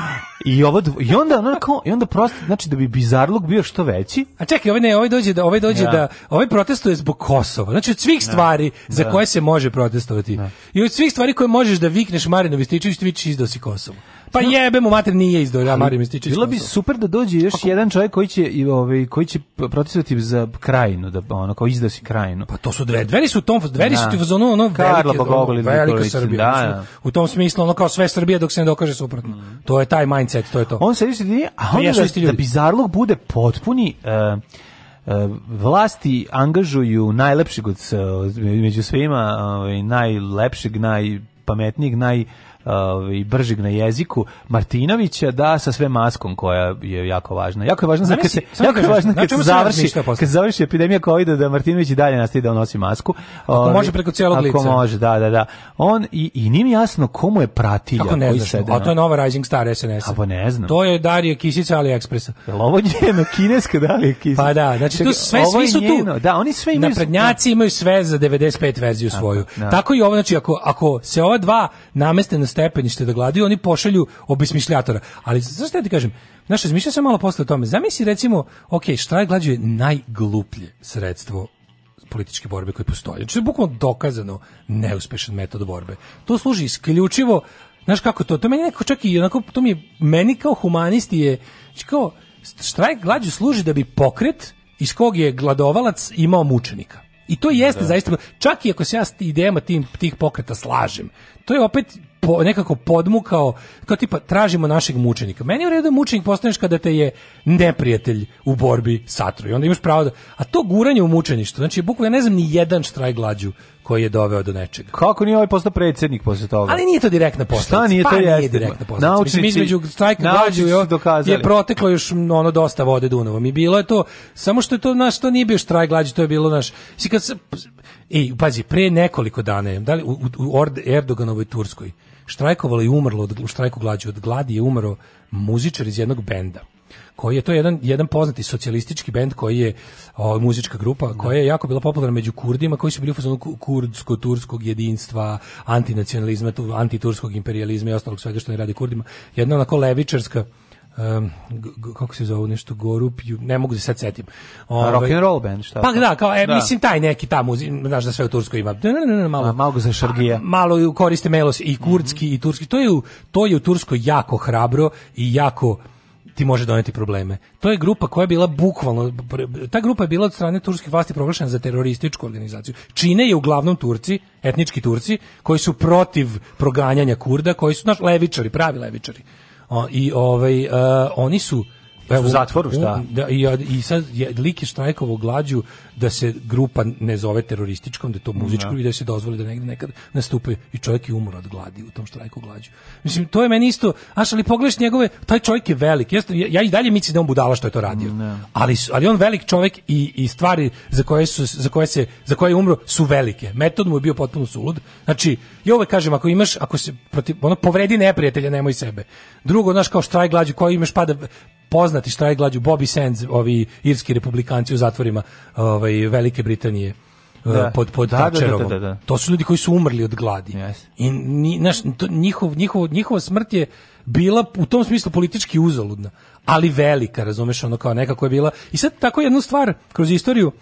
I ovo i onda onako i onda prosto znači da bi bizarluk bio što veći. A čekaj, ovaj ne, ovaj dođe da ovaj dođe ja. da ovaj protestuje zbog Kosova. Znači od svih da, stvari ja. za da. koje se može protestovati. Ja. Da. I od svih stvari koje možeš da vikneš Marinu Vistićeviću, ti vičeš izdao Kosovo. Pa jebe mu mater nije izdao ja da, Mario Mističić. Bilo bi super da dođe još pa, jedan čovjek koji će i ovaj koji će protestovati za krajinu da ono kao izda si krajinu. Pa to su dve, dveri su u tom dveri da. su ti u zonu ono Karla Bogogolin velika da. Srbija. Da, da. U tom smislu ono kao sve Srbija dok se ne dokaže suprotno. Mm. To je taj mindset, to je to. On se više nije, a pa on da, da, da bizarlog bude potpuni uh, vlasti angažuju najlepšeg od među svima, ovaj najlepšeg, najpametnijeg, naj i ovaj, bržig na jeziku Martinovića da sa sve maskom koja je jako važna. Jako je važno za kad se jako je važno kad završi kad završi epidemija covida da Martinović i dalje nastavi da nosi masku. Ako Ovi, ovaj, može preko celog lica. Ako može, da, da, da. On i i nije jasno komu je pratilja Kako ne koji se A to je nova Rising Star SNS. A pa ne znam. To je Darija Kisić ali Ekspresa. Jel ovo njeno kineska Darija Kisić? Pa da, znači tu sve svi su tu. Da, oni sve imaju. prednjaci da. imaju sve za 95 verziju svoju. Da. Tako i ovo znači ako ako se ova dva nameste na stepenište da gladuju, oni pošalju obesmišljatora. Ali zašto ja ti kažem, znaš, razmišljao sam malo posle o tome. Zamisli recimo, ok, štrajk glađu je najgluplje sredstvo političke borbe koje postoje. Znači, to je bukvalno dokazano neuspešan metod borbe. To služi isključivo, znaš kako to, to meni neko čak i onako, to mi je, meni kao humanisti je, znači kao, štrajk glađu služi da bi pokret iz kog je gladovalac imao mučenika. I to jeste da. zaista, čak i ako se ja s idejama tim, tih pokreta slažem, to je opet po, nekako podmukao, kao tipa tražimo našeg mučenika. Meni je u redu da mučenik postaneš kada te je neprijatelj u borbi satru i onda imaš pravo da... A to guranje u mučeništvo, znači bukvalno ja ne znam ni jedan štraj glađu koji je doveo do nečega. Kako nije ovaj postao predsednik posle toga? Ali nije to direktna posledica. Šta nije to pa, jeste? Nije direktna posledica. Naučnici, Mislim, između strajka glađu je, je proteklo još ono dosta vode Dunavom i bilo je to, samo što je to, naš, to nije bio štraj glađu, to je bilo naš... Si kad se, ej, pazi, pre nekoliko dana, da li, u, u, u Erdoganovoj Turskoj, štrajkovalo i umrlo od u štrajku glađu. Od gladi je umro muzičar iz jednog benda koji je to jedan jedan poznati socijalistički bend koji je o, muzička grupa da. koja je jako bila popularna među Kurdima koji su bili u fazonu kurdsko-turskog jedinstva, antinacionalizma, tu, antiturskog imperijalizma i ostalog svega što ne radi Kurdima. Jedna onako levičarska um, kako se zove nešto Gorup, ne mogu da se sad setim. Ovaj rock and roll band, šta? Pa da, kao e, da. mislim taj neki tamo, znaš da sve u Turskoj ima. Ne, ne, ne, malo. A, malo za šargija. malo koriste melos i kurdski mm -hmm. i turski. To je u, to je u Turskoj jako hrabro i jako ti može doneti probleme. To je grupa koja je bila bukvalno, ta grupa je bila od strane turskih vlasti proglašena za terorističku organizaciju. Čine je uglavnom Turci, etnički Turci, koji su protiv proganjanja Kurda, koji su, naš, levičari, pravi levičari. O, I ovaj, uh, oni su... u zatvoru šta? Da, i, i sad je, like je štrajkovo glađu da se grupa ne zove terorističkom, da to muzičko da. i da se dozvoli da negde nekad nastupaju i čovjek je umro od gladi u tom štrajku glađu. Mislim, to je meni isto, aš ali pogledaš njegove, taj čovjek je velik, jeste, ja, i dalje mislim da on budala što je to radio, ne. Da. ali, ali on velik čovjek i, i stvari za koje, su, za, koje se, za koje je umro su velike. Metod mu je bio potpuno sulud. Znači, ja uvek kažem, ako imaš, ako se protiv, ono, povredi neprijatelja, nemoj sebe. Drugo, znaš, kao štrajk glađu, koji imaš pada poznati štrajk glađu, Bobby Sands, ovi irski republikanci u zatvorima, ovaj, ovaj, Velike Britanije e, da. pod pod da, da da, da, da, da, To su ljudi koji su umrli od gladi. Yes. I ni, naš, to, njihov, njihov, njihova smrt je bila u tom smislu politički uzaludna, ali velika, razumeš, ono kao nekako je bila. I sad tako jednu stvar kroz istoriju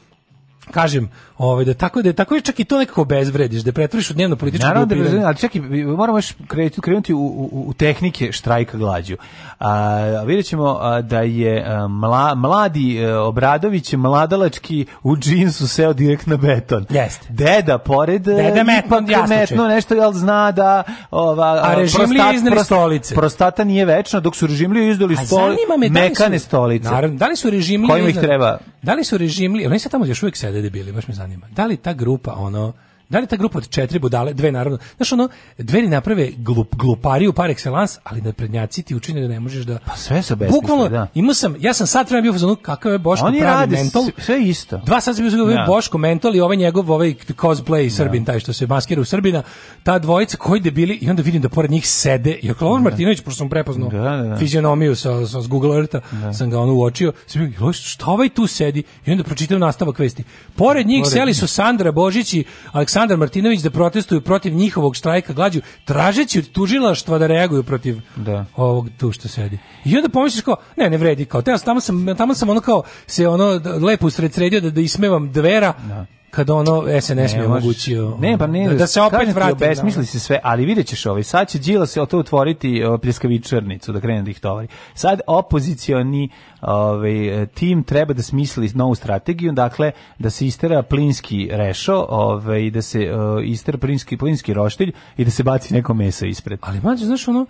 kažem, Ovaj da tako da tako je čak i to nekako bezvrediš, da pretvoriš u dnevno političku Naravno da bezvredi, ali čekaj, moramo još krenuti, krenuti u, u, u, tehnike štrajka glađu. A vidjet ćemo da je mla, mladi e, Obradović mladalački u džinsu seo direktno na beton. Jeste. Deda pored e, Deda metno, metno nešto jel zna da ova a prostat, prostat, stolice. Prostata nije večna dok su režimli izdali stol, me, da mekane da su, stolice. Naravno, da li su režimli Kojim ih treba? Da li su režimli? Oni se tamo još uvek sede debili, baš mi zanima danima. Da li ta grupa ono Da li ta grupa od četiri budale, dve naravno, znaš ono, dveri naprave glup, glupariju par excellence, ali na prednjaci ti učine da ne možeš da... Pa sve sa Bukvalno, da. imao sam, ja sam sad vremena bio fazonu, kakav je Boško Oni pravi mental. sve isto. Dva sad sam bio ja. Da. Boško mental i ovaj njegov, ovaj cosplay ja. Srbin, da. taj što se maskira u Srbina, ta dvojica koji debili, i onda vidim da pored njih sede, jer Klovan da. Martinović, pošto sam prepoznao da, da, da. fizionomiju sa, sa, s Google Eartha, sam ga ono uočio, sam bio, šta ovaj tu sedi? I onda pročitam nastavak vesti. Pored njih pored seli su Sandra Božić i Aleksandar Aleksandar Martinović da protestuju protiv njihovog štrajka glađu, tražeći od tužilaštva da reaguju protiv da. ovog tu što sedi. I onda pomisliš kao, ne, ne vredi, kao, tamo sam, tamo sam ono kao, se ono lepo usred sredio da, da ismevam dvera, da kad ono SNS mi omogućio ne, pa ne, da, da se opet vrati. Besmisli da. se sve, ali videćeš ovaj. Sad će Đila se to otvoriti pljeskavičarnicu da krene da ih tovari. Sad opozicioni ovaj, tim treba da smisli novu strategiju, dakle da se istera plinski rešo ovaj, da se uh, istera plinski, plinski roštilj i da se baci neko meso ispred. Ali mađe, znaš ono,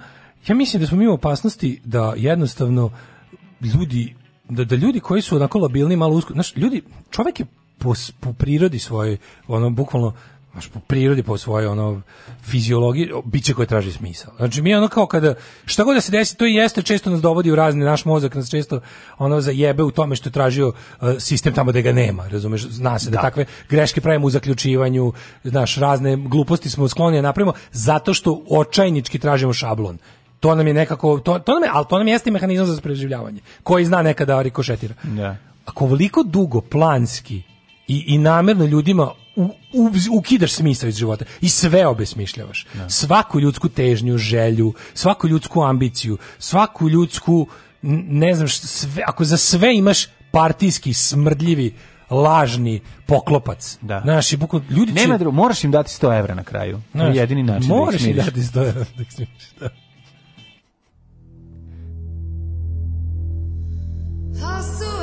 ja mislim da smo mi u opasnosti da jednostavno ljudi da, da ljudi koji su onako labilni malo usko, znaš, ljudi, čovek je po, po prirodi svoje, ono bukvalno baš po prirodi, po svojoj ono fiziologiji, biće koje traži smisao. Znači mi ono kao kada šta god da se desi, to i jeste često nas dovodi u razne naš mozak nas često ono zajebe u tome što je tražio uh, sistem tamo da ga nema, razumeš? Zna se da. da. takve greške pravimo u zaključivanju, znaš, razne gluposti smo skloni da napravimo zato što očajnički tražimo šablon to nam je nekako to, to nam je, ali to nam jeste mehanizam za preživljavanje koji zna nekada rikošetira. Da. Ako veliko dugo planski i, i namerno ljudima u, u, ukidaš smisao iz života i sve obesmišljavaš. Ne. Da. Svaku ljudsku težnju, želju, svaku ljudsku ambiciju, svaku ljudsku ne znam što, sve, ako za sve imaš partijski smrdljivi lažni poklopac. Da. Znaš, i bukod, ljudi Nema će... drugo, moraš im dati 100 evra na kraju. to je jedini način da moraš da im dati 100 evra da ih smiriš, da. Hustle.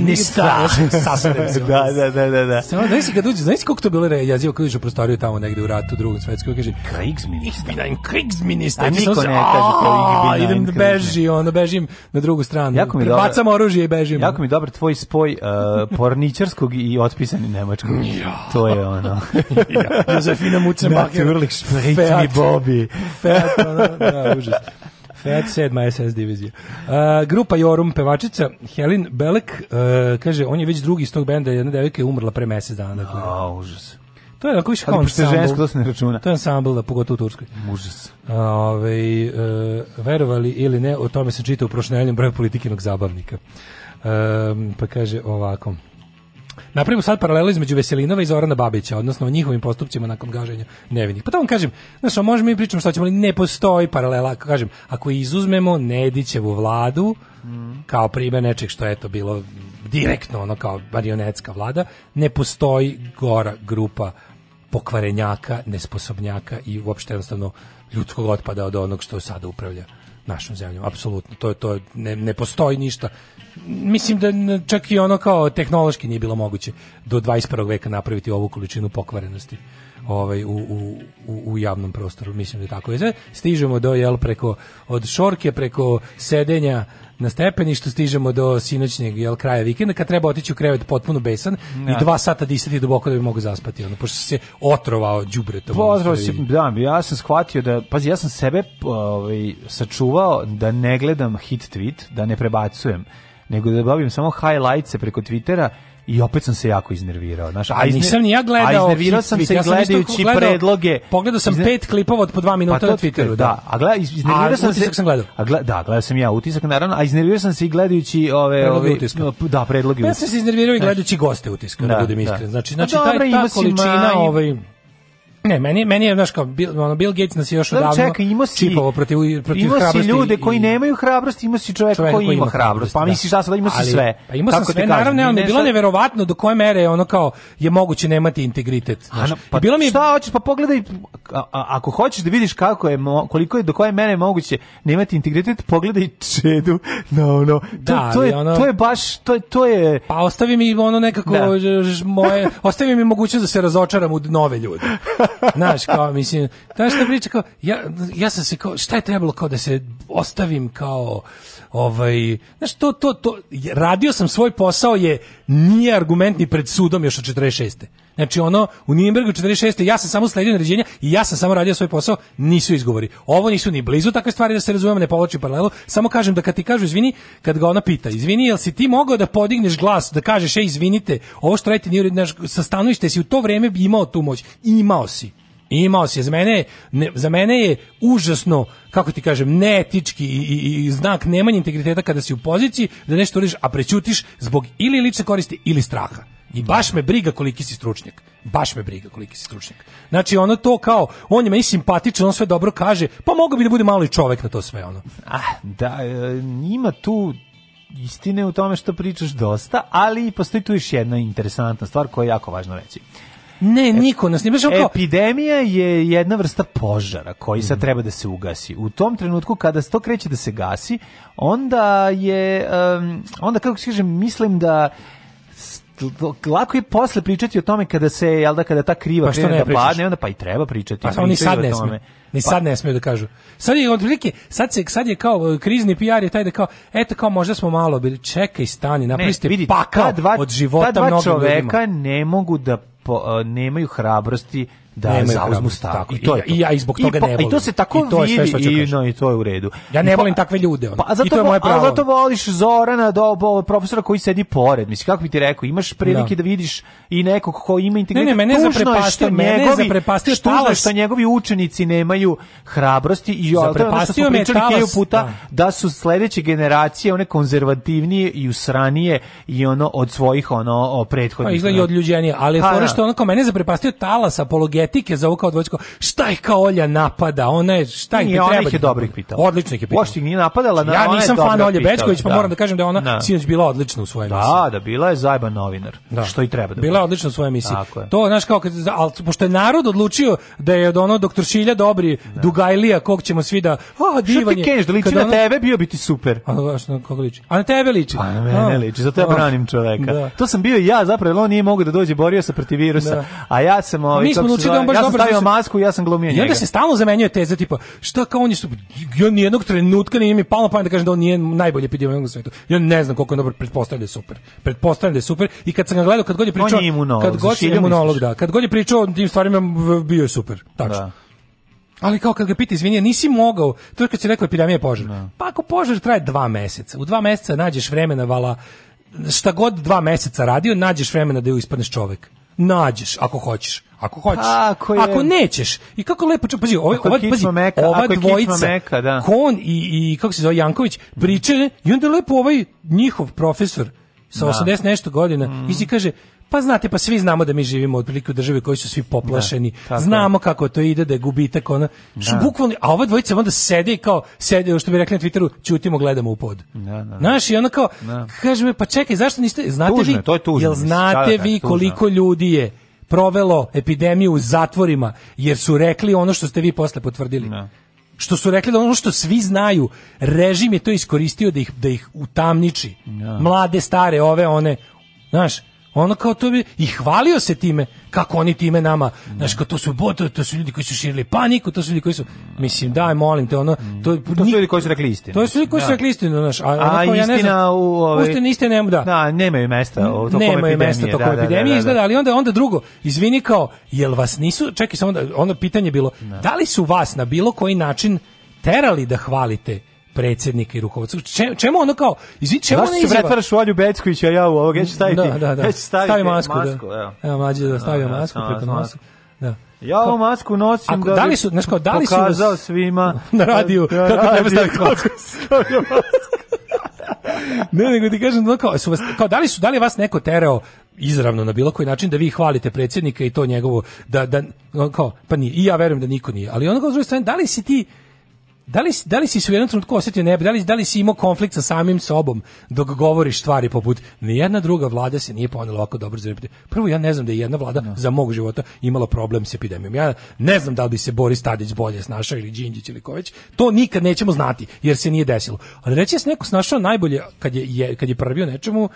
administraš. *laughs* da, da, da, da. da. da znaš kad uđe, znaš kako to bilo jezivo kad uđe u prostoriju tamo negde u ratu Drugog svetskog, kaže Kriegsminister. Ich ein Kriegsminister. A niko ne kaže to ich Idem da beži, onda bežim na drugu stranu. Jako mi Bacam oružje i bežim. Jako mi dobar tvoj spoj uh, porničarskog i otpisani nemačkog. To je ono. *laughs* Josefina Mucemacher. Natürlich spricht mi Bobby. Feat, ono, da, užas. FED 7. SS divizija. Uh, grupa Jorum, pevačica Helen Belek, uh, kaže, on je već drugi iz tog benda, jedna devojka je umrla pre mesec dana. Dakle. A, užas. To je onako više kao ensemble. žensko, to se ne računa. To je ensemble, da, pogotovo u Turskoj. Užas. Ove, ovaj, e, verovali ili ne, o tome se čita u prošnjeljem broju politikinog zabavnika. E, pa kaže ovako. Napravimo sad paralelu između Veselinova i Zorana Babića, odnosno o njihovim postupcima nakon gaženja nevinih. Pa to da vam kažem, znaš, a možemo mi pričamo šta ćemo, ali ne postoji paralela, ako kažem, ako izuzmemo Nedićevu vladu, kao primjer nečeg što je to bilo direktno ono kao marionetska vlada, ne postoji gora grupa pokvarenjaka, nesposobnjaka i uopšte jednostavno ljudskog otpada od onog što sada upravlja našom zemljom, apsolutno. To je to ne, ne postoji ništa. Mislim da čak i ono kao tehnološki nije bilo moguće do 21. veka napraviti ovu količinu pokvarenosti ovaj, u, u, u u javnom prostoru, mislim da tako je. stižemo do, jel, preko, od šorke, preko sedenja na stepeništu, stižemo do sinoćnjeg, jel, kraja vikenda, kad treba otići u krevet potpuno besan ja. i da. dva sata disati duboko da bi mogao zaspati, ono, pošto se otrovao đubretom Otrovao se, da, ja sam shvatio da, pazi, ja sam sebe ovaj, sačuvao da ne gledam hit tweet, da ne prebacujem, nego da bavim samo highlights preko Twittera i opet sam se jako iznervirao. Znaš, a nisam ni ja gledao. iznervirao sam se ja gledajući gledao, predloge. Pogledao sam izner... pet klipova od po dva minuta pa na Twitteru. Da, da. a gleda, iznervirao a, sam se... sam gledao. A gleda, da, gledao sam ja utisak, naravno, a iznervirao sam se i gledajući ove... Predloge ove, utiska. Da, predloge utiska. Pa ja sam se iznervirao i gledajući goste utiska, da, da budem da. iskren. Znači, pa znači, taj, ta količina... Ovaj, Ne, meni, meni je, znaš, kao, Bill, ono, Bill Gates nas je još odavno čekaj, ima si, čipovo protiv, protiv ima hrabrosti. Ima si ljude i, koji nemaju hrabrosti, ima si čoveka, koji, koji, ima hrabrost. Pa da. misliš da sad ima si sve. Pa ima sam sve, naravno, ali mi je bilo neverovatno do koje mere je ono kao, je moguće nemati integritet. Znaš. pa, bilo mi je... Šta hoćeš, pa pogledaj, a, a, ako hoćeš da vidiš kako je, koliko je, do koje mere je moguće nemati integritet, pogledaj čedu na no, ono. To, da, to, je, ono, to je baš, to je, to je... Pa ostavi mi ono nekako, da. moje, ostavi mi mogućnost da se razočaram u nove ljude. *laughs* Znaš, kao, mislim, znaš šta priča, kao, ja, ja sam se kao, šta je trebalo kao da se ostavim kao, ovaj, znaš, to, to, to, radio sam svoj posao je, nije argumentni pred sudom još od 46. Znači ono u Nürnbergu 46. ja sam samo sledio naređenja i ja sam samo radio svoj posao, nisu izgovori. Ovo nisu ni blizu takve stvari da se razumemo, ne povlačim paralelu, samo kažem da kad ti kažu izvini, kad ga ona pita, izvini, jel si ti mogao da podigneš glas, da kažeš ej izvinite, ovo što radite nije naš sa stanovište si u to vreme imao tu moć. Imao si. Imao si. Za mene, ne, za mene je užasno, kako ti kažem, neetički i, i, i znak nemanja integriteta kada si u poziciji da nešto uriš, a prećutiš zbog ili lične koristi ili straha. I baš me briga koliki si stručnjak. Baš me briga koliki si stručnjak. Znači ono to kao on je meni simpatičan, on sve dobro kaže, pa mogu bi da bude malo i čovek na to sve ono. Ah, da e, ima tu istine u tome što pričaš dosta, ali postoji tu još jedna interesantna stvar koja je jako važno reći. Ne, niko nas nije kao... Epidemija je jedna vrsta požara koji sad mhm. treba da se ugasi. U tom trenutku kada se to kreće da se gasi, onda je, um, onda kako se kaže, mislim da lako je posle pričati o tome kada se jel da kada ta kriva pa što ne da padne onda pa i treba pričati. Pa oni sad ne sme. Ni sad pa- ne smiju da kažu. Sad je otprilike sad se sad je kao e, krizni PR je taj da kao eto kao možda smo malo bili čekaj stani napristi pakao od života mnogo čoveka ljudima. ne mogu da po, e, nemaju hrabrosti da nemaju zauzmu stav. Tako. I to je to. I ja i zbog toga I, pa, ne volim. I to se tako I to vidi što i, no, i to je u redu. Ja ne pa, volim takve ljude. On. Pa, zato, I to je moje pravo. A zato voliš Zorana, do, profesora koji sedi pored. Mislim, kako bi ti rekao, imaš prilike da, da vidiš i nekog ko ima integritet. Ne, ne, mene zaprepastio, mene zaprepastio talas. što njegovi učenici nemaju hrabrosti i zaprepastio me talas. puta da. da su sledeće generacije one konzervativnije i usranije i ono od svojih ono prethodnih. Pa izgleda i da. odljuđenije, ali je pa fora da. što onako mene zaprepastio talas apologet etike za ovo kao dvojsko. Šta je kao Olja napada? Ona je šta ih Nije, treba. Ona je da dobrih pitala. Odlično ih je pitala. Loših nije napadala, na, Ja nisam fan Olje Bećković, pa da. moram da kažem da ona da. sinoć bila odlična u svojoj emisiji. Da, da bila je zajban novinar. Da. Što i treba da. Bila je odlična u svojoj emisiji. To znaš kao kad al pošto je narod odlučio da je od ono doktor Šilja dobri, da. Dugajlija kog ćemo svi da a divanje. je. Što ti kažeš da liči na tebe bio bi ti super. A na koga liči? A na tebe liči. Pa na mene liči, zato ja branim čoveka. Da. To sam bio ja zapravo, on nije mogao da dođe, borio se protiv virusa. Da. A ja sam ovaj Mi smo naučili on baš ja sam stavio se... masku ja sam glumio njega. I onda se stalno zamenjuje teze tipa šta kao oni su ja ni jednog trenutka nije mi palo pamet da kažem da on nije najbolji epidemiolog na svetu. Ja ne znam koliko je dobar, pretpostavljam da super. Pretpostavljam da je super i kad sam ga gledao kad god je pričao on je imunolog, kad god je imunolog, da. Kad god je pričao tim stvarima bio je super. Tačno. Da. Ali kao kad ga pita, izvini, nisi mogao, to je kad si rekao epidemija požar. No. Da. Pa ako požar traje dva meseca, u dva meseca nađeš vremena, vala, šta god dva meseca radio, nađeš vremena da ju ispadneš čovek nađeš ako hoćeš. Ako hoćeš. Ako, je... ako nećeš. I kako lepo, pazi, ovaj, ovaj, pazi, meka, ova dvojica, meka, da. Kon i, i, kako se zove, Janković, priče, i onda lepo ovaj njihov profesor, sa da. 80 nešto godina, mm. i si kaže, Pa znate, pa svi znamo da mi živimo otprilike u državi koji su svi poplašeni. Da, znamo kako to ide, da je gubitak ona. Da. Bukvalno, a ova dvojica onda sede i kao sede, što bi rekli na Twitteru, ćutimo, gledamo u pod. Da, da. da. Znaš, i ona kao da. kaže me, pa čekaj, zašto niste znate tužno, vi? To je tužno, jel znate da vi koliko ljudi je provelo epidemiju u zatvorima jer su rekli ono što ste vi posle potvrdili. Da što su rekli da ono što svi znaju, režim je to iskoristio da ih, da ih utamniči. Ja. Mlade, stare, ove, one. Znaš, Ono kao to bi i hvalio se time kako oni time nama, znači znaš, kao to su boto, to su ljudi koji su širili paniku, to su ljudi koji su mislim daj molim te ono mm. to, to su ljudi koji su rekli istinu. To su ljudi koji su da. rekli istinu, znaš, a, a onako, ja ne znam, u ovaj istina istina da. Da, nemaju mesta, o to nemaju mesta da, tokom da, epidemije da, da, izgleda, ali onda onda drugo, izvini kao jel vas nisu, čekaj samo da ono pitanje bilo, da li su vas na bilo koji način terali da hvalite predsjednika i rukovodstva. Če, čemu ono kao, izvini, čemu ona izjava? pretvaraš u Olju Becković, ja u ovog, ja ću staviti, da, da, da. ja ću staviti stavi masku, da. masku, da. Evo, evo mlađe da stavio no, da, masku no, preko no, Da. Ja ovu masku nosim Ako, da, da li su, znaš kao, da li su pokazao vas... svima *laughs* na radiju na da, kako treba staviti masku. *laughs* ne, nego ti kažem, no, kao, su vas, kao, da, li su, da li vas neko terao izravno na bilo koji način da vi hvalite predsjednika i to njegovo, da, da, kao, pa nije, i ja verujem da niko nije, ali ono kao s druge strane, da li si ti, Da li, da li si se u jednom trenutku osjetio nebe? Da li, da li si imao konflikt sa samim sobom dok govoriš stvari poput nijedna druga vlada se nije ponela ovako dobro za Prvo, ja ne znam da je jedna vlada no. Da. za mog života imala problem s epidemijom. Ja ne znam da li bi se Boris Tadić bolje snašao ili Đinđić ili Ković. To nikad nećemo znati, jer se nije desilo. Ali reći se neko snašao najbolje kad je, je, kad je prvio nečemu,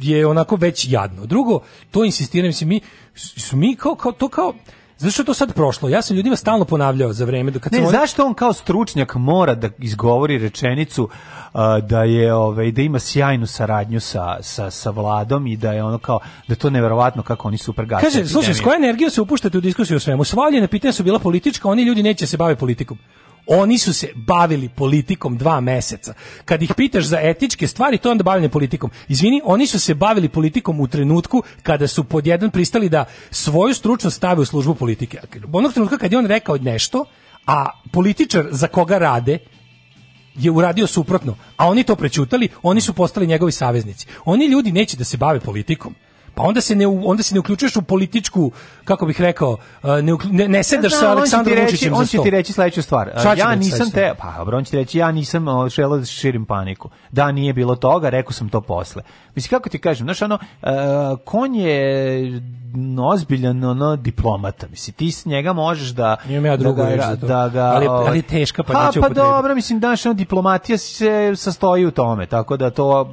je onako već jadno. Drugo, to insistiram se mi, su mi kao, kao to kao, Zašto je to sad prošlo? Ja sam ljudima stalno ponavljao za vreme dok kad ne, sam zašto on... kao stručnjak mora da izgovori rečenicu uh, da je ovaj da ima sjajnu saradnju sa, sa, sa vladom i da je ono kao da to neverovatno kako oni super gače. Kaže, slušaj, s kojom energijom se upuštate u diskusiju o svemu? Sva pitanja su bila politička, oni ljudi neće se bave politikom. Oni su se bavili politikom dva meseca. Kad ih pitaš za etičke stvari, to je onda bavljanje politikom. Izvini, oni su se bavili politikom u trenutku kada su podjedan pristali da svoju stručnost stave u službu politike. Onog trenutka kad je on rekao nešto, a političar za koga rade, je uradio suprotno, a oni to prećutali, oni su postali njegovi saveznici. Oni ljudi neće da se bave politikom pa onda se ne onda se ne uključuješ u političku kako bih rekao uh, ne ne sedaš da, sa da, Aleksandrom Vučićem on će ti reći sledeću stvar ja nisam te pa dobro on će ti reći ja nisam želeo da širim paniku da nije bilo toga rekao sam to posle mislim kako ti kažem znaš ono e, kon je ozbiljan ono diplomata mislim ti s njega možeš da ja drugo da, da ga ali ali teška pa ha, pa dobro mislim da ono, diplomatija se sastoji u tome tako da to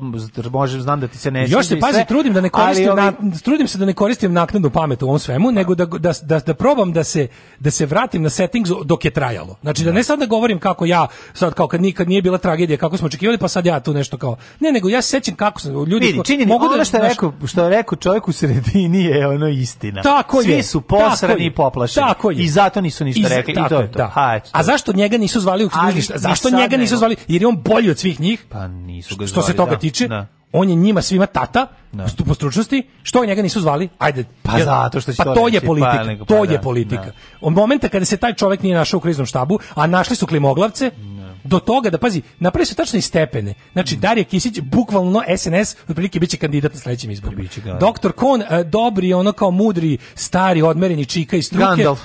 može znam da ti se ne Još se pazi trudim da ne koristim na, trudim se da ne koristim naknadnu pamet u ovom svemu, nego da, da, da, da probam da se, da se vratim na settings dok je trajalo. Znači da, da. ne sad da govorim kako ja, sad kao kad nikad nije bila tragedija, kako smo očekivali, pa sad ja tu nešto kao. Ne, nego ja sećam kako sam, ljudi Vidi, činjeni, mogu da- ono da što je rekao, što je rekao čovjek u sredini je ono istina. Tako Svi je. Svi su posrani i poplašeni. Tako je. I zato nisu ništa Iz, rekli. I to je to. Da. Ha, A zašto njega nisu zvali u knjižništa? Zašto njega nisu zvali? Jer je on bolji od svih njih. Pa nisu ga zvali, Što se toga da. tiče? on je njima svima tata no. Da. po stručnosti, što njega nisu zvali? Ajde, pa jer, zato što će pa to, to reći, je pa politika, pa, neko, pa, to da, je politika. Da. Od momenta kada se taj čovjek nije našao u kriznom štabu, a našli su klimoglavce, no. Da. do toga da pazi, napravi su tačno stepene. Znači mm. Darija Kisić bukvalno SNS otprilike biće kandidat na sledećim izborima. Da. Doktor Kon, e, dobri, ono kao mudri, stari, odmereni čika i struke. Gandalf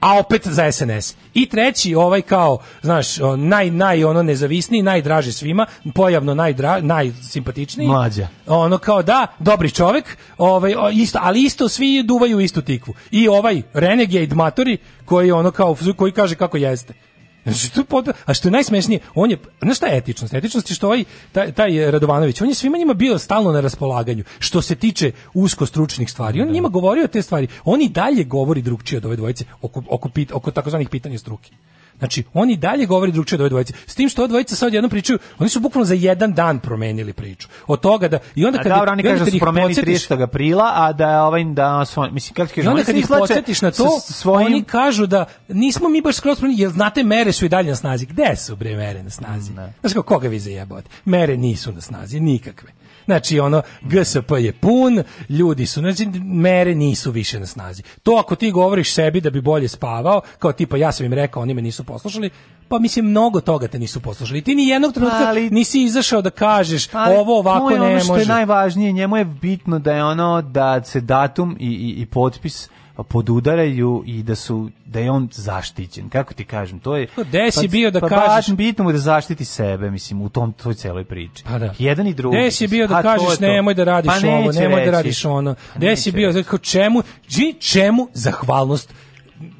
a opet za SNS. I treći, ovaj kao, znaš, naj, naj, ono, nezavisniji, najdraži svima, pojavno najdra, najsimpatičniji. Mlađa. Ono kao, da, dobri čovek, ovaj, isto, ali isto svi duvaju istu tikvu. I ovaj renegade matori, koji ono kao, koji kaže kako jeste. Znači, tu pod... A što je najsmešnije, on je, znaš šta je etičnost? Etičnost je što ovaj, taj, taj Radovanović, on je svima njima bio stalno na raspolaganju, što se tiče usko stručnih stvari. On da. njima govorio te stvari. On i dalje govori drugčije od ove dvojice oko, oko, oko takozvanih pitanja struke. Znači, oni dalje govore drugčije od ove dvojice. S tim što ove dvojice sad jedno pričaju, oni su bukvalno za jedan dan promenili priču. Od toga da i onda kad oni kažu da su promenili 30. aprila, a da je ovaj da svoj, mislim kad kažu, I onda kad ih podsjetiš na to, svojim... oni kažu da nismo mi baš skroz promenili, jer znate mere su i dalje na snazi. Gde su bre mere na snazi? Ne. Znači koga vi zajebate? Mere nisu na snazi nikakve. Znači, ono, GSP je pun, ljudi su, znači, mere nisu više na snazi. To ako ti govoriš sebi da bi bolje spavao, kao tipa ja sam im rekao, oni me nisu poslušali, pa mislim, mnogo toga te nisu poslušali. Ti ni jednog trenutka ali, nisi izašao da kažeš ali, ovo ovako ne ono može. Ono što je najvažnije, njemu je bitno da je ono, da se datum i, i, i potpis podudaraju i da su da je on zaštićen. Kako ti kažem, to je Da si pa, bio da pa kažeš bitno mu da zaštiti sebe, mislim, u tom toj celoj priči. Pa da. Jedan i drugi. Da si bio da pa kažeš nemoj da radiš pa ovo, nemoj da reći. da radiš ono. Da si bio, znači čemu, čemu zahvalnost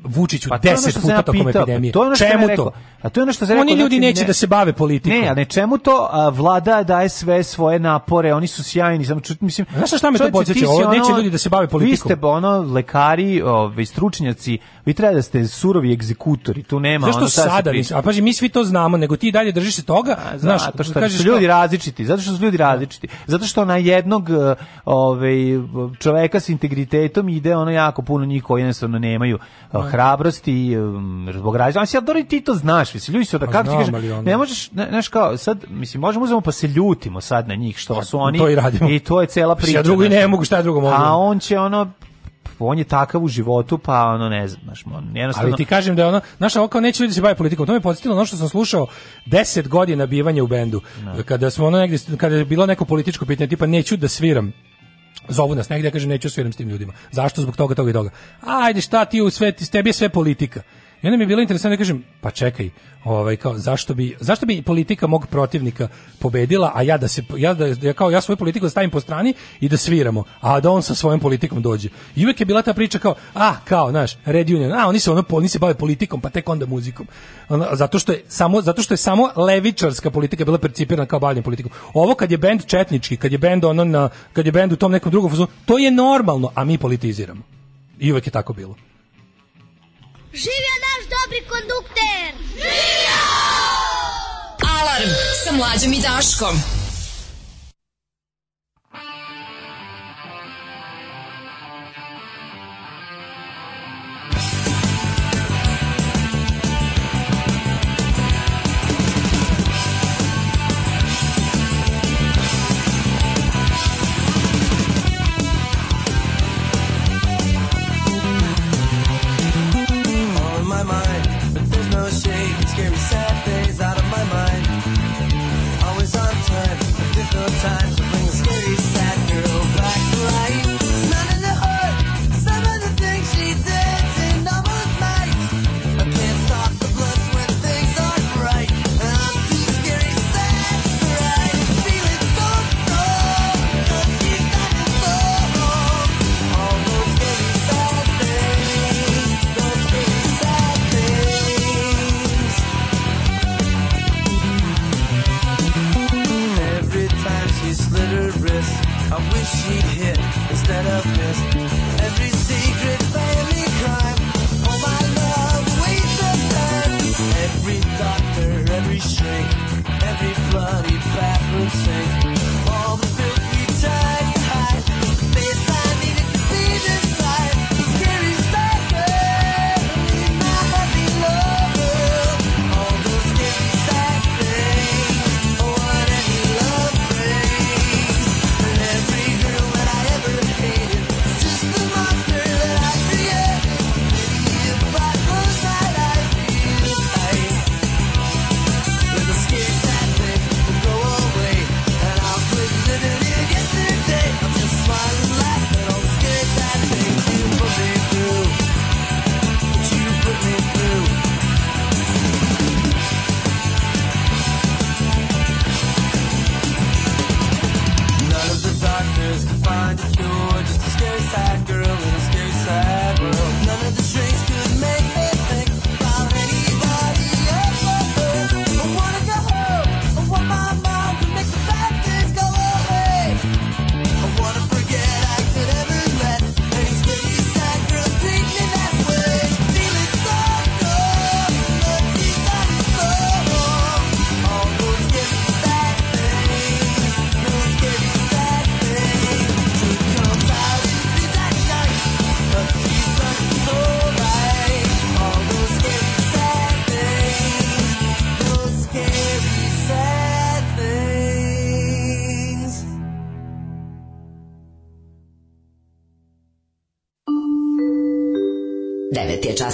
Vučiću 10 pa puta tokom epidemije. To čemu to? A to je ono što se Oni ljudi znači, neće ne, da se bave politikom. Ne, ali čemu to? A, vlada daje sve svoje napore, oni su sjajni, samo čut, mislim. Znaš šta me to podseća? Ono, neće ljudi da se bave politikom. Vi ste ono lekari, ovaj stručnjaci, vi treba da ste surovi egzekutori, tu nema Zašto ono sada, se a paži, mi svi to znamo, nego ti dalje držiš se toga, a, znaš, zato što, kažeš, ljudi različiti, zato što su ljudi različiti. Zato što na jednog e, ovaj čoveka s integritetom ide ono jako puno njih koji jednostavno nemaju e, Da. hrabrosti, um, zbog razloga. Ali dobro i ti to znaš, mislim, ljudi su da pa kako ti kažeš, ne možeš, ne, znaš kao, sad, mislim, možemo uzmemo pa se ljutimo sad na njih, što pa, su oni. To i radimo. I to je cela priča. Ja drugo i ne mogu, šta drugo mogu. A on će ono, on je takav u životu, pa ono ne znam, znaš, on jednostavno... Ali ti kažem da je ono, naša oko neće ljudi da se bavi politikom, to me podsjetilo ono što sam slušao 10 godina bivanja u bendu, no. Da. kada smo ono negdje, kada je bilo neko političko pitanje, tipa neću da sviram zovu nas negde, kaže neću da sviram s tim ljudima. Zašto? Zbog toga, toga i toga. Ajde, šta ti u sve, s tebi je sve politika. I onda mi je bilo interesantno da kažem, pa čekaj, ovaj kao zašto bi zašto bi politika mog protivnika pobedila, a ja da se ja da ja da kao ja svoju politiku da stavim po strani i da sviramo, a da on sa svojom politikom dođe. I uvek je bila ta priča kao, a kao, znaš, Red Union, a oni se ono oni se bave politikom, pa tek onda muzikom. Zato što je samo zato što je samo levičarska politika bila percipirana kao bavljenje politikom. Ovo kad je bend četnički, kad je bend ono na kad je bend u tom nekom drugom fazonu, to je normalno, a mi politiziramo. I uvek je tako bilo. Živio naš dobri kondukter! Živio! Alarm sa mlađom i Daškom.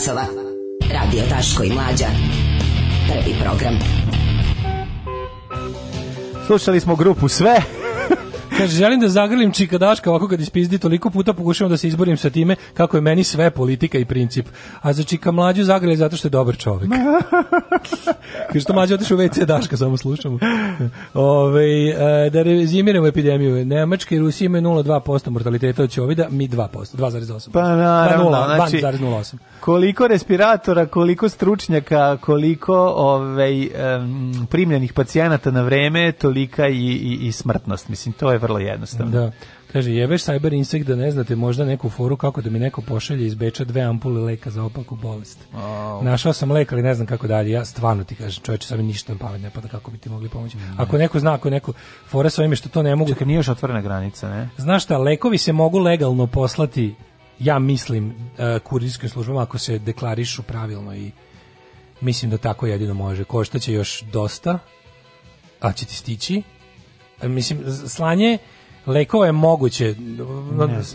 časova. Radio Taško i Mlađa. Prvi program. Slušali smo grupu Sve Kaže, želim da zagrlim čikadaška ovako kad ispizdi toliko puta pokušavam da se izborim sa time kako je meni sve politika i princip. A za čika mlađu zagrli zato što je dobar čovjek. *laughs* Kaže, što mlađe otišu u WC daška, samo slušamo. Ove, e, da rezimiramo epidemiju. Nemačka i Rusija imaju 0,2% mortaliteta od ćovida, mi 2%, 2,8%. Pa naravno, 2, znači, 2, koliko respiratora, koliko stručnjaka, koliko ovaj, um, primljenih pacijenata na vreme, tolika i, i, i smrtnost. Mislim, to je vrlo vrlo jednostavno. Da. Kaže, jebeš cyber insect da ne znate možda neku foru kako da mi neko pošalje iz Beča dve ampule leka za opaku bolest. Oh. Našao sam lek, ali ne znam kako dalje. Ja stvarno ti kažem, čoveče, sam ništa nam pamet ne pada kako bi ti mogli pomoći. Mm. Ako neko zna, ako neko fora sa ovime što to ne mogu... Čekaj, nije još otvorena granica, ne? Znaš šta, lekovi se mogu legalno poslati, ja mislim, e, kurirskim službama ako se deklarišu pravilno i mislim da tako jedino može. Košta će još dosta, a će ti stići, mislim, slanje lekova je moguće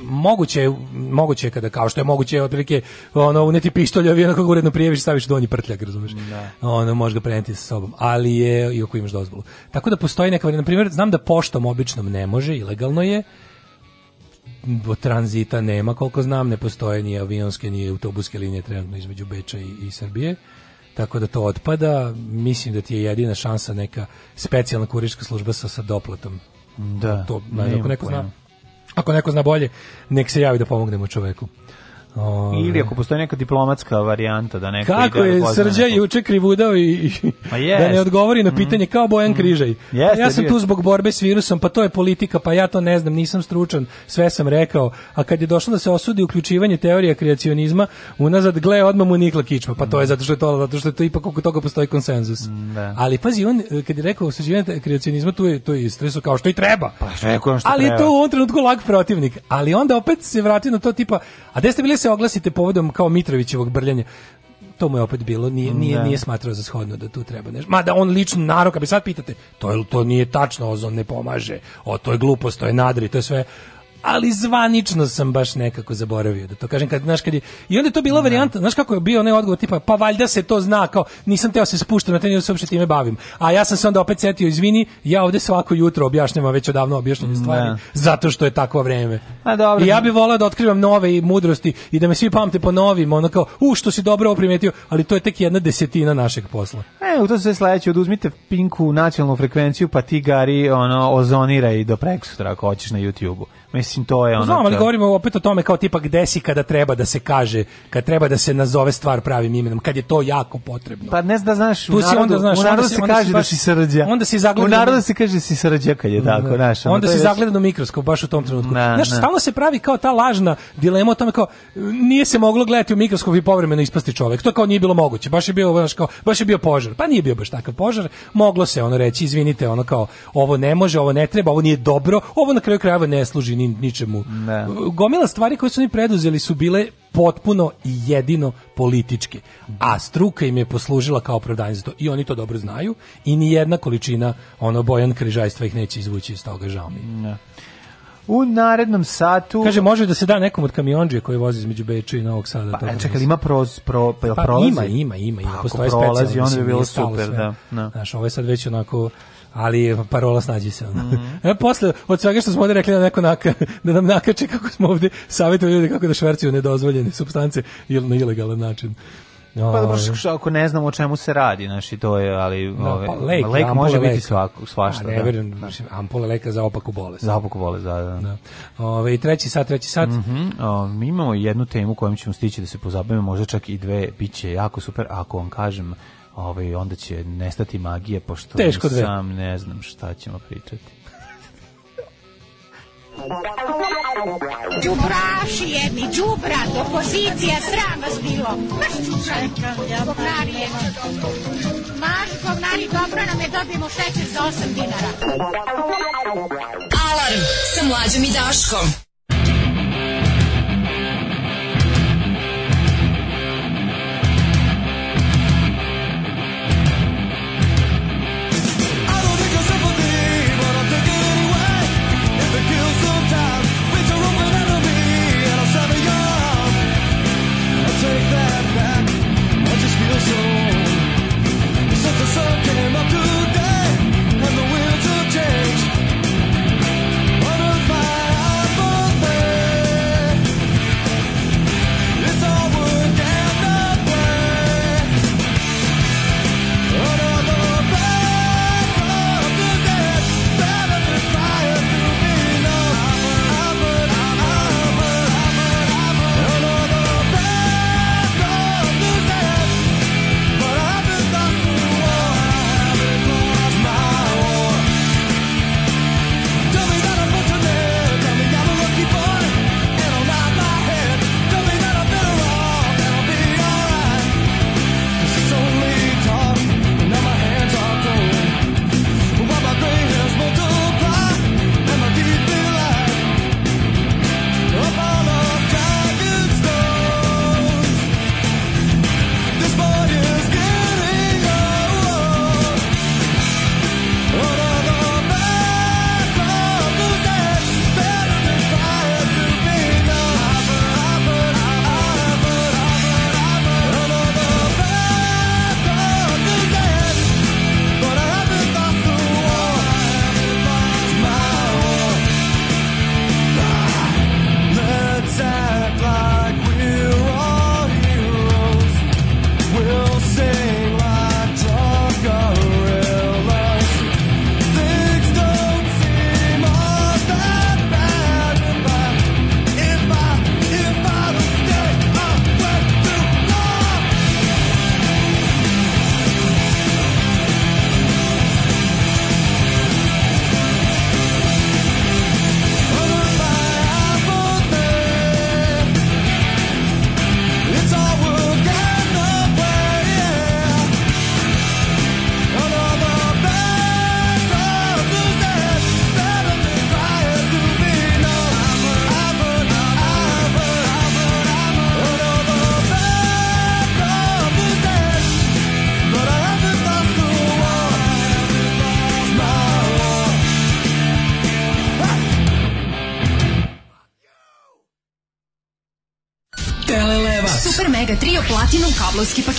moguće moguće kada kao što je moguće otprilike ono uneti pištolj i onako uredno prijeviš staviš donji prtljak razumeš da. ono može ga preneti sa sobom ali je i ako imaš dozvolu tako da postoji neka na primjer znam da poštom običnom ne može ilegalno je bo tranzita nema koliko znam ne postoje ni avionske ni autobuske linije trenutno između Beča i, i Srbije tako da to otpada. Mislim da ti je jedina šansa neka specijalna kurirska služba sa, sa doplatom. Da, to, ne, ako neko pojma. zna, ako neko zna bolje, nek se javi da pomognemo čoveku. O... Ovaj. Ili ako postoji neka diplomatska varijanta da neko Kako da je Srđa neko... juče krivudao i yes. Pa da ne odgovori na mhm. pitanje mm. kao Bojan mm. Križaj. Yes, ja sam tu zbog borbe s virusom, pa to je politika, pa ja to ne znam, nisam stručan, sve sam rekao. A kad je došlo da se osudi uključivanje teorija kreacionizma, unazad gle odmah mu nikla kičma, pa to je mhm. zato što je to, zato što je to ipak oko toga postoji konsenzus. Mm, da. Ali pazi, on e, kad je rekao osuđivanje kreacionizma, tu je to je stresu kao što i treba. Pa što, što Ali treba. je to u ovom trenutku lag protivnik. Ali onda opet se vratio na to tipa, a gde ste bili se oglasite povodom kao Mitrovićevog brljanja to mu je opet bilo, nije, mm, nije, ne. Da. nije smatrao za shodno da tu treba nešto. Mada on lično narok, kad bi sad pitate, to, je, to nije tačno, ozon ne pomaže, o, to je glupost, to je nadri, to je sve, ali zvanično sam baš nekako zaboravio da to kažem kad znaš kad je, i onda je to bila no. Da. varijanta znaš kako je bio onaj odgovor tipa pa valjda se to zna kao nisam teo se spuštam na tenis da se uopšte time bavim a ja sam se onda opet setio izvini ja ovde svako jutro objašnjavam već odavno objašnjavam da. stvari no. zato što je takvo vreme a dobro I ja bih voleo da otkrivam nove i mudrosti i da me svi pamte po novim ono kao u što si dobro primetio ali to je tek jedna desetina našeg posla e u to se sledeće oduzmite pinku nacionalnu frekvenciju pa ti gari ono ozoniraj do preksutra ako hoćeš na YouTubeu Mislim to je pa ono. Znam, ali govorimo opet o tome kao tipa gde si kada treba da se kaže, kad treba da se nazove stvar pravim imenom, kad je to jako potrebno. Pa ne zna, znaš, tu u narodu, znaš, u narodu onda se onda kaže da baš, da si srđa. Onda si zagleda. U narodu se kaže da si srđa kad je da. tako, znaš. Onda, onda si zagleda u mikroskop baš u tom trenutku. Na, znaš, na. stalno se pravi kao ta lažna dilema o tome kao nije se moglo gledati u mikroskop i povremeno ispasti čovjek. To kao nije bilo moguće. Baš je bio, znaš, kao baš je bio požar. Pa nije bio baš takav požar. Moglo se ono reći, izvinite, ono kao ovo ne može, ovo ne treba, ovo nije dobro, ovo na kraju krajeva ne služi ni ničemu. Ne. Gomila stvari koje su oni preduzeli su bile potpuno i jedino političke. A struka im je poslužila kao opravdanje za to. I oni to dobro znaju i ni jedna količina ono Bojan križajstva ih neće izvući iz toga, žao mi. Ne. U narednom satu... Kaže, može da se da nekom od kamionđe koji vozi između Beča i Novog Sada. Pa, čekaj, ima proz, pro, pa, pa, prolazi? Ima, ima, ima. ima. Pa, Postoje ako prolazi, onda bi bilo super, sve. da. No. Da. Znaš, ovo je sad već onako ali parola snađi se. ona. Mm. *laughs* E, posle, od svega što smo ovde rekli da, neko naka, *laughs* da nam nakače kako smo ovde savjetuju ljudi kako da švercuju nedozvoljene substance ili na ilegalan način. No, pa dobro, ovaj. ako ne znamo o čemu se radi, znači to je, ali no, da, ove, ovaj, pa lek, lek može leka. biti svako, svašta. A, da. ne, da. Verujem, da. ampule leka za opaku bolest. Za opaku bolest, da, da. da. Ove, ovaj, I treći sat, treći sat. Mm -hmm. o, imamo jednu temu kojom ćemo stići da se pozabavimo, možda čak i dve, bit će jako super, ako vam kažem ovaj, onda će nestati magije, pošto Teško dve. sam ne znam šta ćemo pričati. Đubraši jedni, đubrat, opozicija, sram vas bilo. Maš čučanka, ja govnari je. Maš govnari, dobro nam je, dobijemo šećer za 8 dinara. Alarm sa mlađom i Daškom.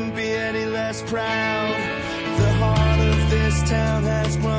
couldn't be any less proud. The heart of this town has grown.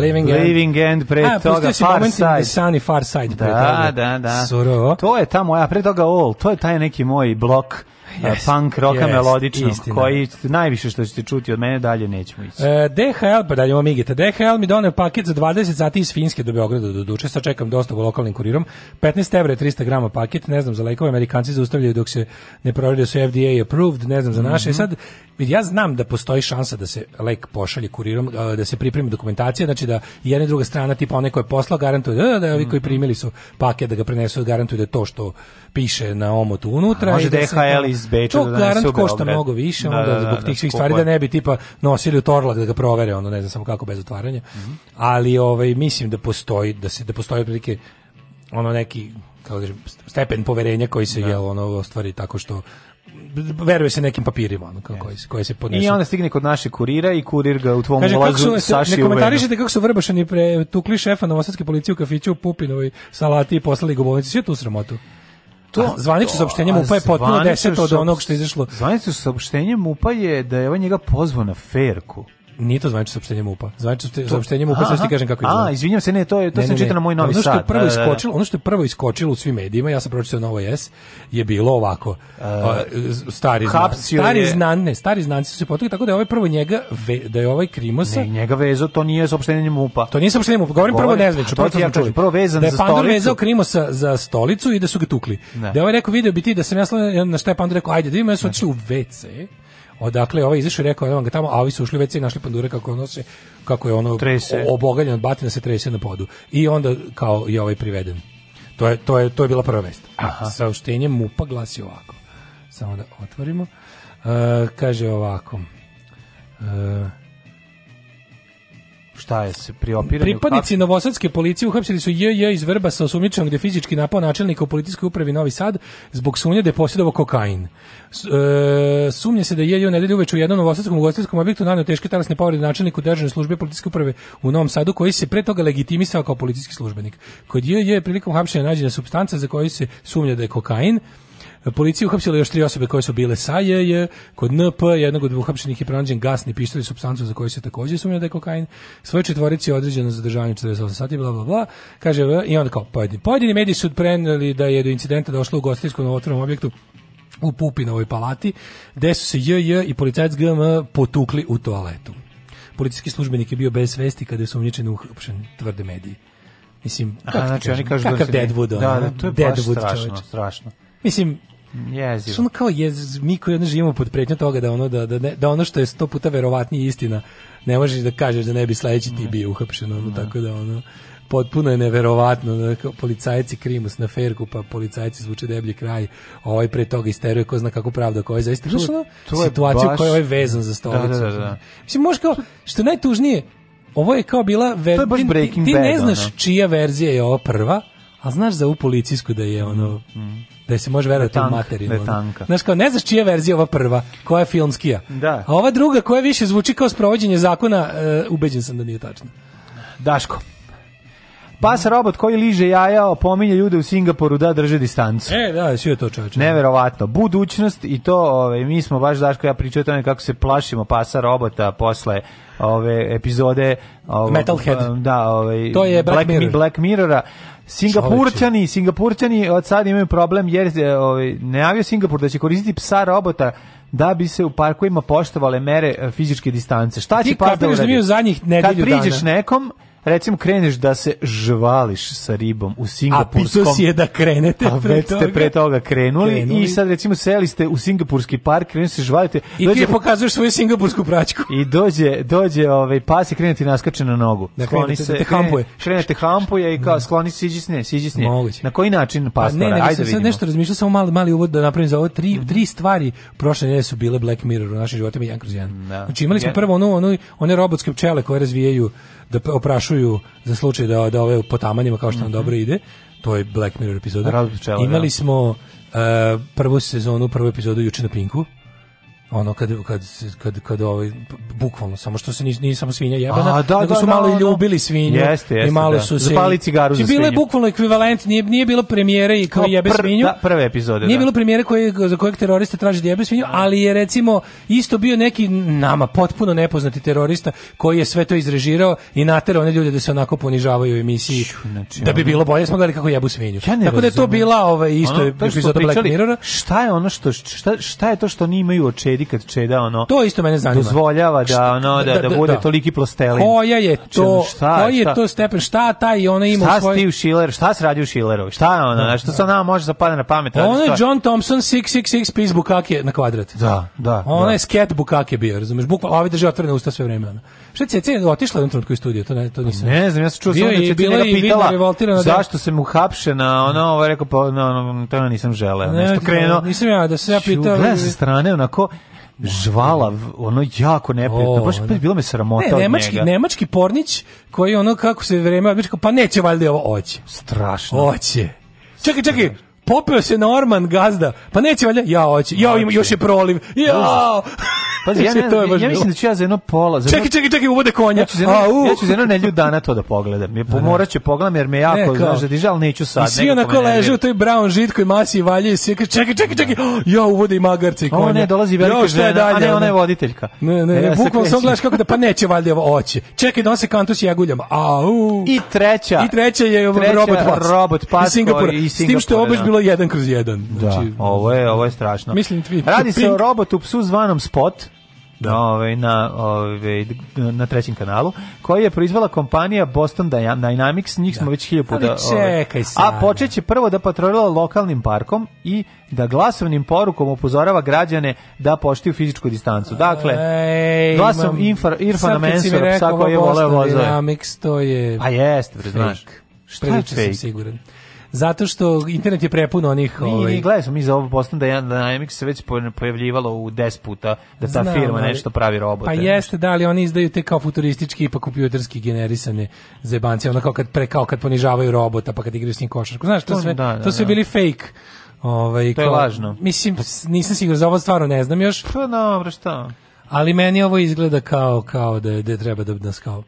Living, Living End, pre a, toga Far Side. Sunny Far Side da, pre toga. Da, da, da. Surovo. To je ta moja, pre toga All, to je taj neki moj blok yes, punk rocka yes, melodičnog, istina. koji najviše što ćete čuti od mene, dalje nećemo ići. E, DHL, pa dalje imamo Migita, DHL mi doneo paket za 20 sati iz Finske do Beograda do Duče, Sa čekam dostavu lokalnim kurirom, 15 € 300 g paket, ne znam za lekove, amerikanci zaustavljaju dok se ne provjeri da su FDA approved, ne znam za mhm. naše, mm -hmm. sad ja znam da postoji šansa da se lek pošalje kurirom, da se pripremi dokumentacija, znači da jedna i druga strana, tipa one koje je poslao, garantuje da, da, da, ovi koji mhm. primili su paket da ga prenesu, garantuju da to što piše na omotu unutra. A može i da DHL iz Beča to da garant u košta mnogo više, da, onda da, da, zbog da, tih svih stvari da ne bi tipa nosili u torlak da ga provere, ono ne znam samo kako bez otvaranja. Mm -hmm. Ali ovaj mislim da postoji da se da postoji prilike ono neki kako kažem, stepen poverenja koji se da. je ono ostvari tako što veruje se nekim papirima ono kako se, koje se podnesu. I onda stigne kod naše kurira i kurir ga u tvom Kaže, ulazu kako su, Saši Ne komentarišete kako su vrbašani pre tukli šefa novosadske policije u kafiću u Pupinovoj salati i poslali ga u bolnicu. tu sramotu. To zvanično saopštenje MUPA je potpuno deseto od onog što je izašlo. Zvanično saopštenje MUPA je da je on njega pozvao na ferku. Nije to zvanično saopštenje MUPA. Zvanično saopštenje MUPA, sad ti kažem kako je. A, izvinjavam se, ne, to je to se sam čitao na moj Novi ono Sad. što prvo da, da, da. iskočilo, ono što je prvo iskočilo u svim medijima, ja sam pročitao Novo S, je bilo ovako. Uh, stari znan, stari je... znan, ne, stari znanci su se potukli tako da je ovaj prvo njega ve, da je ovaj Krimosa. Ne, njega vezo, to nije saopštenje MUPA. To nije saopštenje MUPA. Govorim Govorim, prvo nezvanično, prvo ja kažem, prvo vezan da je za Pandor stolicu. vezao Krimosa za stolicu i da su ga tukli. Ne. Da je ovaj rekao video bi ti da sam ja na šta je rekao ajde, da ima ja u WC odakle ovaj izašao i rekao, evo ga tamo, a ovi su ušli već i našli pandure kako nose, kako je ono obogaljen od batina se trese na podu. I onda kao je ovaj priveden. To je, to je, to je bila prva vest. Aha. Saopštenje MUPA glasi ovako. Samo da otvorimo. Uh, kaže ovako. Uh, Šta je se priopirano? Pripadnici kako? novosadske policije uhapsili su JJ iz Vrba sa osumnjičenom gde fizički napao načelnika u policijskoj upravi Novi Sad zbog sumnje da je posjedovao kokain. S, e, sumnje se da je u nedelju uveče u jednom novosadskom ugostiteljskom objektu naneo teške talasne povrede načelniku državne službe policijske uprave u Novom Sadu koji se pre toga legitimisao kao policijski službenik. Kod JJ je prilikom hapšenja nađena supstanca za koju se sumnja da je kokain. Policija uhapsila još tri osobe koje su bile sa JJ, kod NP jednog od uhapšenih je pronađen gasni pištolj supstancu za koju se takođe sumnja da je kokain. Svoje četvorici je određeno zadržavanje 48 sati bla bla bla. Kaže i onda kao pojedini. Pojedini mediji su preneli da je do incidenta došlo u gostinskom novotvornom objektu u Pupinovoj palati, gde su se JJ i policajac GM potukli u toaletu. Policijski službenik je bio bez svesti kada su sumnjičen uhapšen tvrde mediji. Mislim, kako Aha, znači, kažem, oni kažu kakav da Deadwood, ne... da, da, to je baš strašno, čoveč. strašno. Mislim, Jezivo. Što ono kao je mi koji ono živimo pod pretnjom toga da ono da da ne, da ono što je sto puta verovatnije istina ne možeš da kažeš da ne bi sledeći ti bio uhapšen ono ne. Da. tako da ono potpuno je neverovatno da policajci krimus na ferku pa policajci zvuče deblji kraj ovaj pre toga isteruje ko zna kako pravda koja je zaista to, to situaciju koja je ovaj vezan za da, da, stolicu da, da, da. mislim može kao što najtužnije ovo je kao bila ver... to je baš ti, ti, ne znaš ono. čija verzija je ova prva A znaš za u policijsku da je ono mm. da se može verovati u da da materiju. Znaš kao, ne znaš čija verzija ova prva, koja je filmskija. Da. A ova druga koja više zvuči kao sprovođenje zakona, e, ubeđen sam da nije tačno. Daško. Pas robot koji liže jaja opominje ljude u Singapuru da drže distancu. E, da, sve to čoveče. Neverovatno. Budućnost i to, ovaj mi smo baš Daško ja pričao o tome kako se plašimo pasa robota posle ove epizode ovaj Metalhead. Da, ovaj To je Black, Black Mirror. Black Mirrora Singapurčani, Singapurčani od sad imaju problem jer e, ovaj najavio Singapur da će koristiti psa robota da bi se u parkovima poštovale mere e, fizičke distance. Šta će pa da uradi? Ti mi u zadnjih nedelju dana. Kad priđeš nekom, recimo kreneš da se žvališ sa ribom u singapurskom. A pitos je da krenete a pa pre ste pre toga krenuli, krenuli, i sad recimo seli ste u singapurski park, krenuli da se žvalite. I dođe, pokazuješ svoju singapursku praćku. I dođe, dođe ovaj, pas i krene ti naskače na nogu. Da, skloni krenete, se, da te hampuje. Krenete hampuje i kao mm. skloni se, siđi s nje, siđi s nje. Na koji način pa pas Pa ne, ne, Ajde sam sad nešto razmišljao, samo mali, mali uvod da napravim za ovo. Tri, mm tri stvari prošle nedelje su bile Black Mirror u našim životima, jedan kroz jedan. Da. Znači imali smo prvo ono, ono, one robotske pčele koje razvijaju da oprašuju za slučaj da, da ove potamanjima kao što nam mm -hmm. dobro ide, to je Black Mirror epizoda. Pčela, Imali da. smo uh, prvu sezonu, prvu epizodu juče na Pinku, ono kad kad kad kad ovaj bukvalno samo što se ni ni samo svinja jebana A, da, nego da, su da, malo i da. ljubili svinju jeste, jeste, da. Da i malo su se zapali cigaru za Bile bukvalno ekvivalent, nije nije bilo premijere i kao jebe pr, svinju. Da, prve epizode. Nije bilo premijere koje za kojeg terorista traži da jebe svinju, ali je recimo isto bio neki nama potpuno nepoznati terorista koji je sve to izrežirao i naterao one ljude da se onako ponižavaju u emisiji. Znači, da bi bilo bolje smo gledali kako jebu svinju. Ja Tako da je to bila ovaj isto ono, epizoda Black Mirrora. Šta je ono što šta, šta je to što oni imaju oči čedi kad čeda ono to isto mene zanima dozvoljava da ono da, da, da, da bude da. toliki plastelin koja je znači, to Čem, koji je to stepen šta taj ona ima šta svoj Steve Schiller šta se radi u Schillerovi šta je ona da, što da. sa nama može zapadne da na pamet ona je John Thompson 666 Peace bukake na kvadrat da da ona je sket bukake bio razumeš bukvalno a drži otvorene usta sve vreme ona šta je CC otišla u trenutku iz studija to ne to pa nisam ne znam ja sam čuo samo da će bila pitala zašto se mu hapše na ono ovo ovaj, rekao pa to nisam želeo nešto krenuo nisam ja da se ja pitao gledam sa strane onako žvala, ono jako neprijatno. Baš ne. Da. bilo mi sramota ne, od nemački, njega. Nemački pornić koji ono kako se vreme odmička, pa neće valjda ovo oće. Strašno. Oće. Čekaj, čekaj, popio se Norman gazda, pa neće valjda, ja oće, ja, im, još je proliv, ja, *laughs* Pazi, ja, znači, ne, to je baš ja mislim da ću ja za jedno pola... Za čekaj, čekaj, čekaj, uvode konja. Ja ću za jedno, A, ja ću za jedno nelju dana to da pogledam. Je, pomorat da, da. ću pogledam jer me jako, ne, znaš, da dižal neću sad. I svi onako leže u toj brown žitkoj masi i valje i svi čekaj, čekaj, čekaj, da. *gasps* ja uvode i magarce i konja. Ovo ne, dolazi velika jo, je dalje, a ne, ona je voditeljka. Ne, ne, e, ne, bukvalno sam gledaš kako da, pa neće valjda ovo oće. Čekaj, donose kantus jaguljama. Au. I treća. I treća je treća, robot pas. Robot pas iz Singapura. I Singapura. S tim što je obaš bilo jedan kroz jedan. da, znači, ovo je, ovo je strašno. Mislim, Radi se o robotu psu zvanom Spot da. ovaj, na, ovaj, na trećem kanalu, koji je proizvala kompanija Boston Dynamics, njih da. smo već hilju puta... Ovaj, čekaj A počet će prvo da patrolila lokalnim parkom i da glasovnim porukom upozorava građane da poštuju fizičku distancu. Dakle, Ej, glasom imam, infar, Irfana Mensura, psa koji je voleo vozoje. Dynamics, to je... A pa jeste, znaš. Šta je fake? Sam siguran zato što internet je prepun onih... Nije, ovaj... gledaj smo mi za ovo Boston Dynamics da da se već pojavljivalo u 10 puta da ta Znam, firma nešto pravi robote. Pa jeste, da, ali oni izdaju te kao futuristički ipak pa kompjuterski generisane zebance, onda kao kad, pre, kao kad ponižavaju robota, pa kad igraju s njim košarku. Znaš, to, to sve, da, da, to sve da. bili fake Ovaj, to je kao, lažno. Mislim, nisam siguran, za ovo stvarno ne znam još. Pa dobro, šta? Ali meni ovo izgleda kao, kao da, je, da treba da nas kao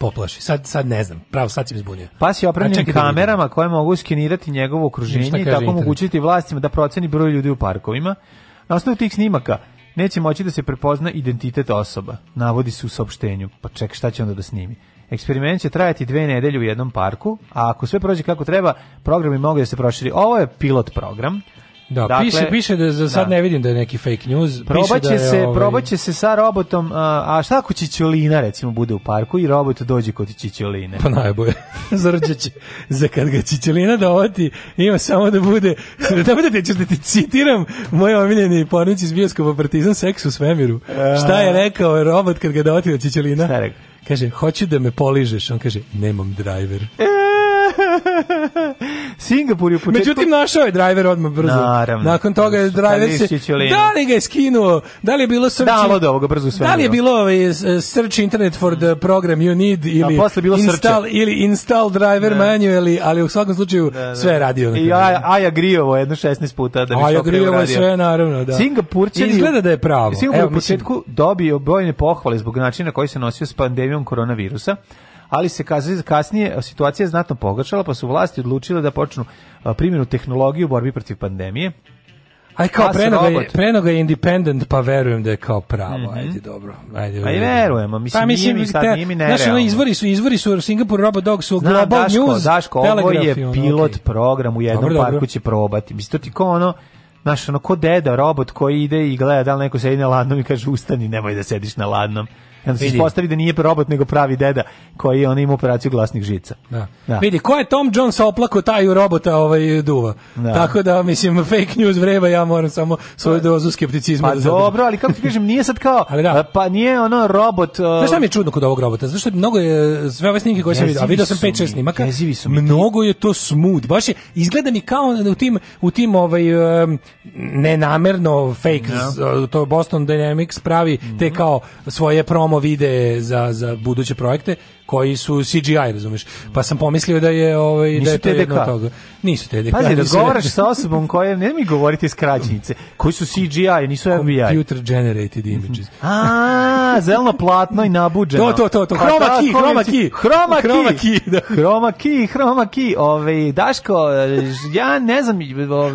poplaši. Sad, sad ne znam, pravo sad se mi zbunio. Pas je opremljen da kamerama koje mogu skenirati njegovo okruženje i tako omogućiti vlastima da proceni broj ljudi u parkovima. Na osnovu tih snimaka neće moći da se prepozna identitet osoba, navodi se u saopštenju. Pa ček, šta će onda da snimi? Eksperiment će trajati dve nedelje u jednom parku, a ako sve prođe kako treba, program bi mogao da se proširi. Ovo je pilot program. Da, dakle, piše, piše da za sad da. ne vidim da je neki fake news. Probaće da se, ovaj... probaće se sa robotom, a, šta ako Čičolina recimo bude u parku i robot dođe kod Čičoline? Pa najbolje. *laughs* Zrđeće. za kad ga Čičolina dovati, ima samo da bude, *laughs* da bude te, da, da ti citiram moj omiljeni pornić iz bioskopa Partizan seks u svemiru. A... Šta je rekao robot kad ga dovati od Čičolina? Šta je rekao? Kaže, hoću da me poližeš. On kaže, nemam driver. E *laughs* Singapur je u početku... Međutim, našao je driver odmah brzo. Naravno. Nakon toga je driver se... Da li ga je skinuo? Da li je bilo srči... Da, od ovoga brzo sve. Da li je bilo ovaj, search internet for the program you need da, ili... A posle bilo install, srče. Ili install driver ne. Da. manually, ali u svakom slučaju ne, da, ne. sve je radio. I Aja, Aja Grijovo jedno 16 puta da bi Aja Grijovo je sve, naravno, da. Singapurčani... Izgleda da je pravo. Singapur u početku dobio brojne pohvale zbog načina koji se nosio s pandemijom koronavirusa ali se kasnije situacija je znatno pogoršala, pa su vlasti odlučile da počnu primjenu tehnologije u borbi protiv pandemije. Aj kao prenoga je, prenoga je independent, pa verujem da je kao pravo. Mm -hmm. Ajde, dobro. Ajde, Aj pa verujemo, mislim, pa, mislim nije mi sad, nije mi nerealno. Znaš, ono, izvori su, izvori su Singapore Robo Dog su Global Znam, Daško, News, Daško, ovo je pilot okay. program u jednom dobro, parku dobro. će probati. Mislim, to ti ko ono, Znaš, ono, ko deda, robot koji ide i gleda da li neko sedi na ladnom i kaže ustani, nemoj da sediš na ladnom. Onda se ispostavi da nije robot, nego pravi deda koji je on ima operaciju glasnih žica. Da. da. Vidi, ko je Tom Jones oplako taj robota ovaj, duva? Da. Tako da, mislim, fake news vreba, ja moram samo svoju pa dozu skepticizma pa da dobro, ali kako ti kažem, nije sad kao, da. pa nije ono robot... Uh... Znaš šta mi je čudno kod ovog robota? Znaš što mnogo je, sve ove snimke koje sam vidio, a vidio sam 5-6 snimaka, mnogo je to smooth, baš je, izgleda mi kao u tim, u tim ovaj, um, nenamerno fake, no. Da. to Boston Dynamics pravi mm -hmm. te mhm. kao svoje promo promo videe za, za buduće projekte, koji su CGI, razumeš. Pa sam pomislio da je ovaj da je to TDK. jedno od toga. Nisu TDK. Pazi, da razgovaraš sa osobom koja ne mi govoriti iz krađenice, koji su CGI, nisu *laughs* FBI. Computer generated images. *laughs* A, zeleno platno i nabuđeno. To to to to. Pa hroma da, key, hroma key. Hroma key. Hroma key, da. *laughs* hroma key. Ovaj Daško, ja ne znam,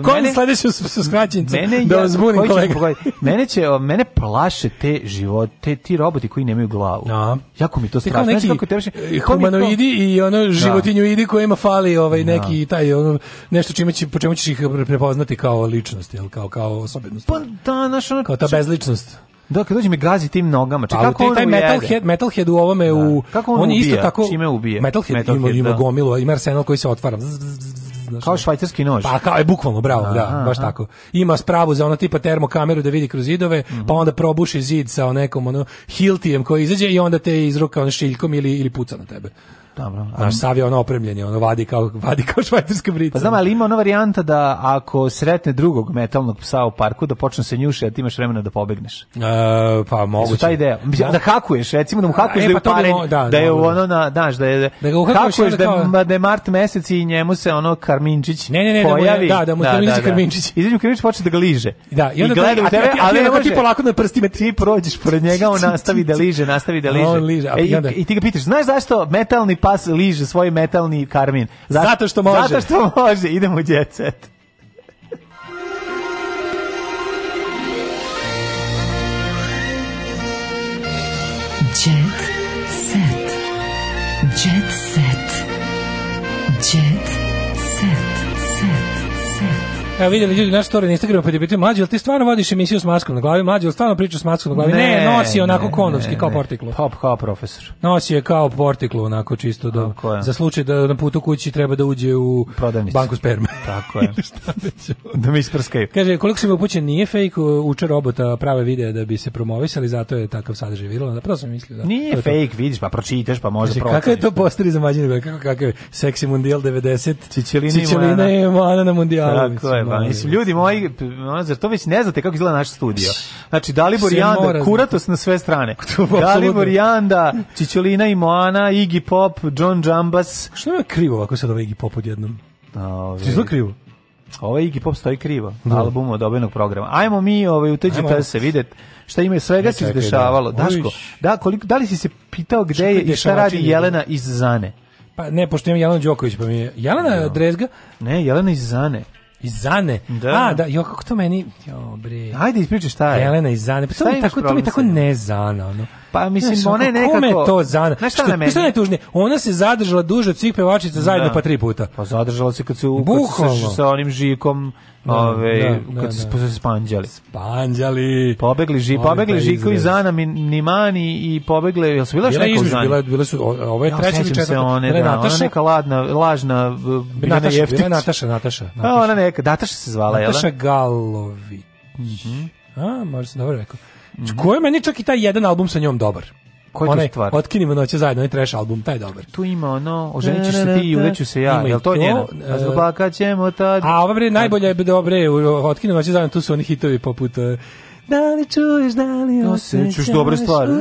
mene sledeće su skraćenice. Mene da vas bunim kolega. Mene će mene plaše te živote, ti roboti koji nemaju glavu. Jako mi to strašno. Kako kaže humanoidi i ono da. životinjoidi ima fali ovaj da. neki taj ono nešto čime će po čemu ćeš ih prepoznati kao ličnost, jel kao kao osobenost. Pa da, naš ono kao ta bezličnost. Da, kad dođe mi gazi tim nogama. Čekaj, kako on taj metalhead, metalhead u ovome da. u kako on, on ubija? isto tako čime ubije. Metalhead, metalhead ima, ima da. gomilu, ima arsenal koji se otvara. Z, z, z, Znaš, kao švajcarski nož. Pa kao je bukvalno, bravo, a, da, a, baš tako. Ima spravu za ona tipa termokameru da vidi kroz zidove, mm -hmm. pa onda probuši zid sa nekom ono hiltijem koji izađe i onda te izruka on šiljkom ili ili puca na tebe. Dobro. Ali... Naš sav je ono opremljen, ono vadi kao, vadi kao švajcarska brica. Pa znam, ali ima ona varijanta da ako sretne drugog metalnog psa u parku, da počne se njuši, a ti imaš vremena da pobegneš. E, pa mogu. Jesu ta ideja. Da. da hakuješ, recimo da mu hakuješ e, pa, da je mo... da, da, je dobro. ono, na, daš, da je, da ga da, hakuješ, da, kao... da je mart mesec i njemu se ono Karminčić ne, ne, ne, da pojavi. Da, da, da mu da, Karminčić da, da. Karminčić. I Karminčić počne da ga liže. Da, i onda I gleda u tebe, ali ne može. Ti polako na prstima ti prođeš pored njega, on nastavi da liže, nastavi da liže. On liže. E, I ti ga pitaš, znaš zašto metalni pas liže svoj metalni karmin. Zato, zato što može. Zato što može. Idemo u jet set. Jet set. Jet set. Evo vidjeli ljudi naš story na Instagramu pa je pitao mlađi, jel ti stvarno vodiš emisiju s maskom na glavi? Mlađi, jel stvarno pričaš s maskom na glavi? Ne, ne nosi onako ne, kondomski ne, kao portiklu. Pop kao profesor. Nosi je kao portiklu onako čisto do da je. za slučaj da na putu kući treba da uđe u Prodavnicu. banku sperme. Tako je. *laughs* Šta da, da mi isprskaju. Kaže koliko se mi upućen nije fake, uče robota prave videa da bi se promovisali, zato je takav sadržaj viralan. Da prvo sam mislio da. Nije to fake, to. vidiš, pa pročitaš, pa može pročitaš. Kako je to postari za mlađi, kako kakav seksi mundial 90. Čičelina, Čičelina i Mana na mundijalu. Tako je, treba. Mislim, ljudi da. moji, zar to već ne znate kako izgleda naš studio? Znači, Dalibor i Anda, kuratos na sve strane. *laughs* Dalibor Janda, Anda, i Moana, Iggy Pop, John Jambas. Što je krivo ovako sad ovaj Iggy Pop odjednom? Da, ovaj- Ti je krivo? Ovo ovaj Iggy Pop stoji krivo, da. album od obenog programa. Ajmo mi ovaj, u TGP se vidjet šta ima svega se izdešavalo. Da. Daško, da, koliko, da li si se pitao gde je i šta radi Jelena iz Zane? Pa ne, pošto imam Jelena Đoković, pa mi je... Jelena no. Drezga? Ne, Jelena iz Zane. Iz Zane? Da. A, da, jo, kako to meni... Jo, bre. Ajde, ispričaj šta je. Jelena iz Zane. Pa to mi tako, to mi tako ne Zana, ono. Pa mislim znaš, ona je nekako Kome to zana? znači, šta, što, je Ona se zadržala duže od svih pevačica zajedno da. pa tri puta. Pa zadržala se kad se kad sa onim žikom da, Ove, da, da, kad da. pa se da. spanđali. Spanđali. Pobegli ži, pobegli pa Žikovi Zana Nimani i pobegle, jel su bila što neko Zana? Bila, bila su, ovo je ja, treći ili četvrta. One, da, Nataša. ona neka ladna, lažna Biljana Nataša, Jeftić. Bila Nataša, Nataša. Nataša. Pa ona neka, Nataša se zvala, jel da? Nataša Galović. Mm -hmm. A, možda se dobro rekao. Mm -hmm. Koji meni čak i taj jedan album sa njom dobar. Koja je to stvar? Otkinimo noće zajedno, onaj trash album, taj dobar. Tu ima ono, oženićeš se da, da, ti da, i uveću se ja, jel to njeno? E, A zaplakaćemo tad. A ova bre, najbolje je dobre, otkinimo noće zajedno, tu su oni hitovi poput... Uh, Da li čuješ, da li osjećaš? dobre stvari. Da,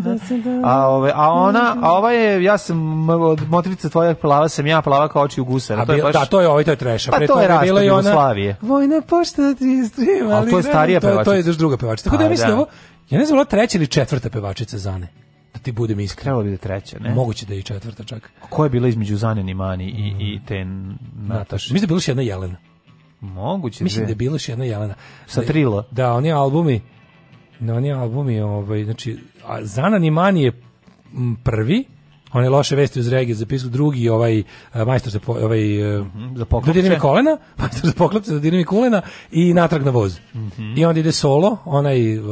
da, da, a, ove, a ona, a ova je, ja sam, od motrica tvoja plava sam ja, plava kao oči u gusara. To je baš, da, to je ovo, ovaj, to je treša. Pa to je raspad Jugoslavije. Vojna pošta da ti istrema. Ali to je starija pevačica. To je druga pevačica. Tako da ja mislim da ovo, ja ne znam, ovo treća ili četvrta pevačica Zane da ti budem iskren. Trebalo bi da treća, ne? Moguće da je i četvrta čak. Ko je bila između Zane Nimani i, mm. i te Nataše? Mislim da je bila još jedna Jelena. Moguće. Mislim da je bila još jedna Jelena. Sa da- Trila. Da, oni albumi, na da, oni albumi, ovaj, znači, Zanani Mani je prvi, one loše vesti uz regije zapisao drugi ovaj e, majstor za po, ovaj uh za poklopce. Dodirni kolena, *laughs* majstor za poklopce, dodirni kolena i natrag na voz. Uh mhm. -huh. I onda ide solo, onaj uh,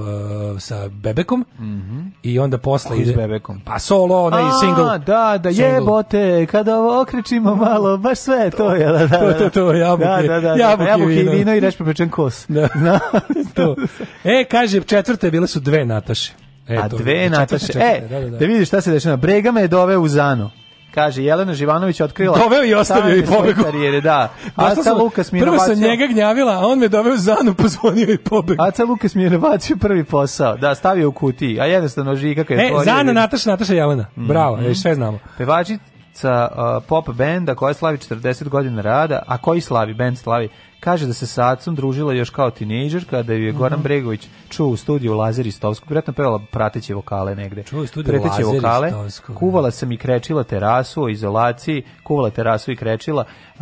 sa bebekom. Uh mhm. -huh. I onda posle ide s bebekom. Pa solo, onaj A, single. da, da single. jebote, kada ovo okrećimo malo, baš sve da, to, je, da, da. To to to jabuke. Da, da, da, jabuke, da, jabuke i vino i reš pepečen kos. Da. da. *laughs* to. E, kaže četvrte bile su dve Nataše a dve Nataše... E, da, da, da. da, vidiš šta se dešava. Brega me je doveo u Zano. Kaže, Jelena Živanović otkrila... Doveo i ostavio i pobegao. Karijere, da. Aca sa Lukas mi Prvo sam njega gnjavila, a on me doveo u Zanu, *laughs* pozvonio i pobegao. A Aca Lukas mi je navacio prvi posao. Da, stavio u kutiji, a jednostavno žika kada je... E, Zana, Nataša, Nataša Jelena. Mhm. Bravo, mm sve znamo. Pevačica uh, pop benda koja slavi 40 godina rada, a koji slavi, bend slavi Kaže da se sa acom družila još kao tinejdžer kada ju je Goran mm -hmm. Bregović čuo u studiju Lazar Istovskog, vjerojatno pevala prateće vokale negde. Čuo u studiju Lazar vokale, da. Kuvala sam i krečila terasu o izolaciji, kuvala terasu i krečila. E,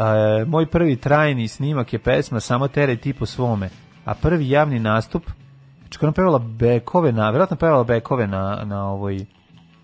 moj prvi trajni snimak je pesma Samo tere ti po svome, a prvi javni nastup Čekaj, znači, ona pevala bekove na, vjerojatno pevala bekove na, na ovoj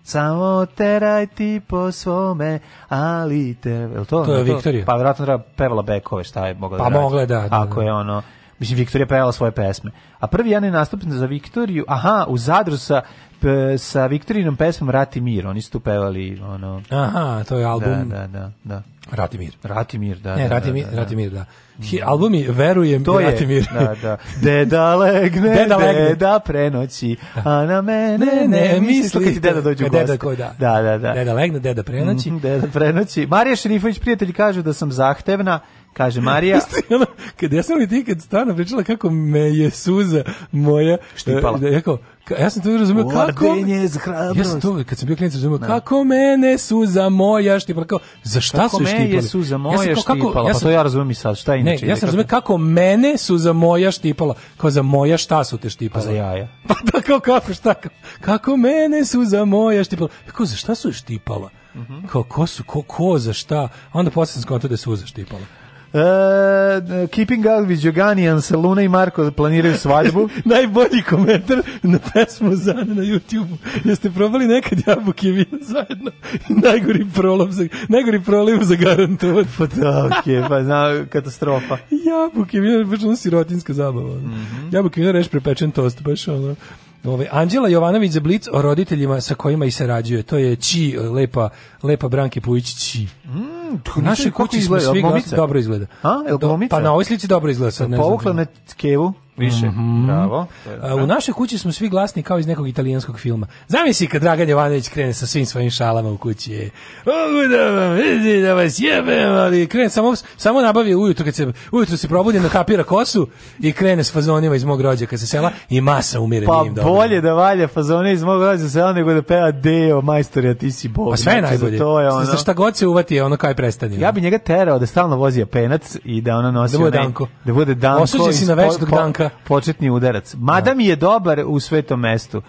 Samo teraj ti po svome, ali te... Je to? To je Viktorija. Pa vjerojatno treba pevala bekove, šta je mogla da Pa mogla, da, da. Ako da. je ono... Mislim, Viktorija pevala svoje pesme. A prvi jedan je nastupan za Viktoriju, aha, u Zadru sa, p, sa Viktorijinom pesmom Rati mir. Oni su tu pevali, ono... Aha, to je album. Da, da, da. da. Ratimir. Ratimir, da. Ne, da, da, Ratimir, da, da, Ratimir, da. Hi, mm. album je Verujem to je, Da, da. Deda legne, *laughs* deda, legne. deda prenoći, a na mene ne, ne misli. Kad ti deda dođe u Deda koji, da. Da, da, da. Deda legne, deda prenoći. Mm, deda prenoći. Marija Šerifović, prijatelji, kažu da sam zahtevna Kaže Marija. *laughs* kad ja sam li ti kad stvarno pričala kako me je suza moja štipala. E, da, jako, ja sam to razumio kako. za hrabrost. Ja sam to kad sam bio klinac razumio da. kako mene suza moja štipala. Kao, za šta kako su štipali? Kako je suza moja ja sam, kao, štipala? Kako, ja pa sam, pa to ja razumem i sad. Šta inače? Ne, ja sam razumio kako mene suza moja štipala. Kao za moja šta su te štipala? Pa za jaja. *laughs* Pa tako da, kako šta? Kako mene suza moja štipala. Kako e, za šta su je štipala? Mm -hmm. Kao ko su, ko, ko, za šta? Onda posle sam skontao da je suza štipala. Uh, keeping up with Joganians, Luna i Marko planiraju svadbu. *laughs* Najbolji komentar na pesmu Zane na youtube Jeste probali nekad jabuke i vino zajedno? najgori prolom za, najgori proliv za garantovan. Pa da, okay, pa zna, katastrofa. jabuke i vino, baš ono sirotinska zabava. Mm -hmm. Jabuke i vino reš prepečen tost, baš ono. Ove, ovaj, Anđela Jovanović za Blic o roditeljima sa kojima i sarađuje. To je Či, lepa, lepa Branke Pujić Či. Mm, u našoj kući smo svi gomica? dobro izgleda. A, je Pa na ovoj slici dobro izgleda. Sad, povukla na kevu više. Mm -hmm. Bravo. A, e, u našoj kući smo svi glasni kao iz nekog italijanskog filma. Zamisli kad Dragan Jovanović krene sa svim svojim šalama u kući. Mogu da vam, vidi da vas jebem, ali krene samo, samo nabavi ujutro kad se, ujutro se probudi, nakapira kosu i krene s fazonima iz mog rođaka kad se sela i masa umire. Pa njim bolje da valja fazone iz mog rođaka sela nego da peva Deo, majstor, ja ti si bog. Pa sve je znači, najbolje. To je ono... Sa šta god se uvati ti je ono kao i prestani. Ja bi njega terao da stalno vozi penac i da ona nosi da bude danko. Da bude danko. Osuđen si na večnog po, danka. Početni udarac. Mada da. mi je dobar u svetom mestu.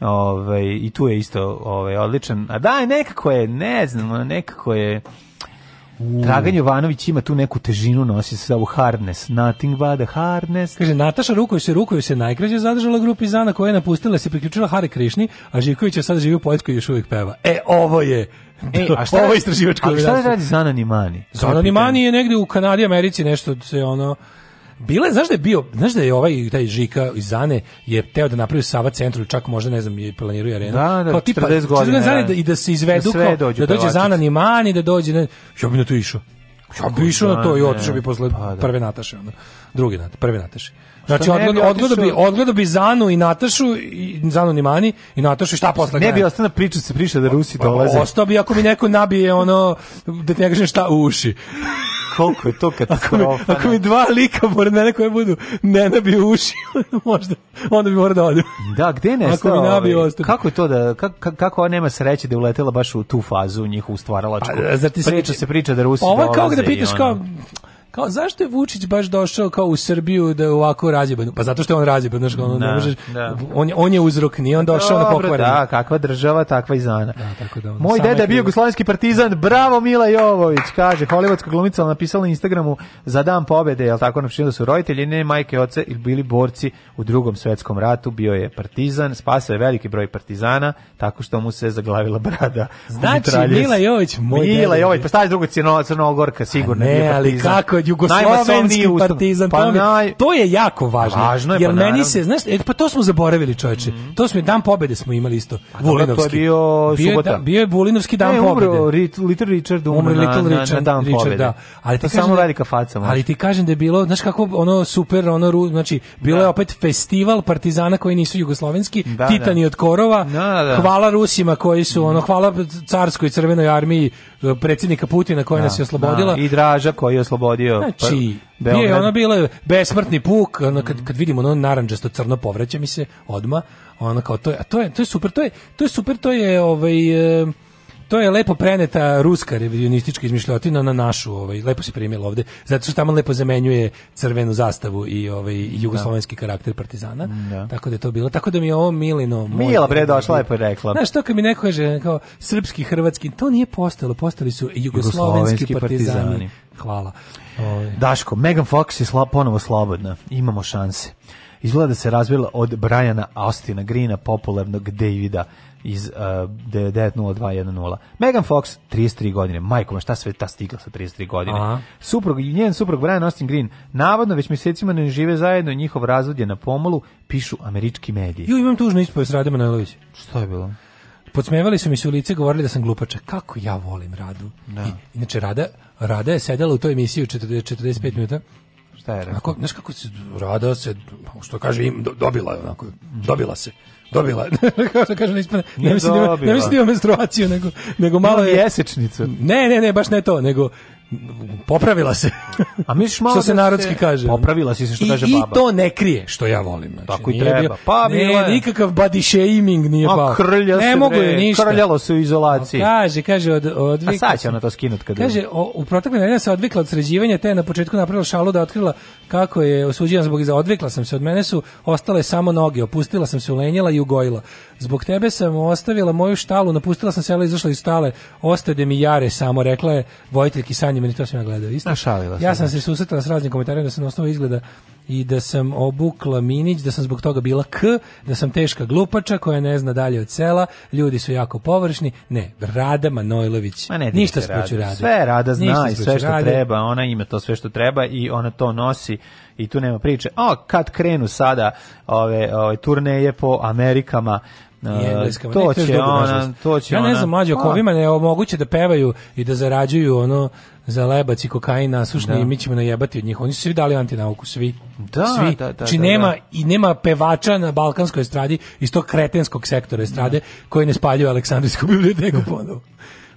Ovaj i tu je isto ovaj odličan. A da, nekako je, ne znam, nekako je Dragan Jovanović ima tu neku težinu, nosi se u hardness, nothing but a hardness. Kaže, Nataša rukoju se, rukoju se najkraće zadržala grupi Zana koja je napustila, se priključila Hare Krišni, a Živković je sad živi u Poljskoj i još uvijek peva. E, ovo je E, *laughs* a šta ovo istraživačko A šta radi Zanani Mani? Zanani Mani je negde u Kanadi, Americi nešto se ono Bile, znaš da je bio, znaš da je ovaj taj Žika iz Zane je teo da napravi Sava centru, čak možda ne znam, je planiruje arenu. Da, da, kao tipa, 40 godina. Zane, da. da, I da se izvedu, da, kao, da dođe Zanani Mani, da dođe, ne, ja bi na to išao. Ja bi išao na to i otišao bi posle pa, da. prve Nataše, Onda. drugi Nataše, prve Nataše. Znači odgledao odgleda bi odgledao bi Zanu i Natašu i Zanu ni Mani i Natašu šta posle. Ne bi ostala priča da se priča da Rusi dolaze. Ostao bi ako mi neko nabije ono da ti ne kažem šta u uši. Koliko je to *laughs* katastrofa. Ako mi, ako mi dva lika pored mene koje budu ne nabiju uši, *laughs* možda onda bi morao da odem. Da, gde ne Ako mi nabiju ovaj, Kako je to da kako kako ona nema sreće da je uletela baš u tu fazu njihovu stvaralačku. A, pa, zar se priča se priča da Rusi dolaze. Ovo kao da pitaš ono... kao kao zašto je Vučić baš došao kao u Srbiju da je ovako razjeban? Pa zato što je on razjeban, znaš, ono, ne da, možeš, da. on, on je uzrok, nije on došao na pokvaren. Da, kakva država, takva i zana. Da, tako da Moj deda je bio jugoslovenski partizan, bravo Mila Jovović, kaže, hollywoodska glumica napisala na Instagramu za dan pobede, jel tako napisala da su roditelji, ne majke i oce, ili bili borci u drugom svetskom ratu, bio je partizan, spasao je veliki broj partizana, tako što mu se zaglavila brada. Znači, Mila Jovović, moj Mila Jovović, pa staviš drugo crnogorka, sigurno. ne, ali kako jugoslovenski partizan. Pa to, naj... to je jako važno. važno je, jer pa meni se, znaš, e, pa to smo zaboravili, čoveče. Mm -hmm. To smo dan pobede smo imali isto. A pa Vulinovski. To je bio bio da, bio je Vulinovski dan ne, pobede. Umro Little Richard, umro, Little Richard, dan Richard, pobede. Da. Ali to samo velika da- faca. Može. Ali ti kažem da je bilo, znaš kako ono super, ono znači bilo da. je opet festival partizana koji nisu jugoslovenski, da, Titani da. od korova. Da, hvala Rusima koji su mhm. ono hvala carskoj crvenoj armiji predsjednika Putina koja da, nas je oslobodila. Da, I Draža koji je oslobodio. Znači, pa, nije ona bila besmrtni puk, ono, kad, mm. kad vidimo ono naranđasto crno povraća mi se odma, ona kao to je, a to je, to je super, to je, to je super, to je ovaj... E, to je lepo preneta ruska revizionistička izmišljotina na našu, ovaj, lepo se primila ovde, zato što tamo lepo zamenjuje crvenu zastavu i ovaj da. jugoslovenski da. karakter partizana. Da. Tako da je to bilo. Tako da mi je ovo Milino... Mila bre došla lepo pa rekla. Znaš, to kad mi neko kaže kao srpski, hrvatski, to nije postalo, postali su jugoslovenski, partizani. partizani. Hvala. Ovaj. Daško, Megan Fox je sla, ponovo slobodna. Imamo šanse izgleda da se razvila od Briana Austina Grina, popularnog Davida iz uh, 990210. Megan Fox 33 godine. Majko, ma šta sve ta stigla sa 33 godine? Suprug njen suprug Brian Austin Green navodno već mjesecima ne žive zajedno, njihov razvod je na pomolu, pišu američki mediji. Jo, imam tužnu ispovest Radima Najlović. Šta je bilo? Podsmevali su mi se u lice, govorili da sam glupača. Kako ja volim Radu. Da. I, inače, Rada, Rada je sedela u toj emisiji u 40, 45 minuta Šta je rekao? Znaš kako se Rada se, pa, što kaže, im, dobila je onako, dobila se dobila. *laughs* Kako kaže, ne ispane. Ne da mislim da ima menstruaciju, nego, nego malo je... Jesečnicu. Ne, ne, ne, baš ne to, nego popravila se. *laughs* A misliš malo što se da narodski kaže? Popravila si se što I, kaže baba. I to ne krije što ja volim. Znači, Tako i treba. Bio, pa ne, nikakav body shaming nije pa. Krlja ne mogu je ništa. Krljalo se u izolaciji. No, kaže, kaže od odvika. A sad će ona to skinut kada. Kaže o, u proteklim nedeljama se odvikla od sređivanja, te je na početku napravila šalu da otkrila kako je osuđena zbog za odvikla sam se od mene su ostale samo noge, opustila sam se, ulenjela i ugojila. Zbog tebe sam ostavila moju štalu, napustila sam selo, izašla iz stale, ostade mi jare samo, rekla je vojiteljki Sanje, meni to sam ja gledao. Isto? Našalila ja da. sam se susretala s raznim komentarima da sam na osnovu izgleda i da sam obukla minić, da sam zbog toga bila k, da sam teška glupača koja ne zna dalje od sela, ljudi su jako površni, ne, Rada Manojlović, Ma ne, ništa se rada. rada. Sve Rada zna i sve što rade. treba, ona ima to sve što treba i ona to nosi i tu nema priče. A kad krenu sada ove, ove turneje po Amerikama, Uh, to će ona, to će ja ne znam, mlađe, ako pa. ovima ne omoguće da pevaju i da zarađuju ono za lebac i kokaina, nasušni da. i mi ćemo najebati od njih. Oni su svi dali antinauku, svi. Da, svi. Da, da, da Či znači, da, nema, da. i nema pevača na balkanskoj estradi iz tog kretenskog sektora estrade koji ne spaljuje Aleksandrijsku *laughs* biblioteku ponovo.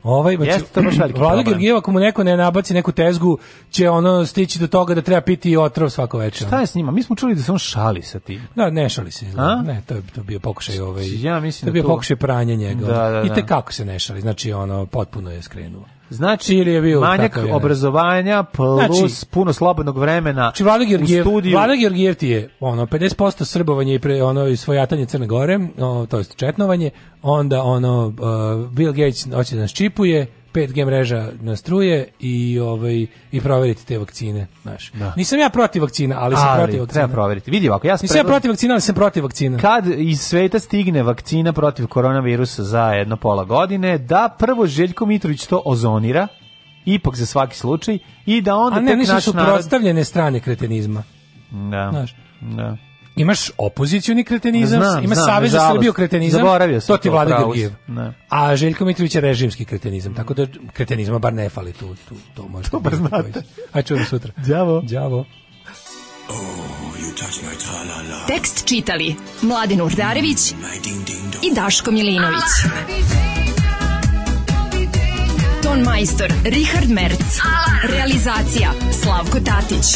Ovaj baš znači, to baš veliki Vlada Georgijeva ako mu neko ne nabaci neku tezgu će ono stići do toga da treba piti otrov svako večer. Šta je s njima? Mi smo čuli da se on šali sa tim. Da, ne šali se. A? Ne, to je to bio pokušaj ovaj. Ja mislim to je da bio to... pokušaj pranja njega. Da, da, da. I da. te kako se ne šali. Znači ono potpuno je skrenuo. Znači ili je bio manjak obrazovanja plus znači, puno slobodnog vremena. Znači Vlada Georgijev, Vlada Georgijev ti je ono 50% srbovanje i pre, ono i svojatanje Crne Gore, o, to jest četnovanje, onda ono uh, Bill Gates hoće da nas čipuje, 5G mreža na struje i ovaj i proveriti te vakcine, znaš. Da. Nisam ja protiv vakcina, ali, ali sam protiv vakcina. Treba proveriti. Vidi ovako, ja sam Nisam predla... ja protiv vakcina, ali sam protiv vakcina. Kad iz sveta stigne vakcina protiv koronavirusa za jedno pola godine, da prvo Željko Mitrović to ozonira, ipak za svaki slučaj i da onda A ne, nisu suprotstavljene strane kretenizma. Da. Znaš. Da imaš opozicioni kretenizam, znam, imaš znam, Savez za Srbiju kretenizam, zaboravio sam to ti vlada Georgijev. A Željko Mitrović je režimski kretenizam, tako da kretenizma bar ne fali tu, tu to može. To baš znate. A čujemo sutra. Đavo. Đavo. Oh, Tekst čitali Mladin Urdarević i Daško Milinović. Ton majstor Richard Merc. Realizacija Slavko Tatić.